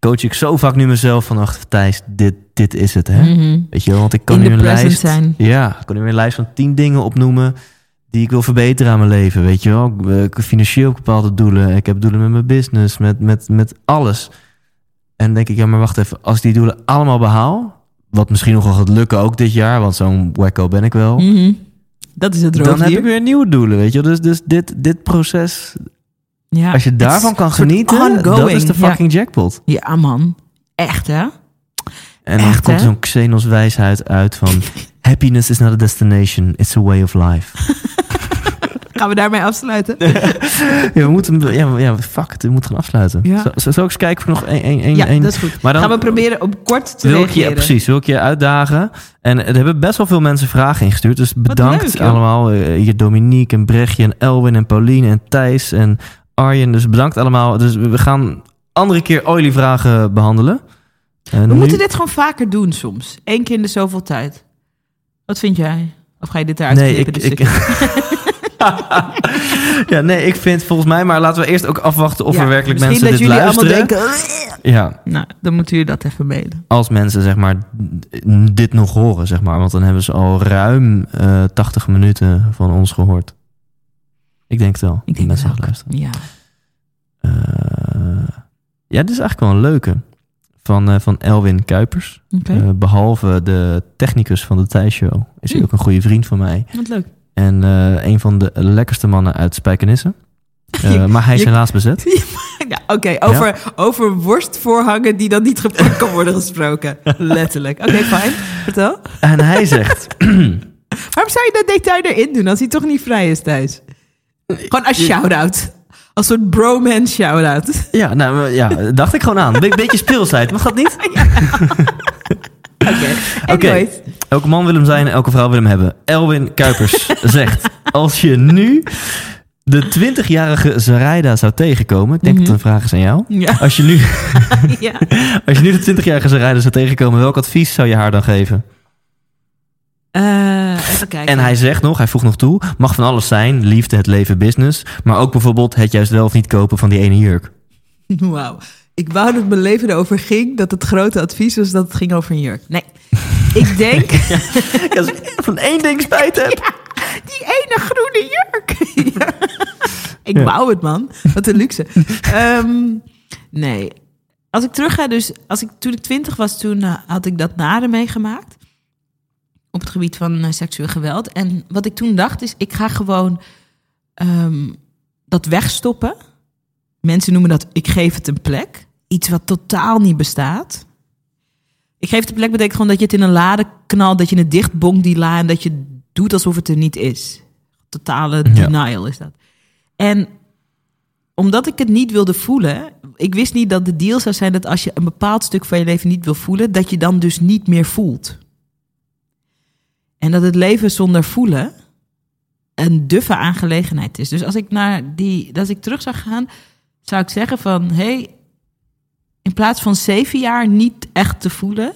coach ik zo vaak nu mezelf van... Ach, Thijs, dit, dit is het, hè? Mhm. Weet je wel, want ik kan In nu een lijst... zijn. Ja, ik kan nu een lijst van tien dingen opnoemen... die ik wil verbeteren aan mijn leven, weet je wel. Ik, ik financieel bepaalde doelen. Ik heb doelen met mijn business, met, met, met alles. En dan denk ik, ja, maar wacht even. Als ik die doelen allemaal behaal... wat misschien nog wel gaat lukken ook dit jaar... want zo'n wacko ben ik wel... Mhm. Dat is het dan heb roofdier. ik weer nieuwe doelen, weet je wel. Dus, dus dit, dit proces, Ja, als je daarvan kan genieten... dat is de Ja. fucking jackpot. Ja, man. Echt, hè? En dan Echt, komt zo'n Xenos wijsheid uit van... happiness is not a destination, it's a way of life. Gaan we daarmee afsluiten? Ja, we moeten, ja, ja, fuck it, we moeten gaan afsluiten. Ja. Zal ik eens kijken of ik nog één... één, één, Ja, dat is goed. Maar dan Gaan we proberen op kort te wil ik je, precies, wil ik je uitdagen. En er hebben best wel veel mensen vragen ingestuurd. Dus bedankt leuk, allemaal. Eh, Hier Dominique en Brechtje en Elwin en Pauline en Thijs en Arjen. Dus bedankt allemaal. Dus we we gaan andere keer oily vragen behandelen. En We nu- moeten dit gewoon vaker doen soms. Eén keer in de zoveel tijd. Wat vind jij? Of ga je dit eruit Nee, knippen? ik, ik? ja, nee, ik vind volgens mij, maar laten we eerst ook afwachten of Ja, er werkelijk mensen dit luisteren. denken... Ja, Nou, dan moeten jullie dat even mailen. als mensen zeg maar dit nog horen, zeg maar. Want dan hebben ze al ruim eh 80 minuten van ons gehoord. Ik denk het wel. Ik denk mensen luisteren. Ja. Eh, ja, dit is eigenlijk wel een leuke. Van, eh, van Elwin Kuipers. Eh, behalve de technicus van de Thijs Show is hij Hm. ook een goede vriend van mij. wat leuk. En eh, een van de lekkerste mannen uit Spijkenisse. Eh, maar hij is je- helaas bezet. Ja, Oké, over, over worstvoorhangen die dan niet gepakt kan worden gesproken. Letterlijk. Oké, fijn. Vertel. En hij zegt... Waarom zou je dat detail erin doen als hij toch niet vrij is thuis? Gewoon als shout-out. Als soort bromance shout-out. Ja, nou ja, dacht ik gewoon aan. Be beetje speelsheid, mag dat niet? Oké. Anyways. Elke man wil hem zijn, elke vrouw wil hem hebben. Elwin Kuipers zegt... Als je nu de 20-jarige Zaraida zou tegenkomen... Ik denk dat het een vraag is aan jou. Ja. Als je nu, ja. als je nu de 20-jarige Zaraida zou tegenkomen... welk advies zou je haar dan geven? Eh, even kijken. En hij zegt nog, hij voegt nog toe... mag van alles zijn, liefde, het leven, business... maar ook bijvoorbeeld het juist wel of niet kopen van die ene jurk. Wauw. Ik wou dat mijn leven erover ging. Dat het grote advies was dat het ging over een jurk. Nee. Ik denk... Als ik van één ding spijt heb... Die ene groene jurk. Ik Ja. wou het, man. Wat een luxe. Ehm, nee. Als ik terug ga, dus als ik, toen ik twintig was, toen eh, had ik dat nare meegemaakt. Op het gebied van eh, seksueel geweld. En wat ik toen dacht is, ik ga gewoon ehm, dat wegstoppen. Mensen noemen dat, ik geef het een plek. Iets wat totaal niet bestaat. Ik geef het een plek betekent gewoon dat je het in een lade knalt, dat je het dichtbonkt, die la, en dat je doet alsof het er niet is. Totale Ja. denial is dat. En omdat ik het niet wilde voelen, ik wist niet dat de deal zou zijn dat als je een bepaald stuk van je leven niet wil voelen, dat je dan dus niet meer voelt. En dat het leven zonder voelen een duffe aangelegenheid is. Dus als ik naar die, als ik terug zou gaan, zou ik zeggen van, hey, in plaats van zeven jaar niet echt te voelen,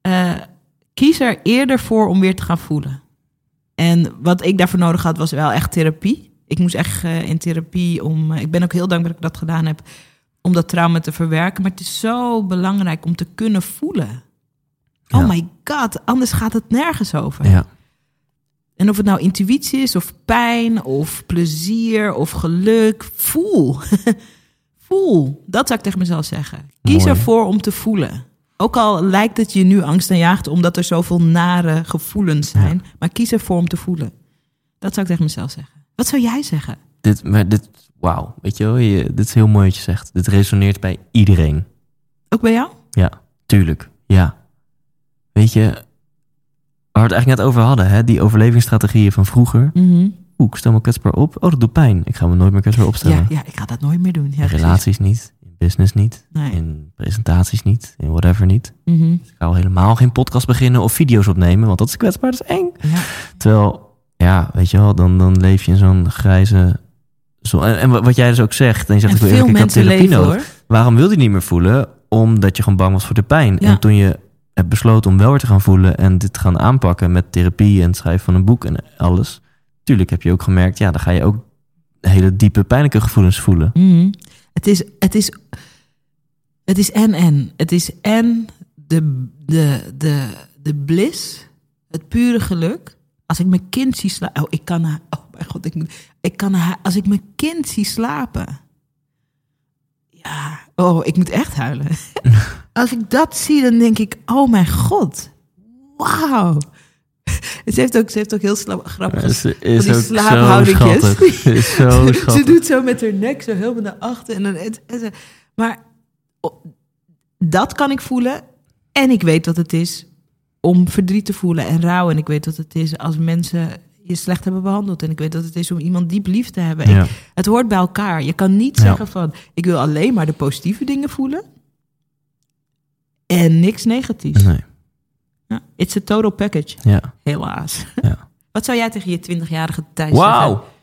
eh, kies er eerder voor om weer te gaan voelen. En wat ik daarvoor nodig had, was wel echt therapie. Ik moest echt eh, in therapie om. eh, ik ben ook heel dankbaar dat ik dat gedaan heb. Om dat trauma te verwerken. Maar het is zo belangrijk om te kunnen voelen. Ja. Oh my god, anders gaat het nergens over. Ja. En of het nou intuïtie is, of pijn, of plezier, of geluk, voel. voel. Dat zou ik tegen mezelf zeggen. Kies Mooi. ervoor om te voelen. Ook al lijkt het je nu angst en jaagt omdat er zoveel nare gevoelens zijn. Maar kies ervoor om te voelen. Dat zou ik tegen mezelf zeggen. Wat zou jij zeggen? Dit, maar dit, wauw, weet je wel, je, dit is heel mooi wat je zegt. Dit resoneert bij iedereen. Ook bij jou? Ja, tuurlijk. Ja. Weet je, waar we het eigenlijk net over hadden, hè? die overlevingsstrategieën van vroeger. Oeh, ik stel me kwetsbaar op. Oh, dat doet pijn. Ik ga me nooit meer kwetsbaar opstellen. Ja, ja, ik ga dat nooit meer doen. Ja, in relaties niet, in business niet, Nee. in presentaties niet, in whatever niet. Mhm. Ik ga al helemaal geen podcast beginnen of video's opnemen, want dat is kwetsbaar, dat is eng. Ja. Terwijl, ja, weet je wel, dan, dan leef je in zo'n grijze... Zo, en, en wat jij dus ook zegt, en je zegt, En ik, wil eerlijk, ik had mensen therapie leven. Waarom wilde je niet meer voelen? Omdat je gewoon bang was voor de pijn. Ja. En toen je hebt besloten om wel weer te gaan voelen en dit te gaan aanpakken met therapie en het schrijven van een boek en alles. Tuurlijk heb je ook gemerkt, ja, dan ga je ook hele diepe pijnlijke gevoelens voelen. Mhm. Het is, het is, het is en en. Het is en de, de, de, de bliss, het pure geluk. Als ik mijn kind zie slapen. Oh, ik kan. Oh mijn god, ik. Ik kan. Als ik mijn kind zie slapen. Ja. Oh, ik moet echt huilen. Als ik dat zie, dan denk ik: oh mijn god. Wauw. Ze heeft ook, ze heeft ook heel grappig ze is die zo slaaphoudingjes. schattig. Ze is zo ze schattig. doet zo met haar nek zo helemaal naar achter. En dan, het- maar oh, dat kan ik voelen. En ik weet wat het is om verdriet te voelen en rouw. En ik weet wat het is als mensen je slecht hebben behandeld. En ik weet wat het is om iemand diep lief te hebben. Ja. Ik- het hoort bij elkaar. Je kan niet Ja. zeggen van... ik wil alleen maar de positieve dingen voelen. En niks negatiefs. Nee, Ja, it's a total package, ja. helaas. Ja. Wat zou jij tegen je 20-jarige Thijs Wauw. zeggen?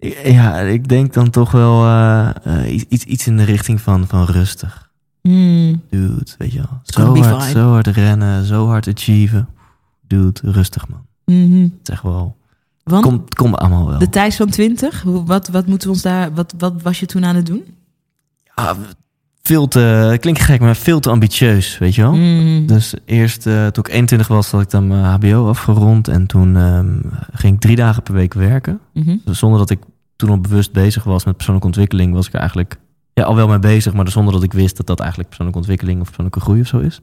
Ehm, ja, ik denk dan toch wel eh, eh, iets- iets, iets in de richting van, van rustig. Hmm. Dude, weet je wel. Zo hard, zo hard rennen, zo hard achieven. Dude, rustig man. Mhm. Het is echt wel... Want Komt kom allemaal wel. de Thijs van 20, hoe- wat, wat moeten we ons daar, wat, wat was je toen aan het doen? Ah, veel te... Klinkt gek, maar veel te ambitieus, weet je wel. Mhm. Dus eerst, eh, toen ik 21 was, had ik dan mijn HBO afgerond. En toen ehm, ging ik drie dagen per week werken. Mhm. Dus zonder dat ik toen al bewust bezig was met persoonlijke ontwikkeling, was ik eigenlijk ja, al wel mee bezig, maar zonder dat ik wist dat dat eigenlijk persoonlijke ontwikkeling of persoonlijke groei of zo is.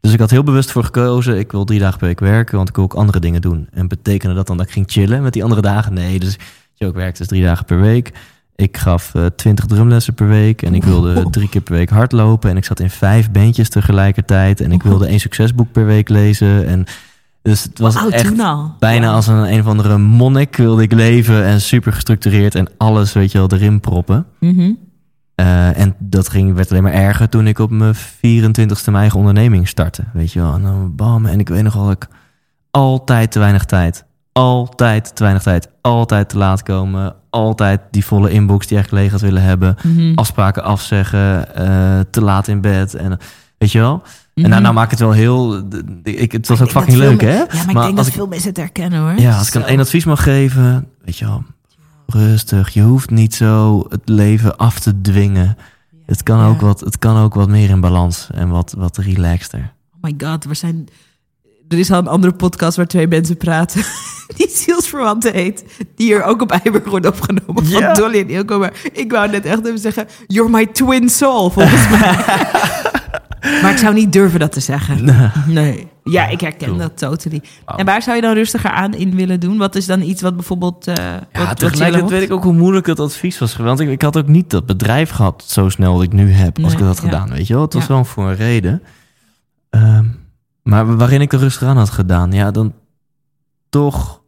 Dus ik had heel bewust voor gekozen, ik wil drie dagen per week werken, want ik wil ook andere dingen doen. En betekende dat dan dat ik ging chillen met die andere dagen? Nee, dus ook werkte dus drie dagen per week. Ik gaf eh, twintig drumlessen per week en ik wilde drie keer per week hardlopen. En ik zat in vijf bandjes tegelijkertijd en ik wilde één succesboek per week lezen. En dus het was echt bijna als een een of andere monnik wilde ik leven en super gestructureerd en alles, weet je wel, erin proppen. Mhm. Eh, en dat ging, werd alleen maar erger toen ik op mijn 24ste mijn eigen onderneming startte. Weet je wel, en dan bam. En ik weet nog wel, dat ik altijd te weinig tijd. Altijd te weinig tijd. Altijd te laat komen. Altijd die volle inbox die echt leeg had willen hebben. Mhm. Afspraken afzeggen. eh, te laat in bed. En, weet je wel? En Mhm. nou, nou maak ik het wel heel... Ik, het was ook Ik denk fucking leuk, hè? Ja, maar ik denk dat veel mensen het herkennen hoor. ja, als ik een één advies mag geven, weet je wel, rustig. Je hoeft niet zo het leven af te dwingen. Het kan, Ja. ook, wat, het kan ook wat meer in balans en wat, wat relaxter. Oh my god, we zijn... Er is al een andere podcast waar twee mensen praten. Die zielsverwanten heet. Die er ook op Eiburg wordt opgenomen. Van. Dolly en Ilko. Maar ik wou net echt even zeggen... You're my twin soul, volgens mij. maar ik zou niet durven dat te zeggen. Nee. Ja, ik herken Cool. dat totally. En waar zou je dan rustiger aan in willen doen? Wat is dan iets wat bijvoorbeeld... eh Ja, wat, tegelijkertijd weet ik ook hoe moeilijk het advies was. Want ik, ik had ook niet dat bedrijf gehad zo snel dat ik nu heb, als Nee, ik dat had ja. gedaan. Weet je wel? Het was Ja. wel voor een reden. Ehm, maar waarin ik er rustig aan had gedaan, ja, dan toch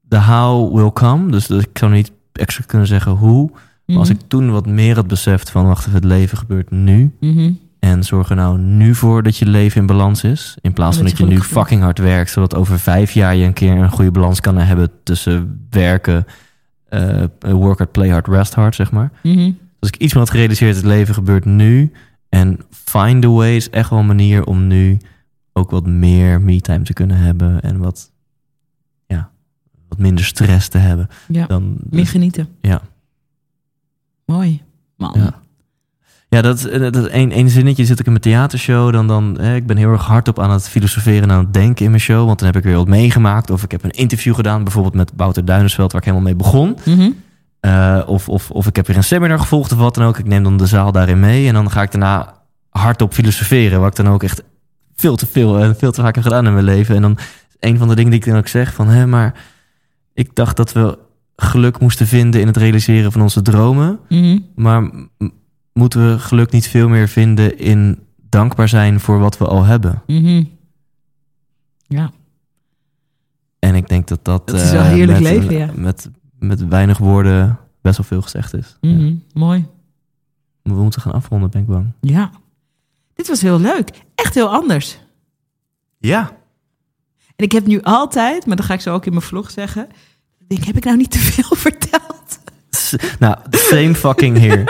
de how will come. Dus, dus ik zou niet extra kunnen zeggen hoe. Maar als Mhm. ik toen wat meer had beseft van, wacht even, het leven gebeurt nu. Mhm. En zorg er nou nu voor dat je leven in balans is. In plaats van Dat je nu fucking hard werkt. Zodat over vijf jaar je een keer een goede balans kan hebben tussen werken, eh, work hard, play hard, rest hard, zeg maar. Mhm. Als ik iets meer had gerealiseerd, het leven gebeurt nu. En find a way is echt wel een manier om nu ook wat meer me-time te kunnen hebben. En wat, ja, wat minder stress te hebben. Ja, Dan, meer genieten. ja. Mooi. Man. Ja. Ja, dat, is- dat één, één zinnetje zit ik in mijn theatershow. Dan, dan, hè, ik ben heel erg hardop aan het filosoferen en aan het denken in mijn show. Want dan heb ik weer wat meegemaakt. Of ik heb een interview gedaan, bijvoorbeeld met Wouter Duinersveld, waar ik helemaal mee begon. Mhm. Eh, of, of, of ik heb weer een seminar gevolgd of wat dan ook. Ik neem dan de zaal daarin mee. En dan ga ik daarna hardop filosoferen. Wat ik dan ook echt veel te veel en veel te vaak heb gedaan in mijn leven. En dan een van de dingen die ik dan ook zeg van... Hé, maar ik dacht dat we geluk moesten vinden in het realiseren van onze dromen. Mhm. Maar moeten we geluk niet veel meer vinden in dankbaar zijn voor wat we al hebben? Mhm. Ja. En ik denk dat dat, Het is wel eh, heerlijk met, leven, een- ja. met, met weinig woorden best wel veel gezegd is. Ja. Mhm. Mooi. We moeten gaan afronden, ben ik bang. Ja. Dit was heel leuk. Echt heel anders. Ja. En ik heb nu altijd, maar dat ga ik zo ook in mijn vlog zeggen. Ik denk, heb ik nou niet te veel verteld? Nou, same fucking here.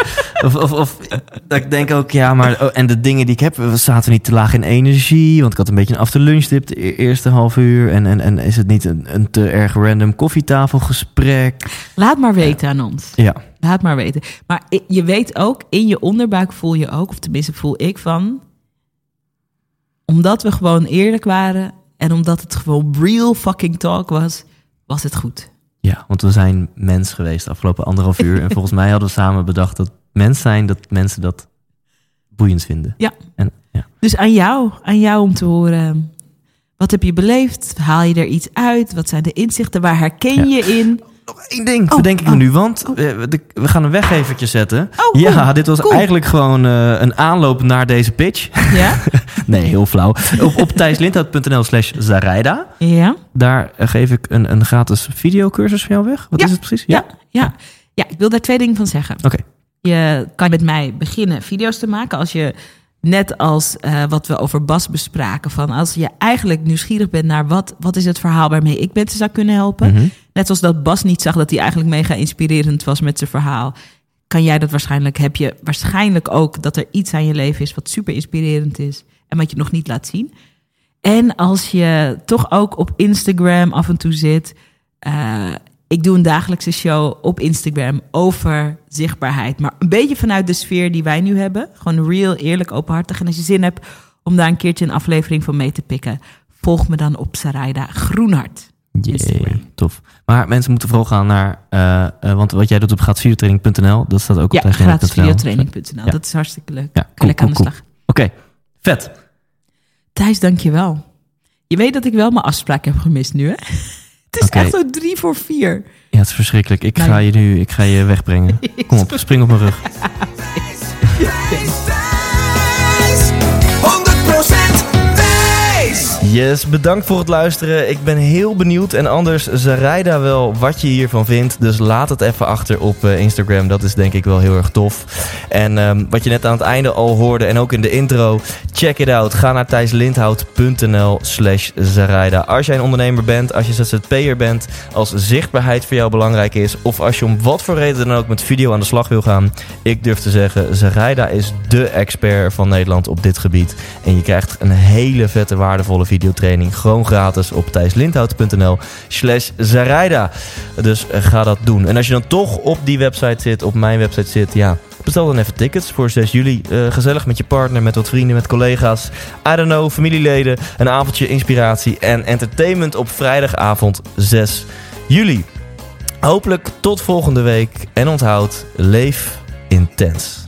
Of, of, of dat ik denk ook, ja, maar... Oh, en de dingen die ik heb, we zaten niet te laag in energie. Want ik had een beetje een afterlunchdip de e- eerste half uur. En, en, en is het niet een, een te erg random koffietafelgesprek? Laat maar weten aan ons. Ja. Laat maar weten. Maar je weet ook, in je onderbuik voel je ook, of tenminste voel ik van, omdat we gewoon eerlijk waren en omdat het gewoon real fucking talk was, was het goed. Ja, want we zijn mens geweest de afgelopen anderhalf uur. En volgens mij hadden we samen bedacht dat mens zijn, dat mensen dat boeiend vinden. Ja. En, ja. Dus aan jou, aan jou om te horen. Wat heb je beleefd? Haal je er iets uit? Wat zijn de inzichten? Waar herken je in? Nog één ding, Oh, bedenk ik oh, me nu, want de- we gaan een weggevertje zetten. Oh, cool, ja, dit was cool. eigenlijk gewoon eh, een aanloop naar deze pitch. Ja? nee, heel flauw. Op, op thijslindhout.nl slash Zarijda. Ja? Daar geef ik een, een gratis videocursus van jou weg. Wat Ja. is het precies? Ja, ja. ja, ik wil daar twee dingen van zeggen. Oké. Je kan met mij beginnen video's te maken als je, net als eh, wat we over Bas bespraken, van als je eigenlijk nieuwsgierig bent naar wat, wat is het verhaal waarmee ik mensen zou kunnen helpen. Mhm. Net zoals dat Bas niet zag dat hij eigenlijk mega inspirerend was met zijn verhaal. Kan jij dat waarschijnlijk, heb je waarschijnlijk ook dat er iets aan je leven is wat super inspirerend is en wat je nog niet laat zien. En als je toch ook op Instagram af en toe zit. eh, ik doe een dagelijkse show op Instagram over zichtbaarheid. Maar een beetje vanuit de sfeer die wij nu hebben. Gewoon real, eerlijk, openhartig. En als je zin hebt om daar een keertje een aflevering van mee te pikken, volg me dan op Sarayda Groenhart. Jee, tof. Maar mensen moeten vooral gaan naar... eh, eh, want wat jij doet op graatsvideotraining.nl, dat staat ook Ja, op thijslindhout.nl. gratisvideotraining.nl. Ja. Dat is hartstikke leuk. Ja, cool, lekker aan de cool, slag. Oké, vet. Thijs, dank je wel. Je weet dat ik wel mijn afspraak heb gemist nu, hè? Het is Oké. echt zo drie voor vier. Ja, het is verschrikkelijk. Ik Nou ga je nu ik ga je wegbrengen. Kom op, spring op mijn rug. Thijs, 100% Thijs. Yes, bedankt voor het luisteren. Ik ben heel benieuwd. En anders, Zarijda wel wat je hiervan vindt. Dus laat het even achter op eh, Instagram. Dat is denk ik wel heel erg tof. En ehm, wat je net aan het einde al hoorde en ook in de intro. Check it out. Ga naar thijslindhout.nl slash. Als jij een ondernemer bent, als je ZZP'er bent, als zichtbaarheid voor jou belangrijk is. Of als je om wat voor reden dan ook met video aan de slag wil gaan. Ik durf te zeggen, Zarijda is dé expert van Nederland op dit gebied. En je krijgt een hele vette, waardevolle videotraining. Gewoon gratis op thijslindhout.nl slash Zarijda. Dus eh, ga dat doen. En als je dan toch op die website zit, op mijn website zit, ja... Bestel dan even tickets voor 6 juli. Eh, gezellig met je partner, met wat vrienden, met collega's. I don't know, familieleden. Een avondje inspiratie en entertainment op vrijdagavond 6 juli. Hopelijk tot volgende week. En onthoud, leef intens.